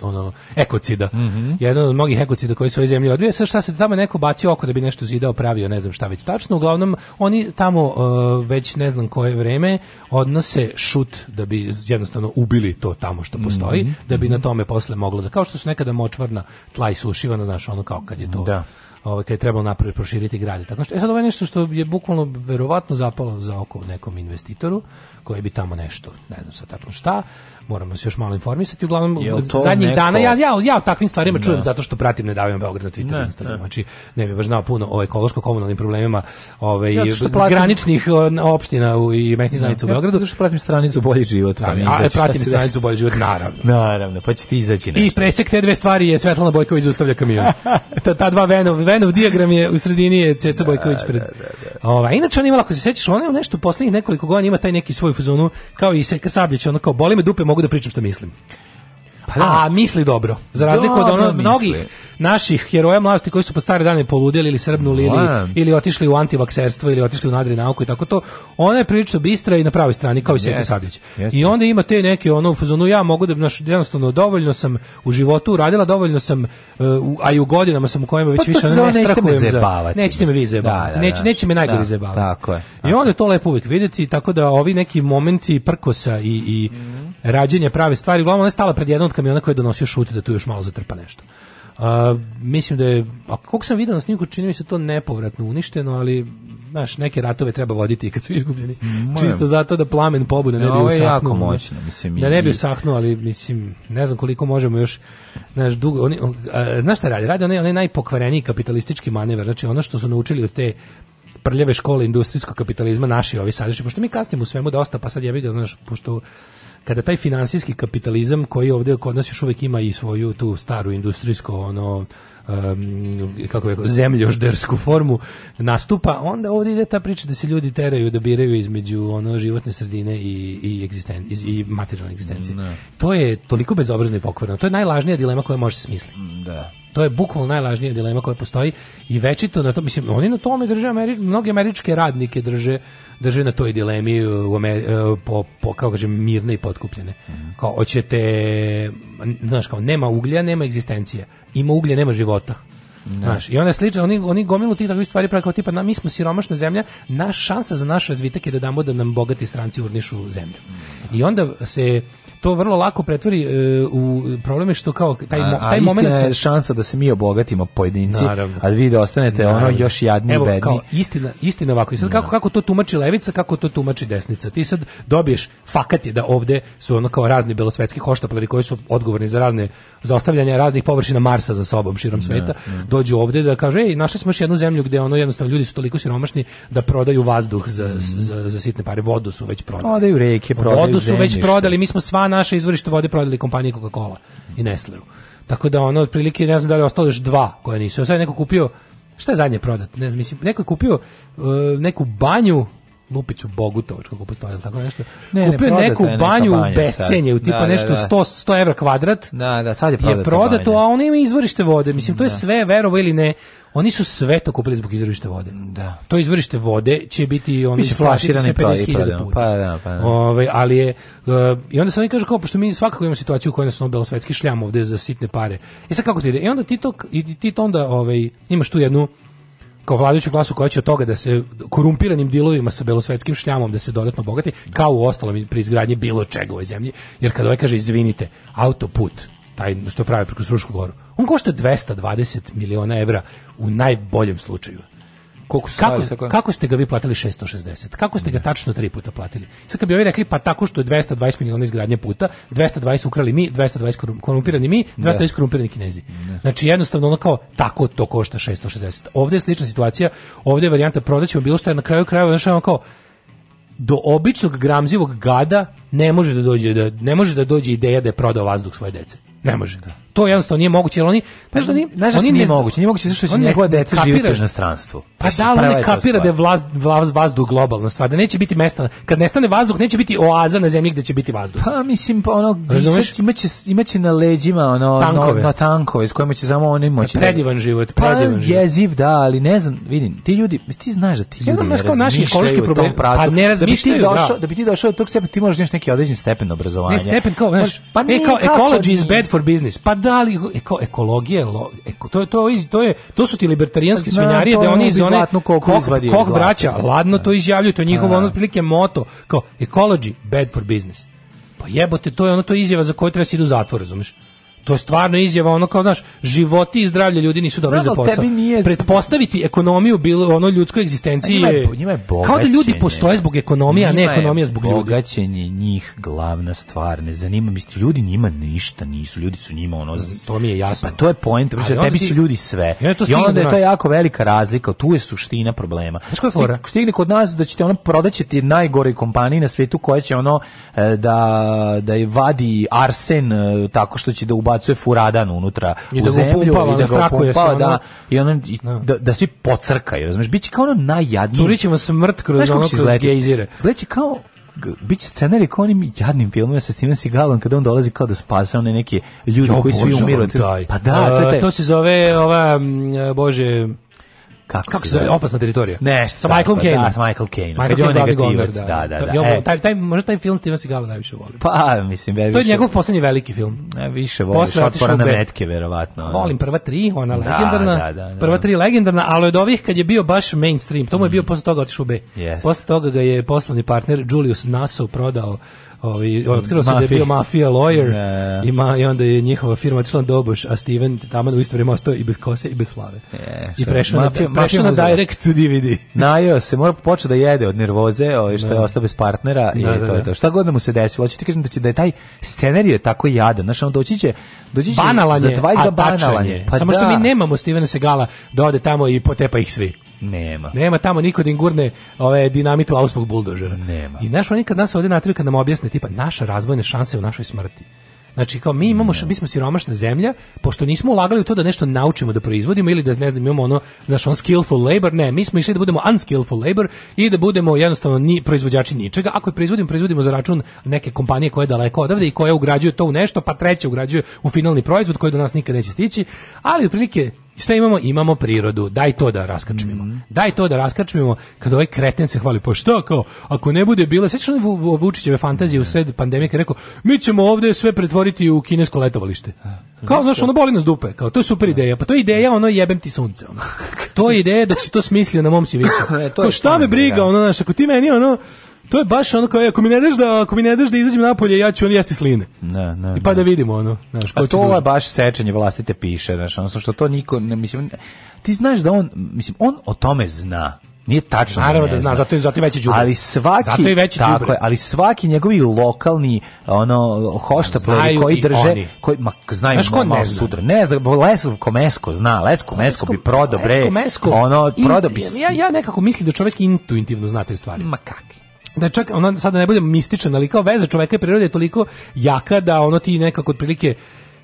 ono ekocida. Mm -hmm. Jedan od mnogih ekocida koji su u zemlji odvija. Sad šta se tamo neko bacio oko da bi nešto zidao, pravio, ne znam šta već tačno. Uglavnom oni tamo uh, već ne znam koje vreme odnose šut da bi jednostavno ubili to tamo što postoji, mm -hmm. da bi na mhm. tome posle moglo da kao što su nekada močvarna tla isušivana, znaš, ono kao kad je to. Da ovaj kad je trebalo napraviti proširiti grad. Tako što e sad ovo je nešto što je bukvalno verovatno zapalo za oko nekom investitoru koji bi tamo nešto, ne znam sa tačno šta, moramo se još malo informisati. Uglavnom, zadnjih neko... dana, ja, ja, ja o takvim stvarima čujem da. zato što pratim Nedavijom Beograd na Twitteru i Instagramu. Znači, ne bih baš znao puno o ekološko-komunalnim problemima ovaj ja, platim... graničnih opština u, i mesnih da. zajednica u Beogradu. Zato što pratim stranicu Bolji život. Pa da, ali pratim stranicu Bolji život, naravno. naravno, pa će ti izaći nešto. I presek te dve stvari je Svetlana Bojković zaustavlja kamion. ta, ta dva Venov, Venov dijagram je u sredini je Ceca da, Bojković pred. Da, da, ova, inače on imala, ako se sećaš, ona je nešto poslednjih nekoliko godina ima taj neki svoj fazonu, kao i Seka Sabljić, ono kao, boli me dupe, mogu da pričam šta mislim. Pa da. A misli dobro. Za razliku od ono mnogih naših heroja mladosti koji su po stare dane poludjeli ili srbnuli ili, ili otišli u antivakserstvo ili otišli u nadri nauku i tako to, ona je prilično bistra i na pravoj strani kao i Sjeti yes. Sadić. Yes. I onda ima te neke ono u fazonu ja mogu da naš, jednostavno dovoljno sam u životu uradila, dovoljno sam uh, a i u godinama sam u kojima već pa više ne strahujem za. Nećete me vi zajebavati. Da, da, neće, da. neće me najgore da, zajebavati. Tako je. Tako I onda je to lepo uvijek vidjeti, tako da ovi neki momenti prkosa i, i mm rađenje prave stvari. Uglavnom ona je stala pred jednom od kamiona koja je donosio šut da tu još malo zatrpa nešto. A, mislim da je, a koliko sam vidio na snimku, čini mi se to nepovratno uništeno, ali znaš, neke ratove treba voditi kad su izgubljeni. Moje. Čisto zato da plamen pobude ne, ne bi usahnuo. Ovo je jako moćno, mislim. Da ne bi usahnuo, ali mislim, ne znam koliko možemo još, znaš, dugo, oni, a, znaš šta radi? Radi onaj, onaj najpokvareniji kapitalistički manever, znači ono što su naučili od te prljave škole industrijskog kapitalizma naši ovi sadašnji, pošto mi kasnimo u svemu dosta, pa sad jebi ga, da, znaš, pošto kada taj finansijski kapitalizam koji ovdje kod nas još uvijek ima i svoju tu staru industrijsko ono um, kako je zemljoždersku formu nastupa, onda ovdje ide ta priča da se ljudi teraju da biraju između ono životne sredine i i egzisten, i materijalne egzistencije. Ne. To je toliko bezobrazno i pokvarno. To je najlažnija dilema koja može se smisliti. Da. To je bukvalno najlažnija dilema koja postoji i večito na to, mislim, oni na tome drže, Ameri, mnoge američke radnike drže drže na toj dilemi e, u Ameri, e, po, po, kao kažem, mirne i potkupljene. Mhm. Kao, hoćete, znaš, kao, nema uglja, nema egzistencije. Ima uglja, nema života. Ne. Znaš, I onda slično, oni, oni gomilu tih takvih stvari pravi kao tipa, na, mi smo siromašna zemlja, naš šansa za naš razvitak je da damo da nam bogati stranci urnišu zemlju. Mhm. I onda se to vrlo lako pretvori uh, u probleme što kao taj, mo, taj a, moment... je šansa da se mi obogatimo pojedinci, Naravno. a vi da ostanete Naravno. ono još jadni Evo, i bedni. Kao, istina, istina ovako. I sad kako, da. kako to tumači levica, kako to tumači desnica. Ti sad dobiješ, fakat je da ovde su ono kao razni belosvetski hoštapleri koji su odgovorni za razne za ostavljanje raznih površina Marsa za sobom širom da, sveta, ne, da. ne. dođu ovde da kaže, ej, našli smo još jednu zemlju gde ono jednostavno ljudi su toliko siromašni da prodaju vazduh za, mm. za, za, za sitne pare, vodu su već prodali. Prodaju reke, prodaju Vodu su zemljište. već prodali, mi smo sva naše izvorište vode prodali kompaniji Coca-Cola i Nestleu. Tako da ono otprilike ne znam da li je ostalo još dva koje nisu. Sad neko kupio šta je zadnje prodat? Ne znam, mislim neko je kupio uh, neku banju Lupiću Bogutovač, kako postoji, tako nešto. Ne, kupio ne, neku banju u bescenje, u tipa da, da nešto da, da. 100, 100 evra kvadrat. Da, da, sad je prodato. Je prodato, a on ima izvorište vode. Mislim, to je da. sve, verovo ili ne. Oni su sve to kupili zbog izvorište vode. Da. To izvorište vode će biti oni flaširani 50.000 pa da, puta. Pa da, pa da. Ove, ali je uh, i onda se oni kaže kao pošto mi svakako imamo situaciju u kojoj nas Nobel svetski šljam ovde za sitne pare. I e sad kako ti ide? I onda ti to i ti to onda ovaj imaš tu jednu kao vladajuću klasu koja će od toga da se korumpiranim dilovima sa belosvetskim šljamom da se dodatno bogati, kao u ostalom pri izgradnji bilo čega u ovoj zemlji. Jer kada ovaj kaže, izvinite, autoput, taj što pravi preko Strušku goru. On košta 220 miliona evra u najboljem slučaju. Koliko kako, stavili, kako ste ga vi platili 660? Kako ste ga tačno tri puta platili? Sad kad bi ovi rekli pa tako što je 220 miliona izgradnje puta, 220 ukrali mi, 220 korumpirani mi, 220 da. ne. korumpirani Kinezi. Ne. Znači jednostavno ono kao tako to košta 660. Ovde je slična situacija, ovde je varijanta prodaćemo bilo što je na kraju krajeva znači ono kao do običnog gramzivog gada ne može da dođe da ne može da dođe ideja da je prodao vazduh svoje dece. Ne može. Da to jednostavno nije moguće, jer oni, znaš da nije, znaš oni nije moguće, nije moguće zato što će njegova deca živjeti u inostranstvu. Pa da, ali ne kapira da je vlaz, vazduh globalna stvar, da neće biti mesta, kad nestane vazduh, neće biti oaza na zemlji gde će biti vazduh. Pa mislim, pa ono, Razumeš? imaće, imaće na leđima ono, tankove. No, na tankove, s kojima će samo oni moći. Pa, predivan život, pa, predivan pa, život. jeziv, da, ali ne znam, vidim, ti ljudi, ti znaš da ti ljudi ja znam, ne naši ekološki problem, pracu, pa ne razmišljaju, da bi ti da. došao, da bi ti došao do tog sebe, ti možeš neki određen stepen obrazovanja. Ne, stepen kao, znaš, pa, ne, pa kao, ecology is bad for business, pa da, ali eko, ekologija, eko, to, je, to, je, to, je, to su ti libertarijanske Zna, da, svinjarije, da oni iz one koh, braća, ladno to da. izjavljuju, to je njihovo da. ono otprilike moto, kao ecology, bad for business. Pa jebote, to je ono to izjava za koju treba se idu u zatvor, razumiješ? To je stvarno izjava, ono kao, znaš, životi i zdravlje ljudi nisu dobro za da posao. nije... Pretpostaviti ekonomiju bilo ono ljudskoj egzistenciji njima je, njima je Kao da ljudi postoje zbog ekonomije, a ne ekonomija zbog ljudi. Bogaćenje njih glavna stvar. Ne zanima mi ljudi njima ništa nisu, ljudi su njima ono to mi je jasno. Pa to je point, priča, tebi ti... su ljudi sve. I onda, to I onda je to jako velika razlika, tu je suština problema. Znaš koja fora? Stigne kod nas da ćete ono prodaćete najgore kompanije na svetu koja će ono e, da da je vadi arsen e, tako što će da ubaci ubacuje furadan unutra I u da zemlju pumpava, i da ga pumpava, da, i ono, i, da, da, da svi pocrkaju, razumiješ, bit će kao ono najjadnije. Curit će vas mrt kroz ono, kroz gejzire. Gledat kao, biće scenarij kao onim jadnim filmima sa Steven Seagalom kada on dolazi kao da spase one neke ljudi jo, koji svi umiru. Pa da, to, je to se zove ova bože kako, kako se opasna teritorija. Ne, pa da, sa Michael Caine. Da, sa Michael Caine. Michael Caine negativac, da, da, da. da. E. Taj, taj, možda taj film Steven Seagal najviše volim. Pa, mislim, ja više... To je njegov poslednji veliki film. Ne, više volim Šotpora na metke, verovatno. Volim prva tri, ona da, legendarna. Da, da, da. Prva tri legendarna, ali od ovih kad je bio baš mainstream, to mu je bio mm. posle toga otišao u B. Yes. Posle toga ga je poslovni partner Julius Nassau prodao Ovaj otkrilo se da je bio mafija lawyer yeah. Da, da, da. i, ma, i onda je njihova firma otišla na doboš, a Steven tamo u isto vrijeme ostao i bez kose i bez slave. Yeah, I prešao na prešao na direct to DVD. Najeo se, mora početi da jede od nervoze, ovaj što je ostao bez partnera da, i da, to da. je to. Šta god mu se desilo, hoćete kažem da će da je taj scenarijo tako jadan, znači on doći će doći će banalan za 20 banalan. Pa Samo što mi nemamo Stevena Segala da ode tamo i potepa ih svi. Nema. Nema tamo niko da im gurne ove, dinamit u auspog buldožera. Nema. I znaš, oni kad nas ovdje natriju, kad nam objasne, tipa, naša razvojne šanse u našoj smrti. Znači kao mi imamo mi smo siromašna zemlja, pošto nismo ulagali u to da nešto naučimo da proizvodimo ili da ne znam imamo ono znaš on skillful labor, ne, mi smo išli da budemo unskillful labor i da budemo jednostavno ni proizvođači ničega. Ako je proizvodimo, proizvodimo za račun neke kompanije koje je daleko odavde i koje ugrađuju to u nešto, pa treće ugrađuje u finalni proizvod koji do nas nikad neće stići, ali otprilike I šta imamo? Imamo prirodu. Daj to da raskrčmimo. Mm -hmm. Daj to da raskrčmimo kad ovaj kreten se hvali. Po pa što kao, ako ne bude bilo, sveći ono Vučićeve fantazije u sred pandemije rekao, mi ćemo ovdje sve pretvoriti u kinesko letovalište. Kao, znaš, ono boli nas dupe. Kao, to je super ideja. Pa to je ideja, ono, jebem ti sunce. Ono. To je ideja dok si to smislio na mom si vidio. E, kao, šta me briga, da. ono, znaš, ako ti meni, ono, To je baš ono kao, e, ako mi ne daš da, ako mi ne daš da izađem napolje, ja ću on jesti sline. Ne, da, ne, da, I pa ne. Da, da vidimo ono. Znaš, A to je baš sečenje vlastite piše, znaš, ono što to niko, ne, mislim, ti znaš da on, mislim, on o tome zna. Nije tačno. Naravno da zna, zato je zato je veći đubri. Ali svaki zato je veći tako je, ali svaki njegovi lokalni ono hoštapleri koji drže oni. koji ma znaju Znaš, malo, ne zna. sudra. Ne zna, Lesov Komesko zna, Lesko Mesko bi prodao bre. Lesko, mesko. Ono prodao bi. Ja ja nekako mislim da čovjek intuitivno zna te stvari. Ma kakvi? da čak ona sada da ne bude mističan, ali kao veza čoveka i prirode je toliko jaka da ono ti nekako otprilike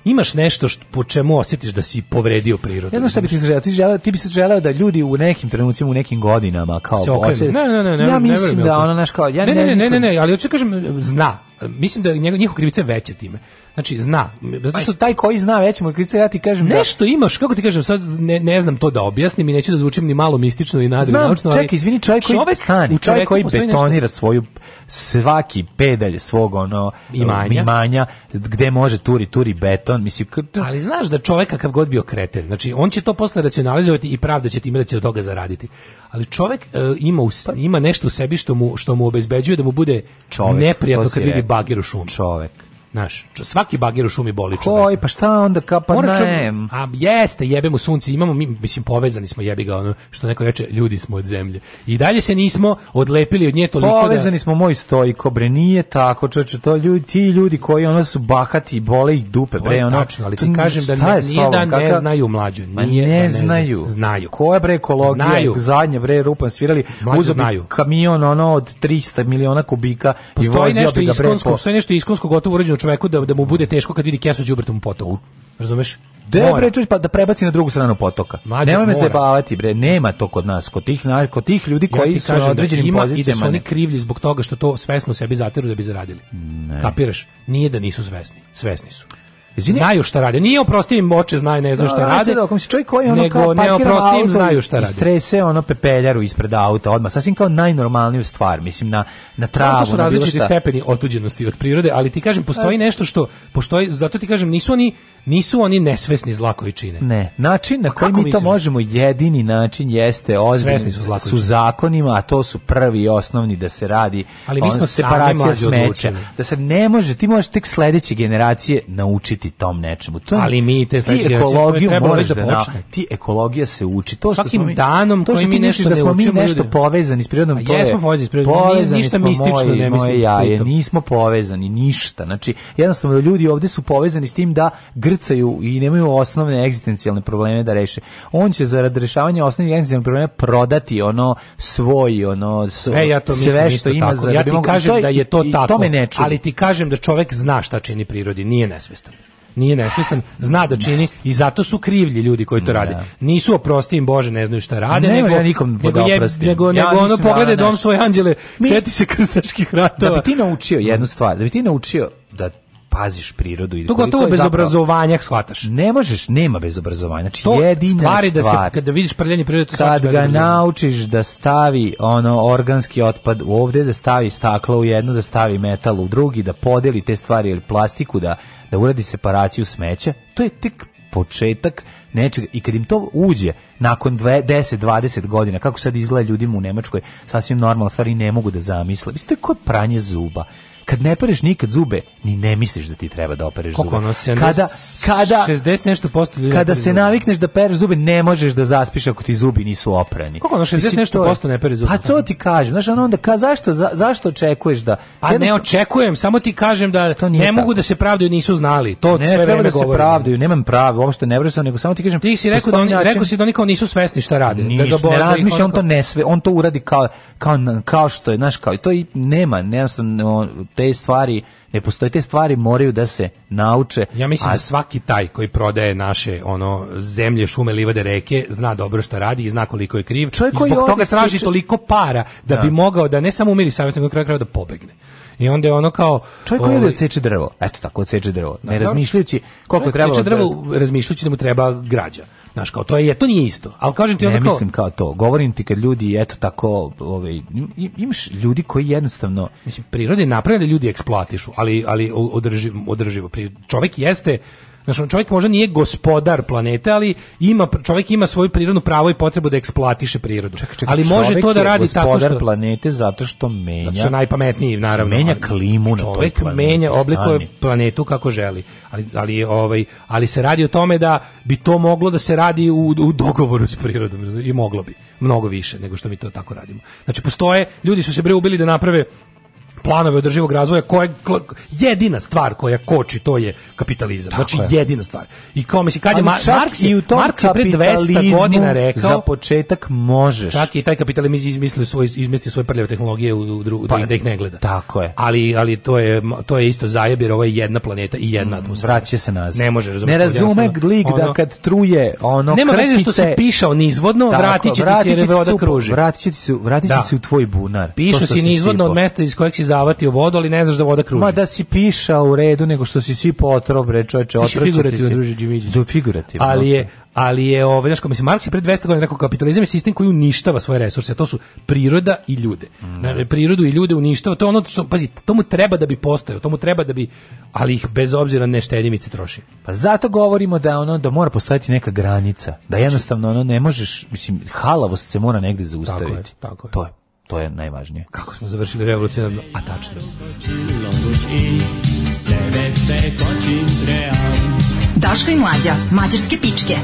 imaš nešto što, po čemu osjetiš da si povredio prirodu. Ja znam šta bi ti želeo, ti, želeo, ti bi se želeo da ljudi u nekim trenucima, u nekim godinama kao osjeti. Ne, ne, ne, ne, ja mislim da ono naš kao ja ne, ne, ne, ne, ne, ne, ali hoću da kažem zna. Mislim da njegov njihov krivica je veća time. Znači, zna. Zato što taj koji zna već mu krica, ja ti kažem da- Nešto da... imaš, kako ti kažem, sad ne, ne znam to da objasnim i neću da zvučim ni malo mistično i nadrealno. Čekaj, izvini, čovjek koji čovjek, stani, čovjek koji betonira nešto. svoju svaki pedalj svog ono imanja. imanja gde može turi turi beton mislim ali znaš da čovjek kakav god bio kreten znači on će to posle racionalizovati i pravda će time da će od toga zaraditi ali čovjek e, ima us, pa- ima nešto u sebi što mu što mu obezbeđuje da mu bude čovjek, neprijatno kad vidi bager u šumi čovjek Naš, svaki bagir u šumi boli čoveka. Koji, pa šta onda kapa pa Mora ne. A jeste, jebemo sunce, imamo, mi, mislim, povezani smo jebi ga, ono, što neko reče, ljudi smo od zemlje. I dalje se nismo odlepili od nje toliko da- Povezani da... smo, moj stojko, bre, nije tako, čoče, to ljudi, ti ljudi koji ono su bahati, bole ih dupe, bre, ono. tačno, ali ti kažem da ne, nije da ne kaka? znaju mlađu, nije ne, da ne znaju. Znaju. Koja bre ekologija, znaju. zadnje bre, rupan svirali, uzo kamion ono od 300 miliona kubika Postoji i vozio bi ga bre. Sve nešto iskonsko gotovo urađeno čoveku da, da mu bude teško kad vidi kesu đubrtom u potoku. Razumeš? Da bre, čuš, pa da prebaci na drugu stranu potoka. Mađe, Nemoj me zajebavati bre, nema to kod nas, kod tih, kod tih ljudi koji ja su na da određenim da ima pozicijama. I da su oni krivlji zbog toga što to svesno sebi zatiru da bi zaradili. Ne. Kapiraš? Nije da nisu svesni, svesni su. Izvini, znaju šta rade. Nije oprosti im oče, znaju, ne znaju da, šta no, rade. Da, se čovjek koji ono nego kao ne oprosti znaju šta rade. Strese ono pepeljaru ispred auta odma. sasvim kao najnormalniju stvar, mislim na na travu, no, su različiti stepeni otuđenosti od prirode, ali ti kažem postoji pa- nešto što postoji, zato ti kažem nisu oni nisu oni nesvesni zla koji čine. Ne, način na pa koji mi to možemo, jedini način jeste ozbiljni su, su zakonima, a to su prvi i osnovni da se radi Ali mi smo separacija smeća. Da se ne može, ti možeš tek sledeće generacije naučiti tom nečemu. To, Ali mi te sledeće generacije treba da, da na, Ti ekologija se uči. To što Svakim smo mi, danom to što mi nešto da smo mi nešto povezani s prirodom, pa to jesmo povezani s prirodom. ništa mistično ne mislim. Jaje, nismo povezani, ništa. Znači, jednostavno ljudi ovde su povezani s tim da grcaju i nemaju osnovne egzistencijalne probleme da reše. On će zarad rešavanja osnovnih egzistencijalnih problema prodati ono svoj ono sve, ja to sve što ima tako. za ja da ti da kažem da je to i, tako. To ali ti kažem da čovek zna šta čini prirodi, nije nesvestan nije nesvestan, zna da čini i zato su krivlji ljudi koji to da. rade. Nisu oprosti im Bože, ne znaju šta rade, ne, nego ja nikom da nego, je, nego, ja nego ono pogleda dom svoje anđele, mi, seti se krstaških ratova. Da bi ti naučio jednu stvar, da bi ti naučio paziš prirodu i to gotovo bez obrazovanja shvataš. Ne možeš, nema bez obrazovanja. Znači to jedina stvari stvar, da se kada vidiš prljanje prirode to sad znači ga naučiš da stavi ono organski otpad ovde da stavi staklo u jedno, da stavi metal u drugi, da podeli te stvari ili plastiku da da uradi separaciju smeća, to je tek početak nečega i kad im to uđe nakon 10 20 godina kako sad izgleda ljudima u Nemačkoj sasvim normalno stvar ne mogu da zamisle. Isto je koje pranje zuba kad ne pereš nikad zube, ni ne misliš da ti treba da opereš Koliko zube. Ono, kada, kada, 60 nešto posto ljudi kada se navikneš da pereš zube, ne možeš da zaspiš ako ti zubi nisu oprani. Koliko ono, 60 nešto to, posto ne pere zube? Pa to ti kažem, znaš, ono onda, ka, zašto, za, zašto očekuješ da... Pa ne očekujem, samo ti kažem da to ne mogu da se pravdaju, nisu znali. To ne, sve treba vreme da govorim. se pravdaju, nemam pravo, uopšte ne vrešam, nego samo ti kažem... Ti si rekao da oni, rekao si da oni kao nisu svesni šta rade. Nis, da ga ne da razmišlja, on to ne sve, on to uradi kao, kao, kao što je, znaš, kao, i to i nema, ne, te stvari ne postoje te stvari moraju da se nauče. Ja mislim a... da svaki taj koji prodaje naše ono zemlje, šume, livade, reke zna dobro šta radi i zna koliko je kriv. Čovjek I zbog toga traži siče... toliko para da, da, bi mogao da ne samo umiri savjesno, nego kraj da pobegne. I onda je ono kao... Čovjek koji ide seče ovaj, drvo, eto tako, seče drvo, da, da. ne razmišljajući koliko treba trebalo... Da- drvo razmišljajući da mu treba građa. Znaš, kao to je, to nije isto. Al kažem ti ne, onda kao... mislim kao to. Govorim ti kad ljudi, eto tako, ovaj, imaš ljudi koji jednostavno... Mislim, prirode je da ljudi eksploatišu, ali, ali održivo. održivo. Čovjek jeste Znači, čovjek možda nije gospodar planete, ali ima, čovjek ima svoju prirodnu pravo i potrebu da eksploatiše prirodu. Čekaj, čekaj, ali može to da radi tako što... gospodar planete zato što menja... Zato što najpametniji, naravno. Menja klimu na Čovjek menja, oblikuje planetu kako želi. Ali, ali, ovaj, ali se radi o tome da bi to moglo da se radi u, u dogovoru s prirodom. I moglo bi. Mnogo više nego što mi to tako radimo. Znači, postoje, ljudi su se bre ubili da naprave planove održivog razvoja koja jedina stvar koja koči to je kapitalizam. Tako znači je. jedina stvar. I kao misli kad je Mar Marks i u tom Marks pre 200 godina rekao za početak možeš. Čak i taj kapitalizam izmislio svoj izmislio svoje prljave tehnologije u, drugu pa, da, da ih ne gleda. Tako je. Ali ali to je to je isto zajeb jer ovo je jedna planeta i jedna mm, atmosfera. Vraća se nazad Ne može razumeti. Ne razume glik da kad truje ono Nema veze što se piše on izvodno vratiće ti se voda kruži. Vratiće ti se, vratiće da. se u tvoj bunar. Pišo si nizvodno od mesta iz kojeg si zamrzavati u vodu, ali ne znaš da voda kruži. Ma da si piša u redu nego što si svi otrov, bre, čoveče, otrov. Figurativno, druže, Do da, figurativno. Ali je, ali je ovaj znači mislim Marks je pre 200 godina rekao kapitalizam je sistem koji uništava svoje resurse, to su priroda i ljude. Mm. prirodu i ljude uništava, to je ono što pazi, to mu treba da bi postao, to mu treba da bi ali ih bez obzira ne štedimice troši. Pa zato govorimo da ono da mora postojati neka granica, da znači- jednostavno ono ne možeš, mislim halavost se mora negde zaustaviti. Tako je, tako je. To je to je najvažnije. Kako smo završili revolucionarno, a tačno. Daška i mlađa, mađarske pičke.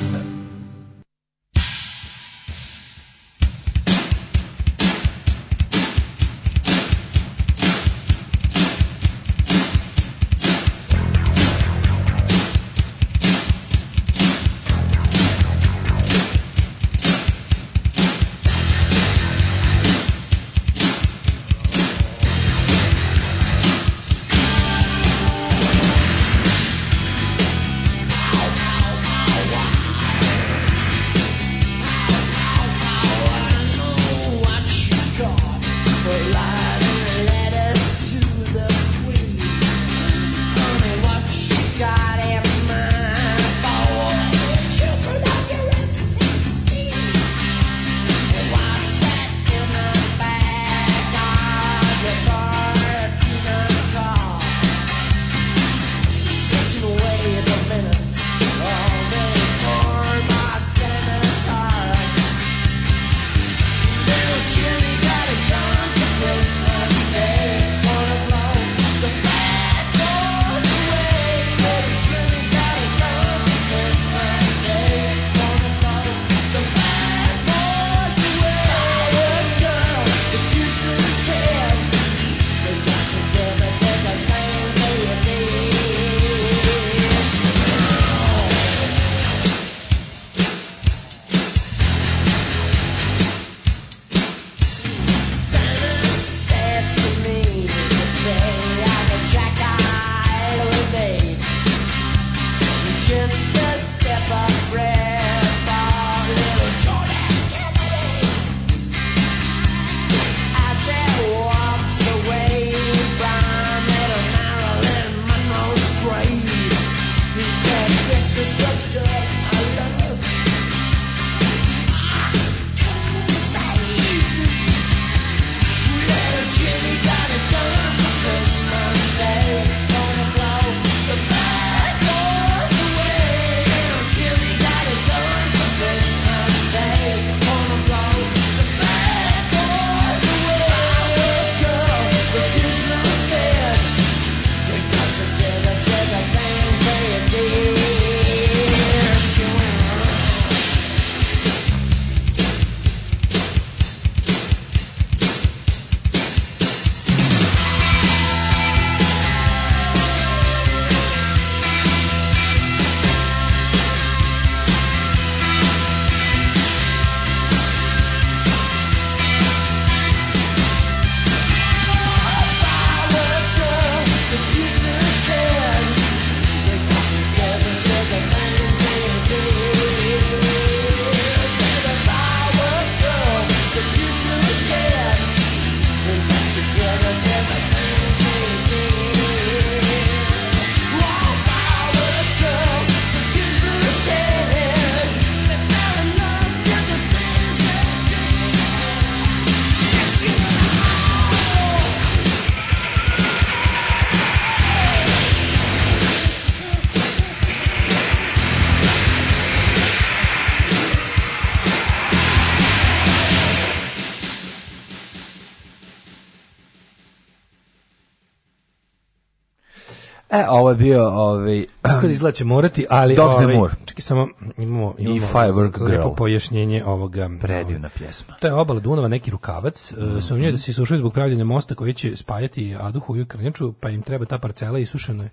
ovo je bio ovaj kad da izlače morati, ali Dogs ovaj, more. čekaj samo imamo, imamo i Firework Girl. Lepo pojašnjenje ovoga um, predivna pjesma. To je obala Dunava neki rukavac, uh, mm -hmm. sumnjaju da se isušuje zbog pravljenja mosta koji će spajati Aduhu i Krnjaču, pa im treba ta parcela isušena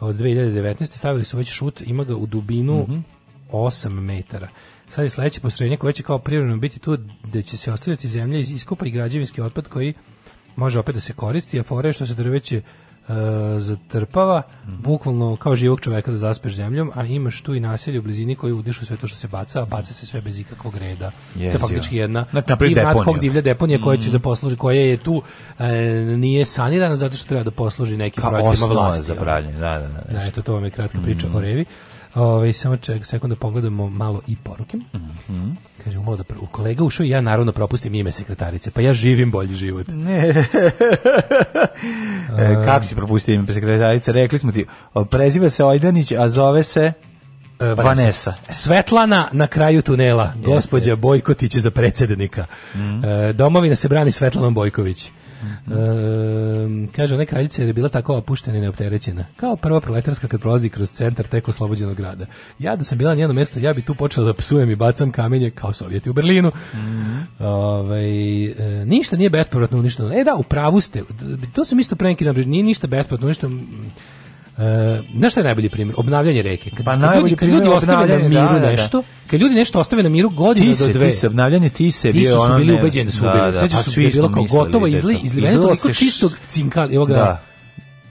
od 2019. stavili su već šut, ima ga u dubinu mm -hmm. 8 metara. Sad je sledeće postrojenje koje će kao privremeno biti tu da će se ostavljati zemlja iz iskopa i građevinski otpad koji može opet da se koristi, a fore što se drveće E, zatrpava, mm. bukvalno kao živog čoveka da zaspeš zemljom, a imaš tu i naselje u blizini koje udišu sve to što se baca, a baca se sve bez ikakvog reda. Yes, to je faktički jedna i nadkog divlja deponija koja će da mhm. posluži, koja je tu e, nije sanirana zato što treba da posluži nekim projektima vlasti. Za pravljenje, da, da, da, da. Nešto. Da, eto, to vam je kratka priča mm. o mhm. Revi. Ovaj samo ček, sekund da pogledamo malo i poruke. Mhm. Kaže da u kolega ušao i ja naravno propustim ime sekretarice, pa ja živim bolji život. Ne. e, kako si propustio ime sekretarice? Rekli smo ti, preziva se Ajdanić, a zove se e, Vanessa. Vanessa. Svetlana na kraju tunela, gospođa Bojkotić je za predsednika. Mm. E, domovina se brani Svetlanom Bojković. Mm -hmm. e, kaže, ona kraljica je bila tako opuštena i neopterećena. Kao prva proletarska kad prolazi kroz centar tek oslobođenog grada. Ja da sam bila na njeno mesto, ja bi tu počela da psujem i bacam kamenje kao sovjeti u Berlinu. Mm -hmm. Ove, ovaj, e, ništa nije bespovratno uništeno. E da, u pravu ste. To sam isto pre neki nije ništa bespovratno uništeno Eh, znaš šta je najbolji primjer? Obnavljanje reke. Kad, pa kad ljudi, kad ljudi ostave na miru da, da, da, nešto, kad ljudi nešto ostave na miru godinu tise, do dve. Tise, obnavljanje tise. Ti su bili ne, ubeđeni da su da, ubili. Da, pa da, Sveća pa su bilo kao gotovo da izli, izliveno toliko čistog cinka, evo ga,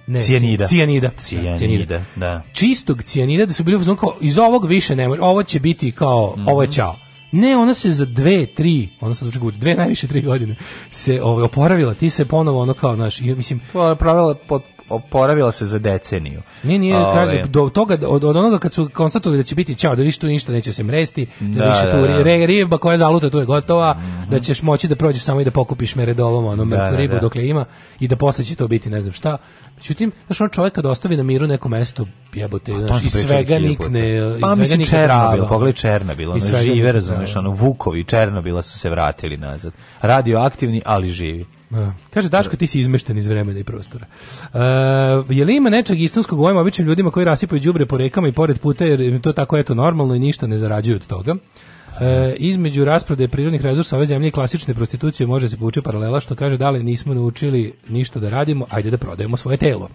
ne, cijanida. Cijanida. Cijanida, cijanida. da. Čistog cijanida da su bili uzmano kao, iz ovog više ne može, ovo će biti kao, mm -hmm. ovo je čao. Ne, ona se za dve, tri, ona se zvuči govori, dve najviše tri godine se ovaj, oporavila, ti se ponovo ono kao, naš, mislim... Pa, pravila, pod, oporavila se za deceniju. Nije, nije, Ove. do toga, od, od onoga kad su konstatovali da će biti čao, da više tu ništa neće se mresti, da, da više tu da, da. riba koja zaluta tu je gotova, mm -hmm. da ćeš moći da prođeš samo i da pokupiš meredolom ono da, mrtvu da, ribu da, dokle ima i da posle će to biti ne znam šta. Međutim, znaš, on čovjek kad ostavi na miru neko mesto, jebote, A, znaš, iz svega nikne, pa, iz svega nikne Černobil, pogledaj Černobil, ono žive, razumeš, ono, Vukovi Černobila su se vratili nazad. Radioaktivni, ali živi. Da. Kaže, Daško, ti si izmešten iz vremena i prostora. Uh, e, je li ima nečeg istinskog u ovim običnim ljudima koji rasipaju đubre po rekama i pored puta, jer im to tako eto normalno i ništa ne zarađuju od toga? E, između rasprode prirodnih resursa ove zemlje klasične prostitucije može se povući paralela što kaže da li nismo naučili ništa da radimo, ajde da prodajemo svoje telo.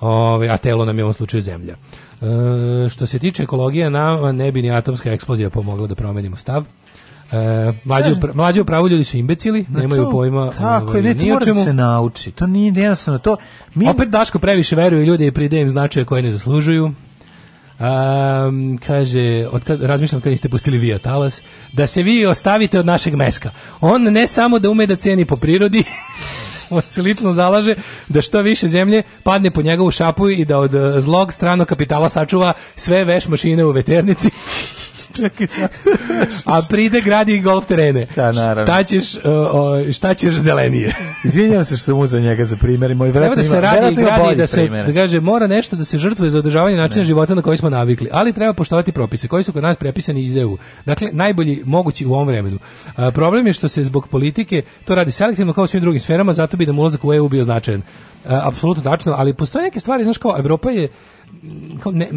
Ove, a telo nam je u ovom slučaju zemlja. E, što se tiče ekologije, nama ne bi ni atomska eksplozija pomogla da promenimo stav. E, mlađi, upra, mlađi upravo ljudi su imbecili, na nemaju to, pojma. Tako je, ovaj, ne, to mora da se nauči. To nije jednostavno. To, mi... Opet Daško previše veruje ljudi i pridaje im značaje koje ne zaslužuju. Um, kaže, od kad, razmišljam kad niste pustili vi talas, da se vi ostavite od našeg meska. On ne samo da ume da ceni po prirodi, on se lično zalaže da što više zemlje padne po njegovu šapu i da od e, zlog stranog kapitala sačuva sve veš mašine u veternici A pride gradi golf terene. Da, naravno. Šta ćeš, uh, šta ćeš zelenije? Izvinjam se što sam uzeo njega za primjer. Moj Treba da se radi i gradi da se, primere. da kaže, mora nešto da se žrtvuje za održavanje načina ne. života na koji smo navikli. Ali treba poštovati propise koji su kod nas prepisani iz EU. Dakle, najbolji mogući u ovom vremenu. A, problem je što se zbog politike to radi selektivno kao u svim drugim sferama, zato bi da ulazak u EU bio značajan. A, Apsolutno tačno, ali postoje neke stvari, znaš kao, Evropa je kao ne,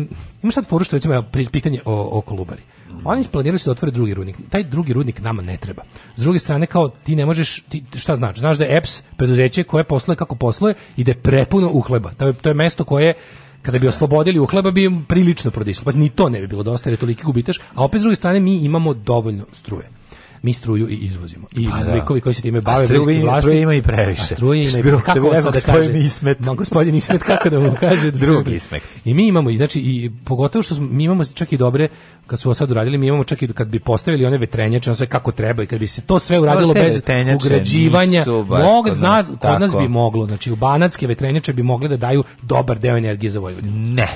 ima sad da foru što recimo pitanje o, o Kolubari. Oni planiraju su da otvore drugi rudnik. Taj drugi rudnik nama ne treba. S druge strane, kao ti ne možeš, ti, šta znači? Znaš da je EPS preduzeće koje posluje kako posluje i da je prepuno uhleba. To je, to je mesto koje kada bi oslobodili uhleba bi im prilično prodislo. Pa ni to ne bi bilo dosta jer je toliki gubitaš, a opet s druge strane mi imamo dovoljno struje mi struju i izvozimo. I pa, da. likovi koji se time bave, a struje, vlasti, struje ima i previše. A struje ima i previše. Kako sam da kaže? Ismet. Ma gospodin Ismet, kako da mu kaže? Da Drugi ismet. I mi imamo, znači, i pogotovo što smo, mi imamo čak i dobre, kad su ovo sad uradili, mi imamo čak i kad bi postavili one vetrenjače, ono sve kako treba i kad bi se to sve uradilo bez ugrađivanja, mog, zna, kod nas bi moglo, znači u banatske vetrenjače bi mogle da daju dobar deo energije za Vojvodinu. Ne,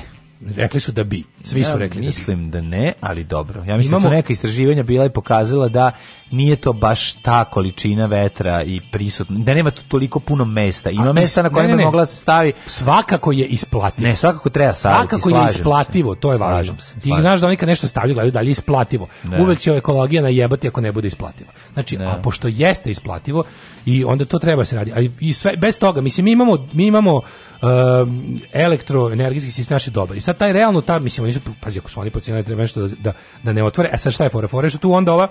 Rekli su da bi. Svi su rekli ja, mislim da, bi. da ne, ali dobro. Ja mislim Imamo... da su neka istraživanja bila i pokazala da nije to baš ta količina vetra i prisutno, da nema tu toliko puno mesta. Ima mesta na kojima ne, mogla da se stavi. Svakako je isplativo. Ne, svakako treba savjeti, Svakako je isplativo, se. to je važno. Se, Ti znaš da oni kad nešto stavljaju, gledaju dalje isplativo. Ne. Da. Uvek će ekologija najebati ako ne bude isplativo. Znači, ne. Da. a pošto jeste isplativo, i onda to treba se radi. Ali i sve, bez toga, mislim, mi imamo, mi imamo um, elektroenergetski sistem naše dobar. I sad taj realno, ta, mislim, oni su, pazi, ako su oni po treba nešto da, da, da ne otvore, E sad šta je fora? Fora što tu onda ova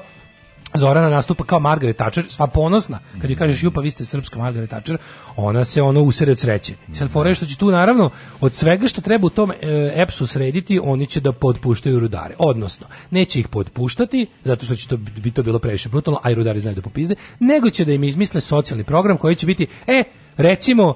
Zorana nastupa kao Margaret Thatcher, sva ponosna. Kad je kažeš ju pa vi ste srpska Margaret Thatcher, ona se ono usere od sreće. sad fore što će tu naravno od svega što treba u tom e, EPS-u srediti, oni će da podpuštaju rudare. Odnosno, neće ih podpuštati zato što će to bi to bilo previše brutalno, a i rudari znaju da popizde, nego će da im izmisle socijalni program koji će biti e recimo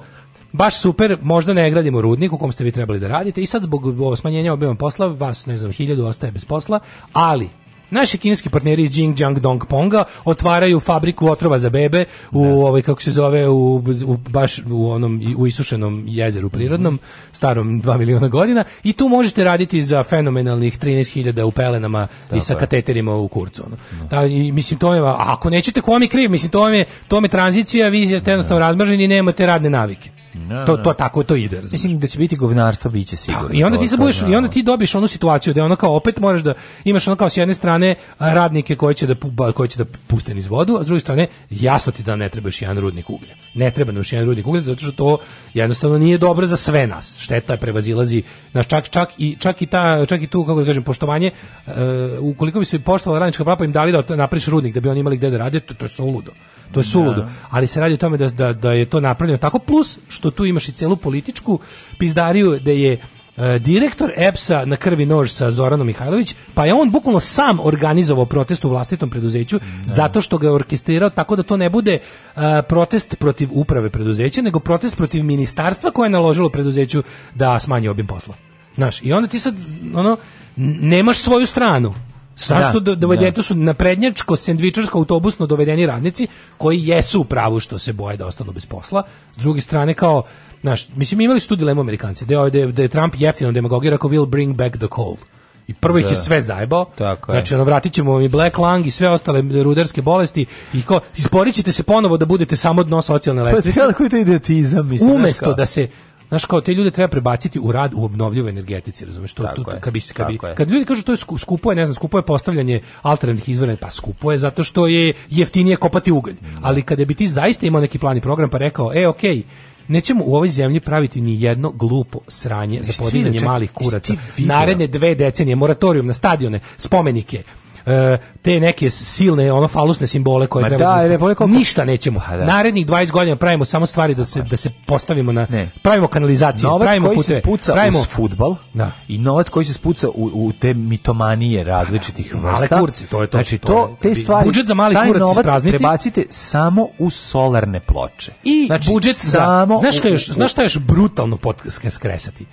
baš super, možda ne gradimo rudnik u kom ste vi trebali da radite i sad zbog smanjenja obima posla vas, ne znam, hiljadu ostaje bez posla, ali Naši kineski partneri iz Xinjiang Dongponga otvaraju fabriku otrova za bebe u ne. Da. ovaj kako se zove u, u, baš u onom u isušenom jezeru prirodnom mhm. starom 2 miliona godina i tu možete raditi za fenomenalnih 13.000 u pelenama da, i sa pa kateterima u kurcu. Ono. Da, da i mislim to je ako nećete komi je kriv, mislim to vam je to vam je tranzicija, vizija ste da. jednostavno razmrženi i nemate radne navike. No, da, to, da. to tako to ide, razumiješ. Mislim da će biti govnarstvo biće pa, sigurno. Tako, i onda ti se budeš i onda ti dobiš onu situaciju da ona kao opet možeš da imaš ona kao s jedne strane radnike koji će da koji će da puste iz vodu, a s druge strane jasno ti da ne trebaš jedan rudnik uglja. Ne treba nam jedan rudnik uglja zato što to jednostavno nije dobro za sve nas. Šteta je prevazilazi naš čak čak i čak i ta čak i tu kako da kažem poštovanje uh, ukoliko bi se poštovala radnička prava pa im dali da napraviš rudnik da bi oni imali gde da rade, to, to je suludo. To je da. suludo. Ali se radi o tome da, da, da je to napravljeno tako plus što tu imaš i celu političku pizdariju da je e, direktor EPS-a na krvi nož sa Zoranom Mihajlović, pa je on bukvalno sam organizovao protest u vlastitom preduzeću da. zato što ga je orkestrirao tako da to ne bude uh, protest protiv uprave preduzeća, nego protest protiv ministarstva koje je naložilo preduzeću da smanji obim posla. Znaš, i onda ti sad, ono, nemaš svoju stranu. Zašto da, dovedete da. su prednjačko sendvičarsko autobusno dovedeni radnici koji jesu u pravu što se boje da ostanu bez posla. S druge strane kao naš, mislim imali su tu dilemu Amerikanci, da, ovaj, da je, da je Trump jeftino demagogira ako will bring back the coal. I prvo ih je da. sve zajebao. Tako je. Znači, ono, vratit ćemo vam i Black Lung i sve ostale rudarske bolesti i ko, isporit ćete se ponovo da budete samo dno socijalne pa, lestvice. Pa, koji to idiotizam, mislim. Umesto da se, Znaš, kao te ljude treba prebaciti u rad u obnovljivoj energetici, razumiješ? To, tu, kad, bi, kad, bi, kad ljudi kažu to je skupo je, ne znam, skupo je postavljanje alternativnih izvora, pa skupo je zato što je jeftinije kopati ugalj. Mm. Ali kada bi ti zaista imao neki plan i program pa rekao, e, okej, okay, nećemo u ovoj zemlji praviti ni jedno glupo sranje za podizanje malih kuraca. Naredne dve decenije, moratorijum na stadione, spomenike, E, te neke silne ono falusne simbole koje Ma treba da, da ne, ništa nećemo. Pa da. Narednih 20 godina pravimo samo stvari da se da se postavimo na ne. pravimo kanalizacije, novac pravimo koji pute, se spuca pravimo fudbal. Da. I novac koji se spuca u, u te mitomanije različitih da, vrsta. Male kurci, to je to. Znači to, to te stvari budžet za mali kurac isprazniti. Prebacite samo u solarne ploče. I znači, budžet samo za, znaš, u, u, znaš šta još brutalno podcast skresati?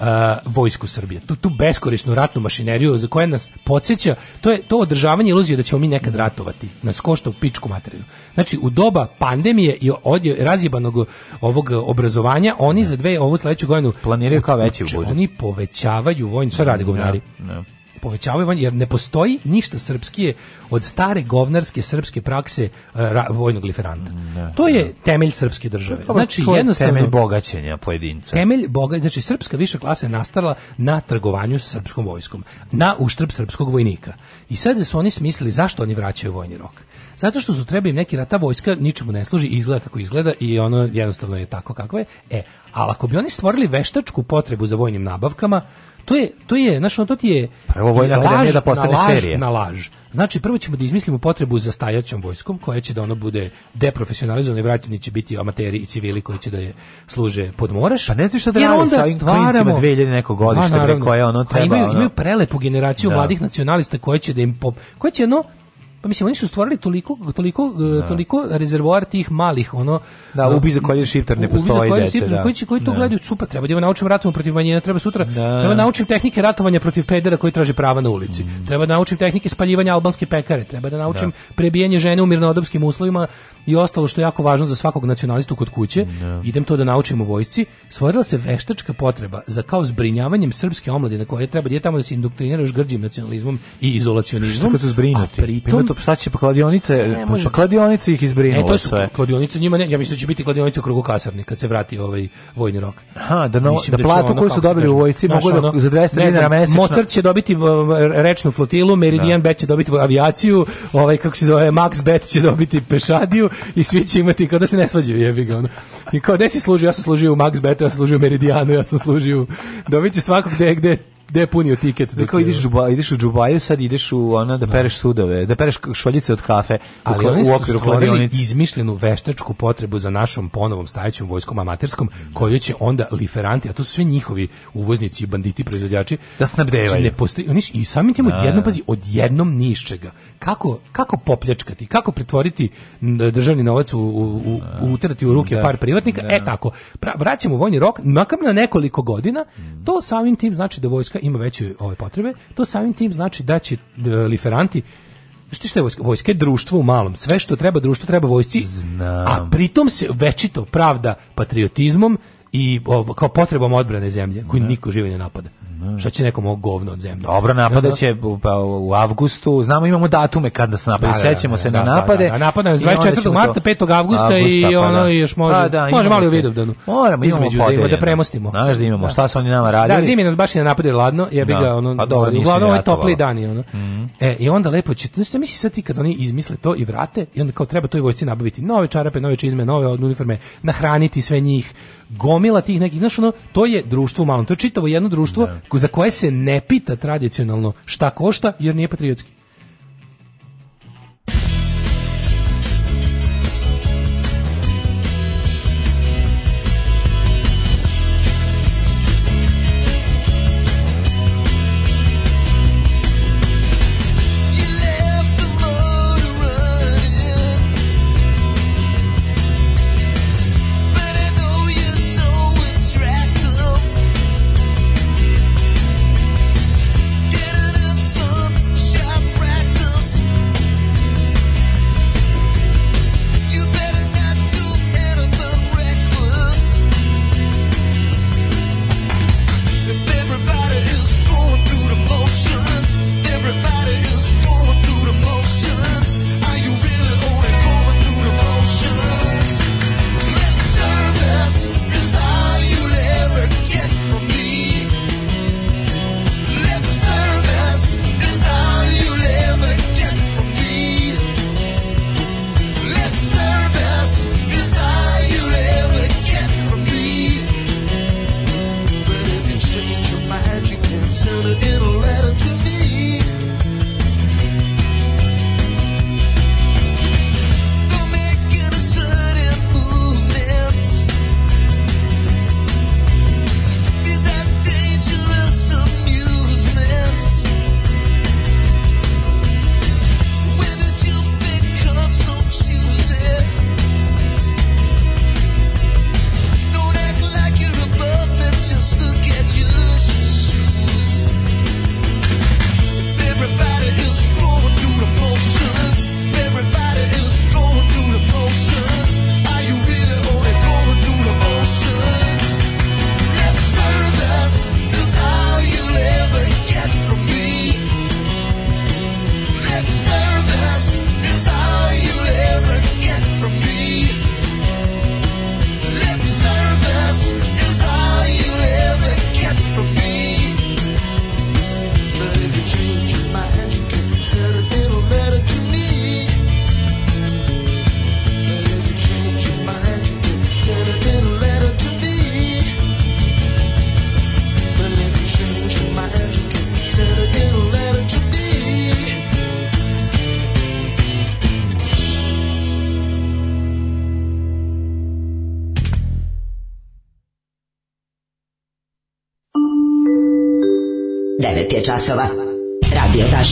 uh, vojsku Srbije. Tu, tu beskorisnu ratnu mašineriju za koja nas podsjeća, to je to održavanje iluzije da ćemo mi nekad ratovati. Nas košta u pičku materiju. Znači, u doba pandemije i od razjebanog ovog obrazovanja, oni ne. za dve ovu sledeću godinu planiraju kao veći znači, budžet. Oni povećavaju vojnu, šta rade govnari? Ne, ne povećavaju jer ne postoji ništa srpskije od stare govnarske srpske prakse uh, vojnog liferanta. Ne, mm, da, to je ne. Da. temelj srpske države. Znači to je jednostavno temelj bogaćenja pojedinca. Temelj boga, znači srpska viša klasa je nastala na trgovanju sa srpskom vojskom, na uštrb srpskog vojnika. I sad su oni smislili zašto oni vraćaju vojni rok. Zato što su trebali neki rata vojska ničemu ne služi, izgleda kako izgleda i ono jednostavno je tako kako je. E, ali ako bi oni stvorili veštačku potrebu za vojnim nabavkama, To je, to je, znaš, to ti je... Prvo pa vojna akademija da postane na serija. Na laž. Znači, prvo ćemo da izmislimo potrebu za stajaćom vojskom, koja će da ono bude deprofesionalizovana i vratjeni će biti amateri i civili koji će da je služe pod moreš. Pa ne znaš šta da radi sa ovim klincima 2000 nekog godišta, koje ono pa treba... A imaju, imaju prelepu generaciju da. mladih nacionalista koji će da im... Pop, koje će, ono, pa mislim oni su stvorili toliko toliko e, da. toliko rezervoar tih malih ono da e, ubi za koji šiptar ne postoji koji deca, da. koji će koji to da. gledaju super treba da ja naučim ratom protiv manjina treba sutra da. treba da naučim tehnike ratovanja protiv pedera koji traže prava na ulici mm. treba da naučim tehnike spaljivanja albanske pekare treba da naučim da. prebijanje žene u mirnodopskim uslovima i ostalo što je jako važno za svakog nacionalistu kod kuće da. idem to da naučim u vojsci stvorila se veštačka potreba za kao zbrinjavanjem srpske omladine koje treba da je tamo da se indoktriniraš još grđim nacionalizmom i izolacionizmom kako kad zbrinuti pritom pa šta će pa kladionice, ne, pa kladionice ih izbrinula e, to su, sve. Kladionice njima ne, ja mislim da će biti kladionice u krugu kasarni kad se vrati ovaj vojni rok. Aha, da, no, da, da platu koju su dobili kažem, u vojsci mogu da, za 200 dinara mesečno. Mozart će dobiti um, rečnu flotilu, Meridian da. Bet će dobiti avijaciju, ovaj kako se zove Max Bet će dobiti pešadiju i svi će imati kao da se ne svađaju, jebi ga ono. I kao da si služio, ja sam služio u Max Bet, ja sam služio u Meridianu, ja sam služio. Dobiće svakog gde gde gde je punio tiket. Da kao ideš, džuba, ideš u Džubaju, sad ideš u ona da, da pereš sudove, da pereš šoljice od kafe. Ali u, oni su stvorili izmišljenu veštačku potrebu za našom ponovom stajećom vojskom amaterskom, koju će onda liferanti, a to su sve njihovi uvoznici i banditi proizvođači, da snabdevaju. Znači ne postoji, oni i samim tim odjednom, da. pazi, odjednom niščega. Kako, kako popljačkati, kako pretvoriti državni novac u, u, u da. uterati u ruke da, par privatnika, e da. e tako. Pra, vraćamo vojni rok, makar na nekoliko godina, mm. to samim tim znači da vojska vojska ima veće ove potrebe, to samim tim znači da će e, liferanti što što je vojska? Vojska je društvo u malom. Sve što treba društvo treba vojsci. Znam. A pritom se večito pravda patriotizmom i o, kao potrebom odbrane zemlje, koju da. niko žive ne napada. Da. Šta će nekom ovo govno od zemlje? Dobro, da, napadaće da. u, pa, u avgustu. Znamo, imamo datume kad nas napade. Da, Sećemo da, se da, na napade. Da, napada nas 24. marta, 5. avgusta i pa ono još pa može, da, da, može mali u Vidovdanu. Moramo, imamo podeljeno. Da premostimo. Znaš da imamo, šta su oni nama radili? Da, zimi nas baš ne napadaju ladno, jebi ga, ono, pa dobro, uglavnom ovaj topli dani. Ono. Mhm. E, I onda lepo će, znaš, misli sad ti kad oni izmisle to i vrate, i onda kao treba toj vojsci nabaviti nove čarape, nove čizme, nove uniforme, nahraniti sve njih, gomila tih nekih, znaš, ono, to je društvo u malom, to je čitavo jedno društvo da. za koje se ne pita tradicionalno šta košta, jer nije patriotski.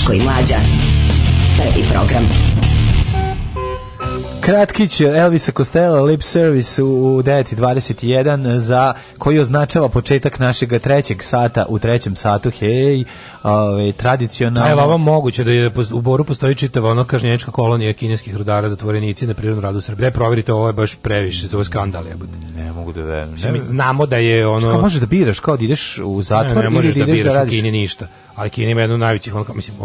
Daško i Mlađa. Ratkić, Elvisa Costello, Lip Service u 9.21 za koji označava početak našeg trećeg sata u trećem satu, hej, ove, tradicionalno. Evo, ovo moguće da je u Boru postoji čitava ono kažnjenička kolonija kineskih rudara zatvorenici na prirodnom radu Srbije. Proverite, ovo je baš previše, za ovo ja je. Ne mogu da verujem. Mi znamo da je ono... Šta možeš da biraš, kao da ideš u zatvor ne, ne, ne možeš ili da, ideš da, radiš? u Kini ništa, ali Kini ima jednu najvećih, ono, mislim,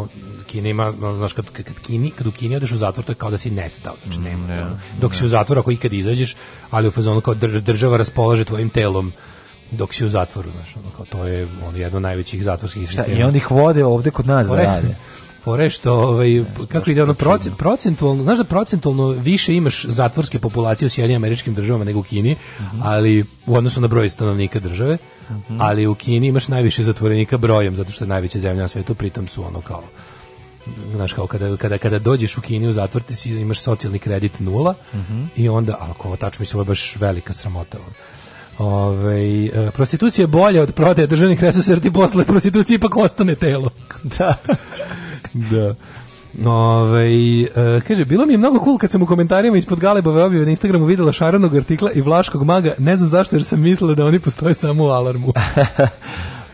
Kina ima, znaš, kad, kad, Kini, kad u Kini odeš u zatvor, to je kao da si nestao, znači mm, nema. Ne, dok ne. si u zatvoru, ako ikad izađeš, ali u fazonu kao država raspolaže tvojim telom, dok si u zatvoru, znaš, ono, kao, to je ono, jedno od najvećih zatvorskih sistema. I onda ih vode ovde kod nas da Fore, da rade. Fore što, ovaj, kako ide ono, proce, procentualno, znaš da procentualno više imaš zatvorske populacije u Sjedinim američkim državama nego u Kini, mm -hmm. ali u odnosu na broj stanovnika države, mm -hmm. ali u Kini imaš najviše zatvorenika brojem, zato što je najveća zemlja na svetu, pritom su ono kao znaš kao kada, kada, kada dođeš u Kini u zatvor ti si, imaš socijalni kredit nula mm -hmm. i onda, ako tačno mislim ovo je baš velika sramota Ove, e, prostitucija je bolja od prodaje državnih resursa jer ti posle prostitucije ipak ostane telo da da Ove, e, kaže, bilo mi je mnogo cool kad sam u komentarima ispod Galebove objave na Instagramu videla šaranog artikla i vlaškog maga, ne znam zašto jer sam mislila da oni postoje samo u alarmu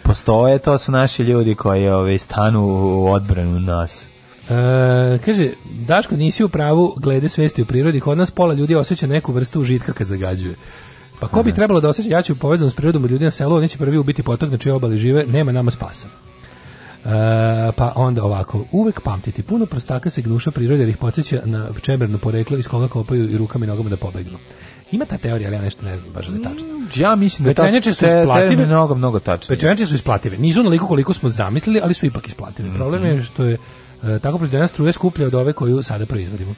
postoje, to su naši ljudi koji ove, ovaj, stanu u odbranu nas. E, kaže, Daško, nisi u pravu glede svesti u prirodi, kod nas pola ljudi osjeća neku vrstu užitka kad zagađuje. Pa ko bi da. trebalo da osjeća, ja ću povezan s prirodom od ljudi na selu, oni će prvi ubiti potok na čije obali žive, nema nama spasa. E, pa onda ovako, uvek pamtiti, puno prostaka se gnuša prirode jer ih podsjeća na čemerno poreklo iz koga kopaju i rukama i nogama da pobegnu. Ima ta teorija, ali ja nešto ne znam baš da je tačno. Mm, ja mislim da pečenjače su isplative. Mnogo, mnogo tačno. Pečenjače su isplative. Nisu onoliko koliko smo zamislili, ali su ipak isplative. Mm -hmm. Problem je što je e, tako proizvedena struja skuplja od ove koju sada proizvodimo.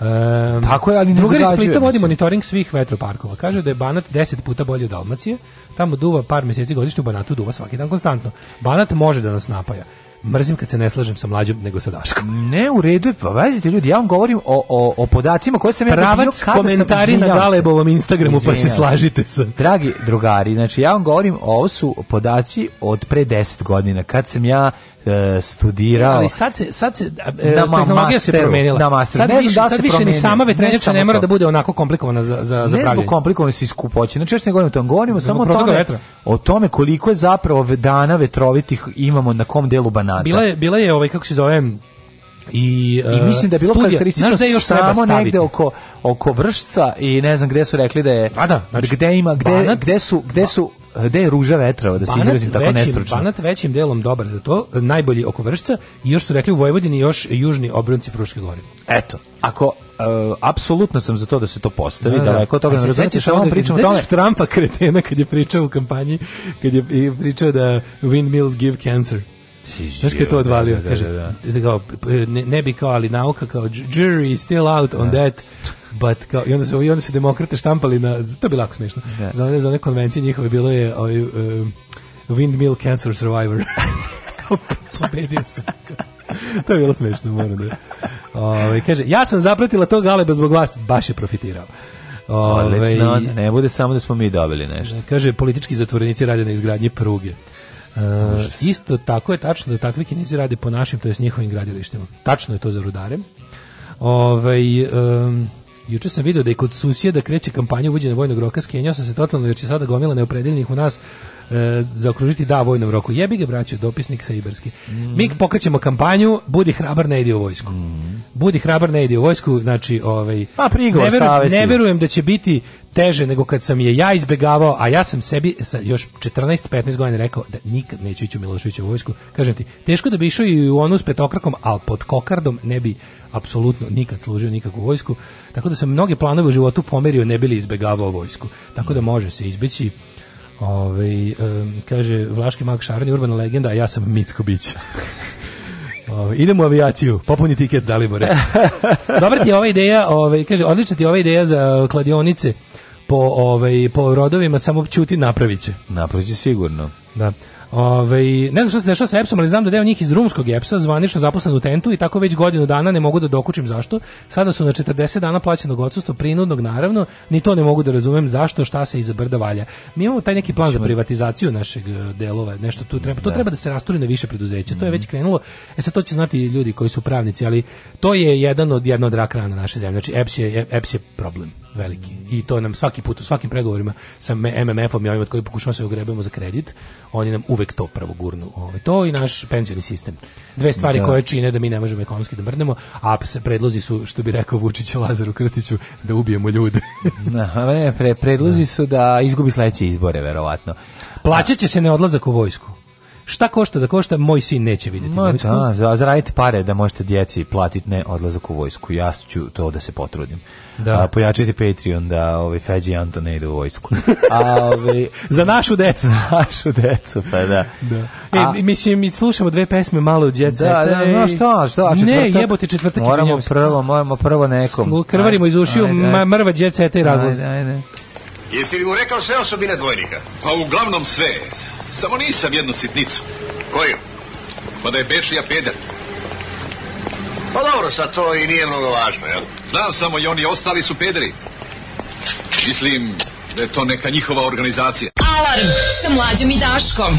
Um, Tako je, ali ne Drugar iz Splita vodi monitoring svih vetroparkova. Kaže da je Banat 10 puta bolji od Dalmacije. Tamo duva par mjeseci godišnje, u Banatu duva svaki dan konstantno. Banat može da nas napaja mrzim kad se ne slažem sa mlađom nego sa Daškom. Ne, u redu je, pa vazite ljudi, ja vam govorim o, o, o podacima koje sam ja Pravac kada komentari sam, na Galebovom Instagramu pa se slažite se. Dragi drugari, znači ja vam govorim, ovo su podaci od pre 10 godina, kad sam ja E, studirao. Ali sad se, sad se e, na tehnologija se promenila. Na masteru. Sad, ne više, da se više ni sama vetrenjača ne, ne mora to. da bude onako komplikovana za, za, za pravljenje. Ne zbog komplikovanosti i Znači, što ne govorimo o tom. Govorimo da samo o tome, vetra. o tome koliko je zapravo dana vetrovitih imamo na kom delu banata. Bila je, bila je ovaj, kako se zove, i, uh, I mislim da je bilo studija. karakteristično da još samo negde oko, oko vršca i ne znam gde su rekli da je... A pa da, znači, gde ima, gde, banat, gde su, gde su gde je ruža vetrava, da se izrazim tako većim, nestručno. Banat većim delom dobar za to, najbolji oko vršca i još su rekli u Vojvodini još južni obrunci Fruške gore. Eto, ako Uh, apsolutno sam za to da se to postavi da, da. daleko od toga ne razumete samo pričam o tome Trumpa kretena kad je pričao u kampanji kad je pričao da windmills give cancer Znaš kada je to da, odvalio? Da, da, da, da. Kaže, ne, ne bi kao, ali nauka kao jury is still out on that but kao, i onda se i onda se demokrate štampali na to je bilo smešno. Da. Za one za one konvencije njihove bilo je ovaj uh, windmill cancer survivor. Pobedio sam. to je bilo smešno, moram da. Ove, ovaj, kaže, ja sam zapratila to galeba zbog vas, baš je profitirao. Ove, ovaj, Odlično, ne bude samo da smo mi dobili nešto. E, kaže, politički zatvorenici rade na izgradnji pruge. Uh, isto tako je tačno da takvi kinezi rade po našim, to jest njihovim gradilištima. Tačno je to za rudare. Ove, ovaj, um, Juče sam video da i kod susjeda kreće kampanja uvođenja vojnog roka, skenjao sam se totalno jer će sada gomila neopredeljenih u nas e, zaokružiti da vojnom roku. Jebi ga braćo, dopisnik sa Iberski. Mm. Mi pokrećemo kampanju, budi hrabar, ne ide u vojsku. Mm. Budi hrabar, ne ide u vojsku, znači ovaj, pa, prigo, ne, veru, ne verujem da će biti teže nego kad sam je ja izbegavao, a ja sam sebi sa još 14-15 godina rekao da nikad neću ići u Miloševiću vojsku. Kažem ti, teško da bi išao i u onu s petokrakom, ali pod kokardom ne bi apsolutno nikad služio nikakvu vojsku, tako da sam mnoge planove u životu pomerio ne bili izbegavao vojsku. Tako da može se izbeći. Ove, ovaj, um, kaže Vlaški mag Šarni, urbana legenda, a ja sam Micko Bić. Ove, ovaj, idemo u avijaciju, popuni tiket Dalibore. Dobra ti je ova ideja, ove, ovaj, kaže, odlična ti je ova ideja za eh, kladionice po, ove, po rodovima, samo ćuti napraviće. Napraviće sigurno. Da. Ove, ne znam što se dešava sa EPS-om, ali znam da deo njih iz rumskog EPS-a zvanično zaposlen u tentu i tako već godinu dana ne mogu da dokučim zašto. Sada su na 40 dana plaćenog odsustva, prinudnog naravno, ni to ne mogu da razumem zašto, šta se iza brda valja. Mi imamo taj neki plan za privatizaciju našeg e, delova, nešto tu treba, to da. treba da se rasturi na više preduzeća, to je mhm. već krenulo. E sad to će znati ljudi koji su pravnici, ali to je jedan od, jedna od rak rana naše zemlje, znači EPS je, EPS je problem veliki. I to nam svaki put, u svakim pregovorima sa MMF-om i ovim od koji pokušamo da se ogrebemo za kredit, oni nam uvek to pravo gurnu. Ove, ovaj, to i naš penzioni sistem. Dve stvari da. koje čine da mi ne možemo ekonomski da mrnemo, a predlozi su, što bi rekao Vučić Lazaru Krstiću, da ubijemo ljude. da, ne, pre, predlozi da. su da izgubi sledeće izbore, verovatno. Plaćaće se ne odlazak u vojsku šta košta da košta, moj sin neće vidjeti Ma, vojsku. Da, zaradite pare da možete djeci platiti ne odlazak u vojsku. Ja ću to da se potrudim da. A, pojačajte Patreon da ovaj Feđi i Anto ne idu u vojsku. A, ovaj, za našu decu. Za našu decu, pa da. da. E, A, mislim, mi slušamo dve pesme malo od djeca. Da, da, no e, šta, šta? Ne, jebote četvrtak Moramo prvo, moramo prvo nekom. Slu, krvarimo iz ušiju, mrva djeca i razlaze. Ajde, ajde. Jesi li mu rekao sve osobine dvojnika? Pa uglavnom sve. Samo nisam jednu sitnicu. Koju? Pa da je Bečija pedat. Pa dobro, sad to i nije mnogo važno, jel? Znam samo i oni ostali su pederi. Mislim da je to neka njihova organizacija. Alarm sa mlađom i Daškom.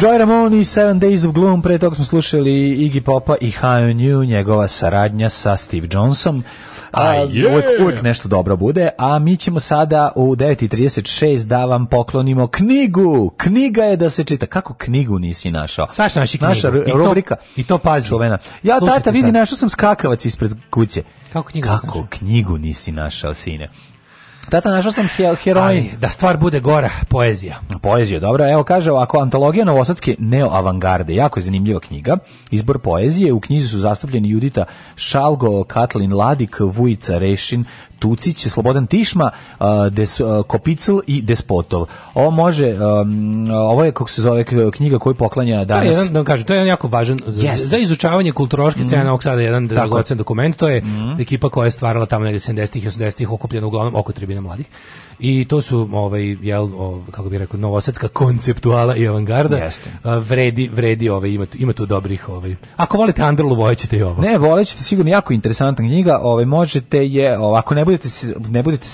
Joy Ramone i Seven Days of Gloom, pre toga smo slušali Iggy Popa i High on You, njegova saradnja sa Steve Johnsonom. A, a yeah. uvek, uvek nešto dobro bude, a mi ćemo sada u 9.36 da vam poklonimo knjigu. Knjiga je da se čita. Kako knjigu nisi našao? Saša naši knjigu. Naša I rubrika. To, I to pazi. Čuvena. Ja, Slušajte tata, vidi, sad. našao sam skakavac ispred kuće. Kako knjigu Kako knjigu nisi našao, sine? Tata, da, našao sam he, heroin. da stvar bude gora, poezija. Poezija, dobro. Evo kaže ovako, antologija novosadske neoavangarde. Jako je zanimljiva knjiga. Izbor poezije. U knjizi su zastupljeni Judita Šalgo, Katlin Ladik, Vujica Rešin, Tucić, Slobodan Tišma, Des, Kopicl i Despotov. Ovo može, ovo je, kako se zove, knjiga koju poklanja danas. To je jedan, da kažem, to je jedan jako važan, yes. za izučavanje kulturoške scene mm. ovog sada jedan dragocen dokument, to je mm. ekipa koja je stvarala tamo negdje 70-ih i 80-ih, okupljena uglavnom oko tribine mladih. I to su, ovaj, jel, ovaj, kako bih rekao, novosadska konceptuala i avangarda. Yes. Vredi, vredi ovaj, ima, ima tu dobrih, ovaj. Ako volite Andrlu, volećete i ovo. Ne, volećete sigurno, jako interesantna knjiga, ovaj, možete je, ovako ne budete ne budete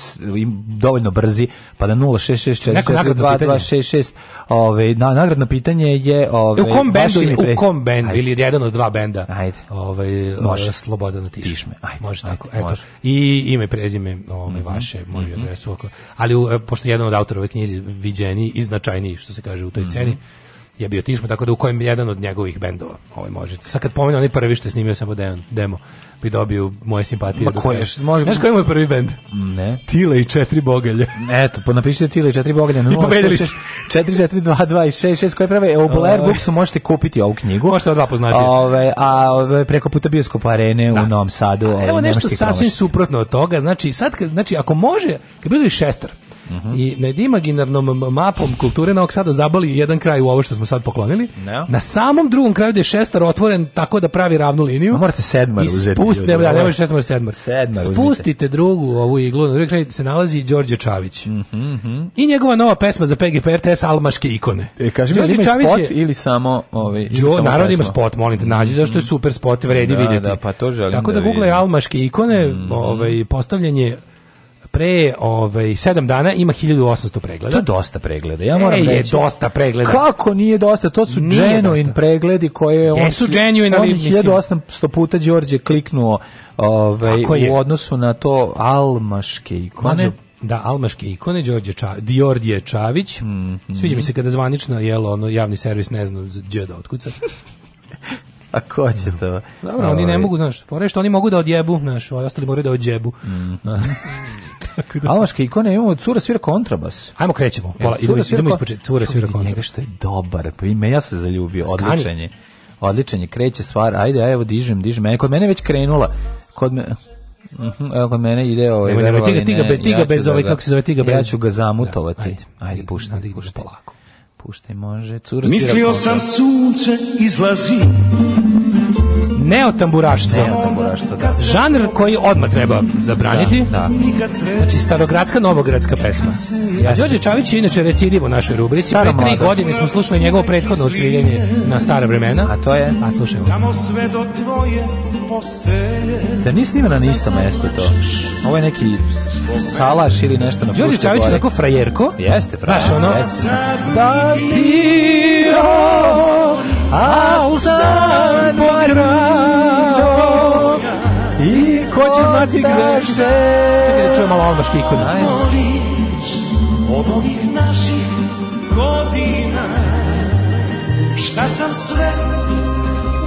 dovoljno brzi, pa da 0664422266 ovaj na nagradno pitanje je ovaj u kom bendu pre... u kom bendu ili jedan od dva benda. Ajde. Ovaj može Slobodan Tišme. Tišme. Ajde. Može tako. Ajde, eto. Može. I ime prezime ovaj mm -hmm. vaše, može mm -hmm. adresu ako. Ali u, e, pošto jedan od autora ove knjige viđeni i značajni što se kaže u toj mhm. sceni. Mm -hmm je bio Tišmo, tako da u kojem jedan od njegovih bendova ovaj možete. Sad kad pomenu oni prvi što je snimio samo demo, bi dobio moje simpatije. Ma koje? Može... Znaš koji je moj prvi bend? Ne. Tile i četiri bogalje. Eto, pa napišite Tile i četiri bogalje. I pobedili ste. 2 i 6, koje prave. U Blair ovaj. Booksu možete kupiti ovu knjigu. Možete dva poznati. Ove, a ove, preko puta bioskopa arene da. u Novom Sadu. A, e, evo nešto sasvim kromaš. suprotno od toga. Znači, sad, znači, ako može, kad bi uzeli šestar, Mm I nad imaginarnom mapom kulture Novog Sada zabali jedan kraj u ovo što smo sad poklonili. No. Na samom drugom kraju gdje je šestar otvoren tako da pravi ravnu liniju. A morate sedmar uzeti. Spustite, ne, ne, ne, šestar, sedmar. sedmar Spustite uzmite. drugu ovu iglu, na drugi kraj se nalazi Đorđe Čavić. Mm -hmm. I njegova nova pesma za PGP RTS Almaške ikone. E, kaži mi, ima spot je, ili samo... Ovaj, jo, narod da ima spot, molim te, nađi, zašto je mhm. super spot, vredi da, vidjeti. Da, pa to želim Tako da, da google Almaške ikone, mm -hmm. ovaj, postavljanje pre ovaj, 7 dana ima 1800 pregleda. To je dosta pregleda, ja moram e, reći. je dosta pregleda. Kako nije dosta? To su nije genuine dosta. pregledi koje je Jesu on, genuine, ali, 1800 puta Đorđe kliknuo ovaj, u odnosu na to almaške ikone. Mađu, da, almaške ikone, Đorđe Ča, Diordije Čavić. Mm, Sviđa mi se kada zvanično jelo, ono, javni servis ne znam zna da otkuca. A ko će to? Dobro, oni ne ovaj. mogu, znaš, fore što oni mogu da odjebu, znaš, a ostali moraju da odjebu. Mm. Tako da. Alaška ikona imamo cura svira kontrabas. Hajmo krećemo. Pola, idemo, idemo ispočeti. Cura svira kontrabas. Njega što je dobar. Pa ime ja se zaljubio. Odličan je. Odličan je. Kreće stvar. Ajde, aj, evo dižem, dižem. E, kod mene već krenula. Kod me... Mhm, evo kod mene ide ovaj... Evo, nemoj, tiga, tiga, bez, tiga, bez, ovaj, kako se zove, tiga, bez... Ja ću ga da, zamutovati. ajde, ajde, puštam, da puštam. Polako puštaj može. Cura Mislio sam sunce izlazi neotamburaštvo. Neotamburaštvo, da. Žanr koji odmah treba zabraniti. Da, da. Znači, starogradska, novogradska pesma. A Đorđe Čavić je inače recidiv u našoj rubrici. Pre tri godine smo slušali njegovo prethodno odsviljanje na stara vremena. A to je? A slušajmo. Tamo sve do tvoje postelje. Zar nije snimano na isto mesto to? Ovo je neki salaš ili nešto na Đorđe Čavić je neko frajerko. Jeste, frajer. Znaš, ono... Jeste. Da ti a sad krao I ko će znati gde Čekaj da čujem malo ono škiku Od ovih naših godina Šta sam sve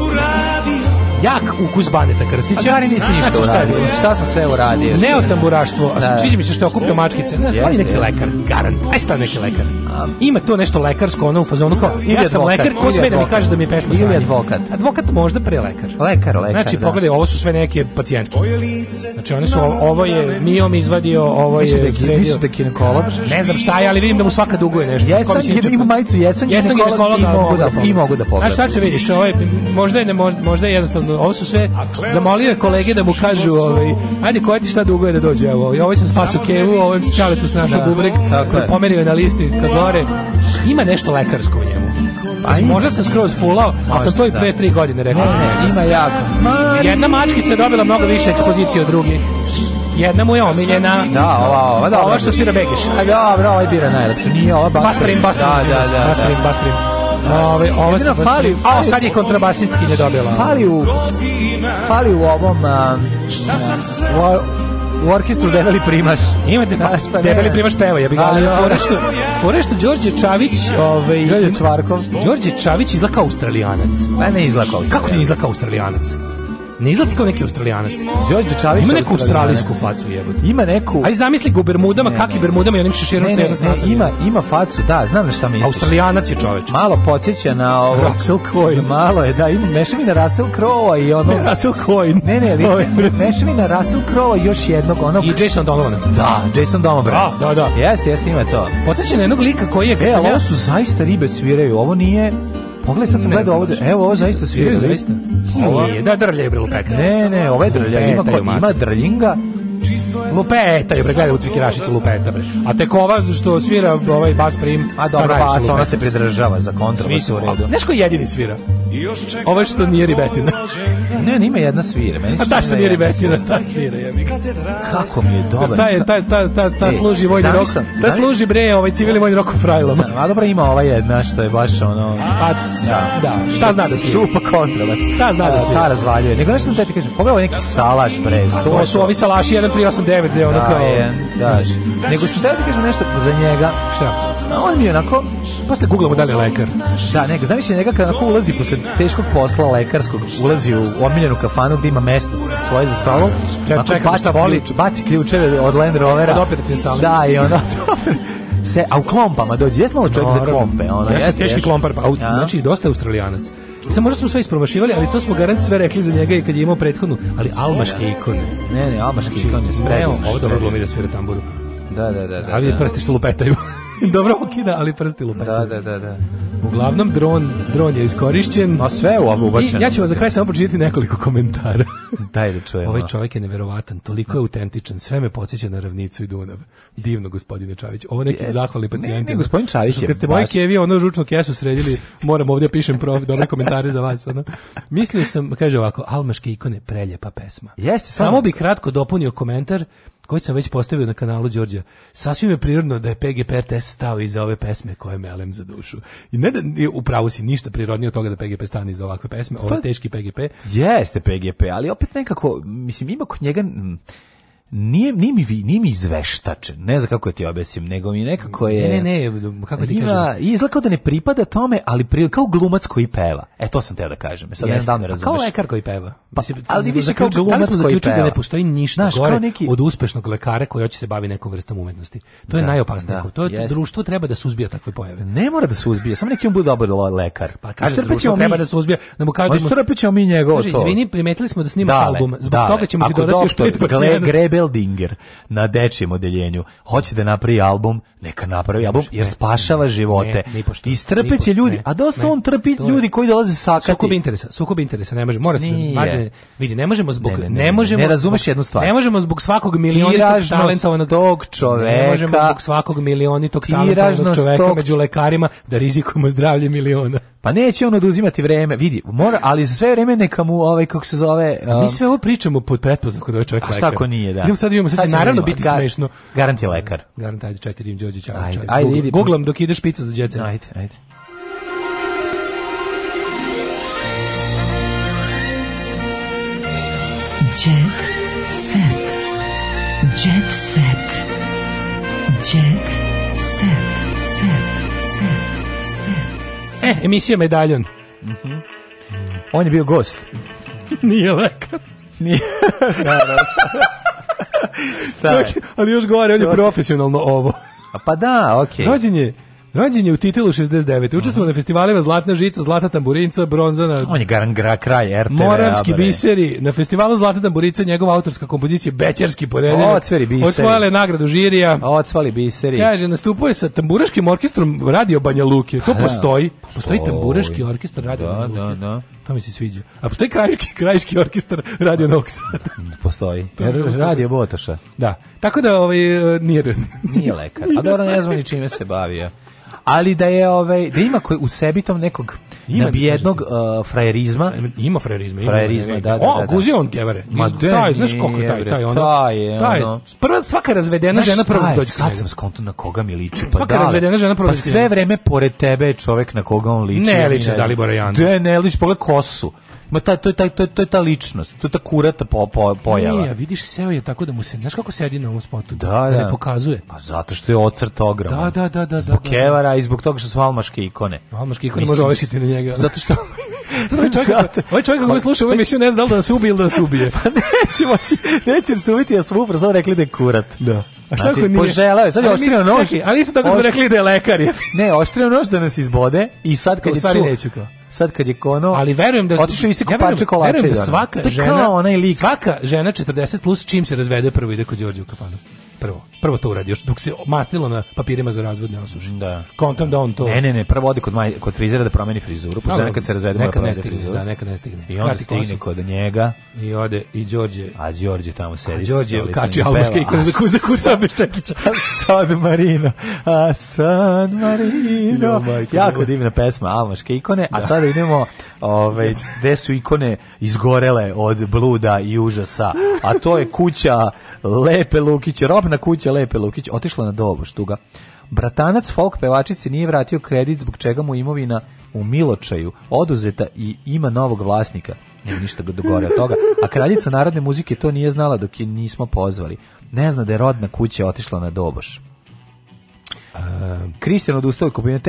uradio jak ukus Baneta Krstića. A pa da, nisi ništa uradio. Šta sam sve uradio? Neotamburaštvo. A da. sviđa mi se što je okupio mačkice. Ali neki lekar, garant. Aj stav neki lekar. Ima to nešto lekarsko, ono u fazonu kao, ja sam lekar, ko sme da mi kaže da mi je pesma Ili advokat. Advokat možda pre lekar. Lekar, lekar, Znači, da. pogledaj, ovo su sve neke pacijentke. Znači, one su, ovo je, Mio mi izvadio, ovo je sredio. da ginekolog? Ne znam šta je, ali vidim da mu svaka duguje nešto. Jesam, ima majicu, jesam ginekolog i mogu da pogledam. Znaš šta će vidiš, možda je, ne, možda je jednostavno ovo su sve, zamolio je kolege da mu kažu, ovaj, ajde, koja ti šta dugo je da dođe, evo, i ovaj, ovaj sam spasu Kevu, ovaj sam Čaletu s našao da, bubrek, da pomerio je na listi ka gore. Ima nešto lekarsko u njemu. Pa možda sam skroz fulao, a sam to i da. pre tri godine rekao. Ne, ima jako. Jedna mačkica je dobila mnogo više ekspozicije od drugih. Jedna mu je omiljena. Da, ova, ova, da. Ova što svira Begiš. A dobro, ovaj bira najlepše. Nije ova Bastrin. Bastrin, Bastrin. Da, da, da, da. Bastrin, Bastrin. Ove, ovo se fali, a sad je kontrabasistki ne dobila. Fali u fali u ovom a, a, u orkestru Debeli Primaš. Ima de, Daš, pa, pa Debeli Primaš peva, ja bih ali Forešto, Forešto Đorđe Čavić, ovaj Đorđe Čvarkov. Đorđe Čavić izlaka Australijanac. Pa ne izlaka Australijanac. Kako ti izlaka Australijanac? Ne izgleda kao neki australijanac. Đorđe Dečavić ima neku australijsku facu jebote. Ima neku. Aj zamisli ga u bermudama, kakvi bermudama i onim šeširom što je Ima ima facu, da, znam da šta misliš. Australijanac je čovjek. Malo podsjeća na ovog Russell Coin. Malo je, da, ima meša mi na Russell Crowe i ono. Ne, Russell Coin. Ne, ne, liči, ovaj meša mi na Russell Crowe još jednog onog. I Jason Donovan. Da, Jason Donovan. Da, da, da. Jeste, jeste, ima to. Podsjeća na jednog lika koji je, e, ovo su zaista ribe sviraju, ovo nije pogledaj, sad sam gledao ovde. Evo, ovo zaista svira. Zaista. Nije, da, drlje je bilo pekne. Ne, ne, ovo je drlje. Ima, ima drljinga Lupeta je pregledao u Cvikirašicu Lupeta bre. A tek ova što svira ovaj bas prim, a dobro bas, ona se pridržava za kontrabas u redu. Znaš jedini svira? Ovo što nije ribetina. ne, nima jedna svira. Meni a ta što da nije ribetina, ta svira. Je. Kako mi je dobro. Ta, je, ta, ta, ta, ta e, služi vojni rok. Ta služi bre, ovaj civilni da. vojni rok u frajlama. A dobro ima ova jedna što je baš ono... A, pa, da, da, ta zna da svira. Šupa kontrabas. Šta zna da svira. Ta razvaljuje. Nego nešto sam te ti kažem, pogledaj ovaj neki salaš bre. Pa to su ovi salaši, jedan prije 8-9 da, kao... Je, daš. Da. Nego što sad kaže nešto za njega. Šta? On mi je onako... Posle googlamo da li je lekar. Da, nego, zamisli njega kada onako ulazi posle teškog posla lekarskog, ulazi u omiljenu kafanu gde ima mesto svoje za stolom. Čekam, čekam, šta boli, baci ključeve od Land Rovera. Od operacijne sale. Da, i onda se, a u klompama dođe, jes malo čovjek Dobre. za klompe. Ono, jeste, jeste, teški jeste. klompar, pa, a, znači, dosta je australijanac. Samo možda smo sve ispromašivali, ali to smo garant sve rekli za njega i kad je imao prethodnu, ali almaške ikone. Ne, ne, almaške znači, ikone, spredno. Evo, ovo dobro glumi da svira tamburu. Da, da, da. da, da. Ali prsti što lupetaju. dobro okida, ali prsti lupaju. Da, da, da, da. Uglavnom, dron, dron je iskorišćen. A sve u ovu ubačeno. I ja ću vam za kraj samo pročitati nekoliko komentara. Daj da čujemo. Ovaj čovjek je neverovatan, toliko je autentičan, sve me podsjeća na ravnicu i Dunav. Divno, gospodine Čavić. Ovo neki je, zahvali pacijenti. Ne, ne, gospodin Čavić je. Kad ste moje kevi, ono žučnu kesu sredili, moram ovdje pišem prof, dobre komentare za vas. Ono. Mislio sam, kaže ovako, almaške ikone, preljepa pesma. Jeste, samo, samo bi kratko dopunio komentar koji sam već postavio na kanalu Đorđa, sasvim je prirodno da je PGP RTS stao iza ove pesme koje melem za dušu. I ne da upravo si ništa prirodnije od toga da PGP stane iza ovakve pesme, ovo je pa, teški PGP. Jeste PGP, ali opet nekako, mislim, ima kod njega... M, nije, nije, mi, nije mi izveštačen, ne znam kako da ti objasnim, nego mi nekako je... Ne, ne, ne, kako da ti ima, kažem? Izgleda kao da ne pripada tome, ali pri, kao glumac koji peva. E, to sam teo da kažem, e, sad yes. ne znam da li me razumeš. Kao lekar koji peva. Pa, Mislim, da ali više kao glumac koji peva. da ne postoji ništa Znaš, gore neki... od uspešnog lekara koji hoće se bavi nekom vrstom umetnosti. To je da, najopasnije. Da, to je, društvo treba da suzbija takve pojave. Ne mora da suzbija, samo neki on bude dobar lekar. Pa kaže, društvo treba da suzbija, da mu kažemo... Pa mi njegovo to. Izvini, primetili smo da snimaš album, zbog toga ćemo ti dodati još Grebe Speldinger na dečijem odeljenju hoće da napravi album, neka napravi album jer spašava živote. Ne, ne, Istrpeće ljudi, a dosta on trpi ljudi koji dolaze sakati. Sukob interesa, sukob interesa ne može, mora se vidi, ne možemo zbog ne, ne, ne možemo ne razumeš jednu stvar. Ne možemo zbog svakog milionitog talentovanog tog čoveka. Ne možemo zbog svakog milionitog talentovanog čoveka među lekarima da rizikujemo zdravlje miliona. Pa neće on oduzimati vreme, vidi, mora, ali za sve vreme neka mu ovaj kako se zove, um... mi sve ovo pričamo pod pretpostavkom da je čovjek lekar. A šta ako nije, da idem sad imamo, sad će naravno biti gar, smešno. Garanti lekar. Garanti, ajde, čekaj, idem Đorđe Čavić. Ajde, ajde, idi. Guglam dok ideš pica za djece. Ajde, ajde. Jet set. Jet set. Jet set. Set. Set. Set. E, emisija Medaljon. Mm -hmm. On je bio gost. Nije lekar. Nije. da, da. Šta je? Ali još gore, on je profesionalno ovo. A pa da, okej. Okay. Rođen je Rođen je u titelu 69. Učestvovao na festivalima Zlatna žica, Zlata tamburinca, bronzana... On je garan gra, kraj RTV. Moravski abare. biseri. Na festivalu Zlata tamburica njegova autorska kompozicija Bečerski ponedeljak. Ocvali biseri. Osvojile nagradu žirija. Ocvali biseri. Kaže, nastupuje sa tamburaškim orkestrom Radio Banja Luke. To ha, pa, da. postoji. Postoji, postoji tamburaški orkestar Radio da, Banja da, Luke. Da, da. To mi se sviđa. A postoji krajiški, krajiški orkestar Radio pa, Novog Sada. Postoji. Radio Botoša. Da. Tako da ovaj, e, nije, nije lekar. A pa dobro, ne znam ni čime se bavio ali da je ovaj da ima koji u sebi tom nekog ima, nabijednog da da. uh, frajerizma. Ima frajerizma, ima frajerizma, da, da, da, da. da. guzio on kevare. Ma taj, znaš koliko taj, taj ono. Taj je, taj, ono. Prva svaka razvedena žena prvo dođe. Sad sam skonto na koga mi liči, pa Svaka razvedena žena prvo. Pa sve vreme pored tebe je čovek na koga on liči. Ne liči Dalibora Janda. Ne, ne liči, pogled kosu. Ma ta, to, je, ta, to, je, to je ta ličnost, to je ta kurata po, po, pojava. Nije, vidiš, seo je tako da mu se, znaš kako sedi na ovom spotu, da, da, da ne pokazuje. Pa zato što je ocrt ogroman. Da, da, da, da. da zbog da, da, kevara i zbog toga što su almaške ikone. Almaške ikone Mislim, može ovešiti na njega. Zato što... Zato ovaj čovjek, zato, ovaj čovjek koji sluša ovu emisiju ne zna da nas ubije ili da nas ubije. pa neće moći, neće se ubiti, ja sam upravo sad rekli da je kurat. Da. A šta znači, ako nije? Poželao je, sad je oštrio nož. Ali isto tako smo rekli da je lekar. Je. Ne, oštrio nož da nas izbode i sad kad je čuo sad kad je ono ali verujem da otišao i se kupače kolače da svaka žena onaj lik svaka žena 40 plus čim se razvede prvo ide kod Đorđe u prvo. Prvo to uradi, još dok se mastilo na papirima za razvod ne osuši. Da. Kontam da on to... Ne, ne, ne, prvo ode kod, maj, kod frizera da promeni frizuru, pa no, kad se razvede da neka ne stigne, frizuru. Da, neka ne stigne. I onda stigne kosu. kod njega. I ode i Đorđe. A Đorđe tamo sedi. A Đorđe kači albaške i kuza kuza kuca bez čekića. Sad Marino, a sad Marino. Jo, majko, jako divna pesma, almaške ikone. Da. A sada idemo, ove, ovaj, gde su ikone izgorele od bluda i užasa. A to je kuća Lepe Lukić, Rob Skromna kuća Lepe Lukić otišla na dobu štuga. Bratanac folk pevačice nije vratio kredit zbog čega mu imovina u Miločaju oduzeta i ima novog vlasnika. Nema ništa dogore od toga. A kraljica narodne muzike to nije znala dok je nismo pozvali. Ne zna da je rodna kuća otišla na doboš. Kristijan odustao od kupovine.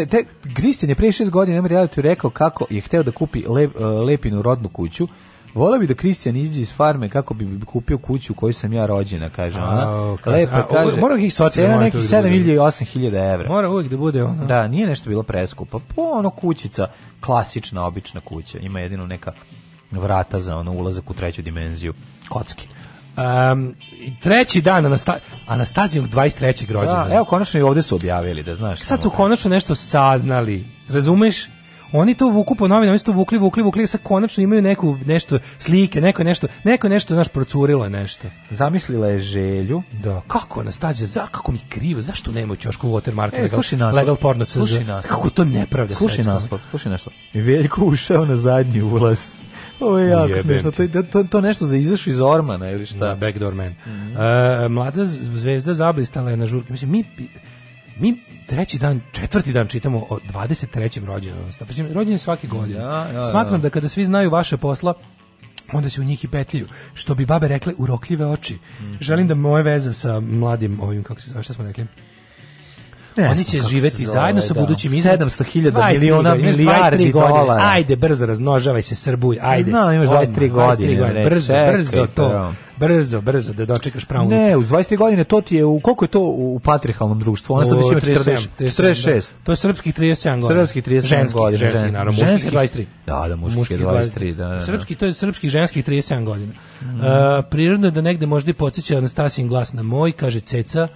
Kristijan je prije šest godina na realitu rekao kako je hteo da kupi le, e, Lepinu rodnu kuću, Vola bi da Kristijan iđe iz farme kako bi kupio kuću u kojoj sam ja rođena, kaže ona. Lepo kaže. Mora ih socijalno neki 7000 i 8000 evra. Mora uvijek da bude ono. Da, nije nešto bilo preskupo. Po ono kućica, klasična, obična kuća. Ima jedino neka vrata za ono ulazak u treću dimenziju. Kocki. Um, treći dan Anasta Anastazijog 23. rođendana. Da, evo konačno i ovde su objavili, da znaš. Sad su konačno nešto saznali. Razumeš? Oni to vuku po novinama, oni su to vukli, vukli, vukli, sad konačno imaju neku nešto slike, neko nešto, neko nešto, znaš, procurilo nešto. Zamislila je želju. Da, kako nas tađe, za kako mi krivo, zašto nema u ćošku watermark e, legal, naslov, legal porno CZ? Slušaj naslov. Kako to nepravda? Slušaj naslov, slušaj naslov. Veljko ušao na zadnji ulaz. Ovo je jako smiješno. To, to, to nešto za izašu iz Ormana ili šta? Da, backdoor man. Mm -hmm. uh, mlada zvezda zablistala je na žurke. Mislim, mi, mi treći dan, četvrti dan čitamo o 23. rođendan. Znači, rođen svake godine. Ja, da, ja, da, da. Smatram da kada svi znaju vaše posla, onda se u njih i petljuju, što bi babe rekle urokljive oči. Mm -hmm. Želim da moje veze sa mladim ovim kako se zove, šta smo rekli? Ne Oni će živeti zove, zajedno sa da. budućim izazovima. 700.000 miliona milijardi dolara. Ajde, brzo razmnožavaj se Srbuj. Ajde. Znam, imaš 23 godine. Brzo, brzo to brzo, brzo da dočekaš pravo. Ne, u 20. godine to ti je u koliko je to u patrihalnom društvu. Ona sad već ima 40, 46. Da. To je srpskih 37 godina. Srpskih 37 ženski, godina. Ženski, ženski, naravno, ženski 23. Da, da, muški, muški 23, da, da, da. Srpski to je srpskih ženskih 37 godina. Mm. Uh, prirodno je da negde možda i podsjeća Anastasijin glas na moj, kaže Ceca.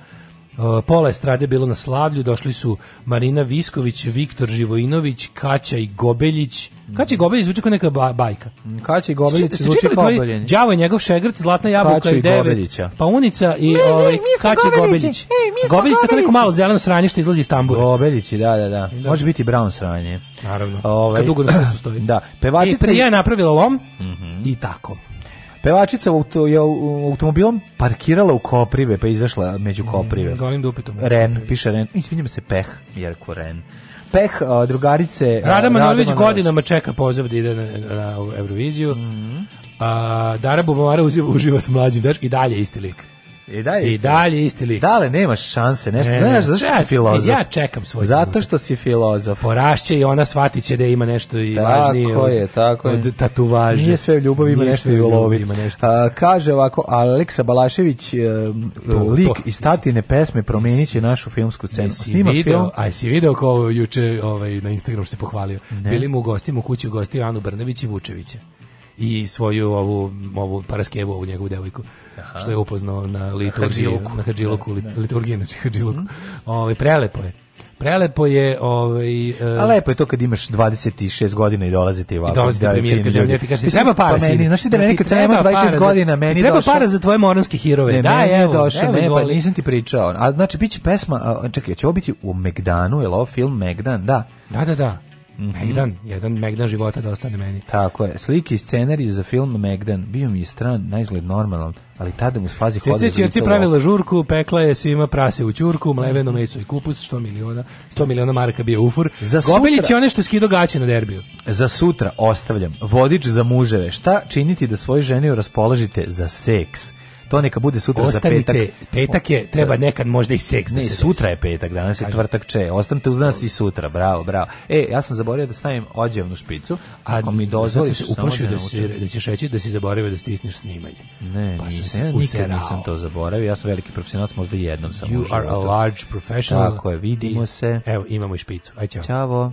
Eh, pola estrade bilo na Slavlju, došli su Marina Visković, Viktor Živojinović, Kaća i Gobeljić. Kaća i Gobeljić zvuči kao neka bajka. Mm, Kaća i Gobeljić zvuči kao oboljenje. Đavo je njegov šegrt, zlatna jabuka i devet. Pa unica i ovaj Kaća i Gobeljić. Gobeljić tako neko malo zeleno sranje što izlazi iz tambura. Gobeljići, da, da, da, da, Može biti brown sranje. Naravno. Ove, ovaj, Kad dugo na stoji. Da. Pevačica e, prije je napravila lom mm -hmm. i tako. Pevačica auto, je automobilom parkirala u Koprive, pa izašla među mm, Koprive. Mm, golim dupetom. Ren, piše Ren. Izvinjam se, Peh, Jerko Ren. Peh, drugarice... Rada Manojlović godinama čeka poziv da ide na, na Euroviziju. Mm -hmm. A, Dara Bumara uživa s mlađim, daš, i dalje isti lik. I dalje, I dalje isti lik. Dale, nemaš šanse, nešto. Ne, znaš, zašto ček, si e, filozof? Ja čekam svoj Zato što si filozof. Porašće i ona shvatit će da ima nešto i tako važnije od, je, tako od, je. od tatuvaže. Nije sve u ljubavi, ima nešto i u lovi. kaže ovako, Aleksa Balašević, e, to, lik to. i statine pesme promijenit će našu filmsku scenu. Snima video, film. Aj, si video ko juče ovaj, na Instagramu se pohvalio. Ne. Bili mu u gostima u kući, u gostiju Anu Brnević i Vučevića i svoju ovu, ovu paraskevu, ovu njegovu devojku, Aha. što je upoznao na liturgiji, na Hadžiluku, na da, da. liturgiji, znači Hadžiluku. ovaj prelepo je. Prelepo je, ovaj uh, A lepo je to kad imaš 26 godina i dolazite ti ovako. I dolazi ti premijerka zemlje, ti kaže treba para. Pa meni, znaš ti da meni znači, kad sam 26 godina, meni treba došao. para za tvoje moranske hirove. Ne, da, evo, došao, ne, pa nisam ti pričao. A znači biće pesma, a, čekaj, će ovo biti u Megdanu, je li ovo film Megdan? Da. Da, da, da. Mm jedan Megdan života da ostane meni. Tako je. Slike i scenarij za film Megdan bio mi je stran, najizgled normalan, ali tada mu spazi hoda. Cece Čirci pravila žurku, pekla je svima prase u čurku, mleveno meso i kupus, 100 miliona, 100 miliona marka bio ufur. Za Gobelić je one što skido gaće na derbiju. Za sutra ostavljam vodič za muževe. Šta činiti da svoj ženi raspoložite za seks? to neka bude sutra Ostanite, za petak. petak je, treba nekad možda i seks. Da ne, da se sutra je petak, danas je tvrtak če. Ostanite uz nas i sutra, bravo, bravo. E, ja sam zaboravio da stavim ođevnu špicu, ako mi dozvoliš... Da se uplašio da, si, da ćeš reći da si zaboravio da stisneš snimanje. Ne, pa nisam, ja nikad nisam to zaboravio, ja sam veliki profesionalac, možda jednom sam You are a large professional. Tako je, vidimo I, se. Evo, imamo i špicu. Aj, čao. Ćao.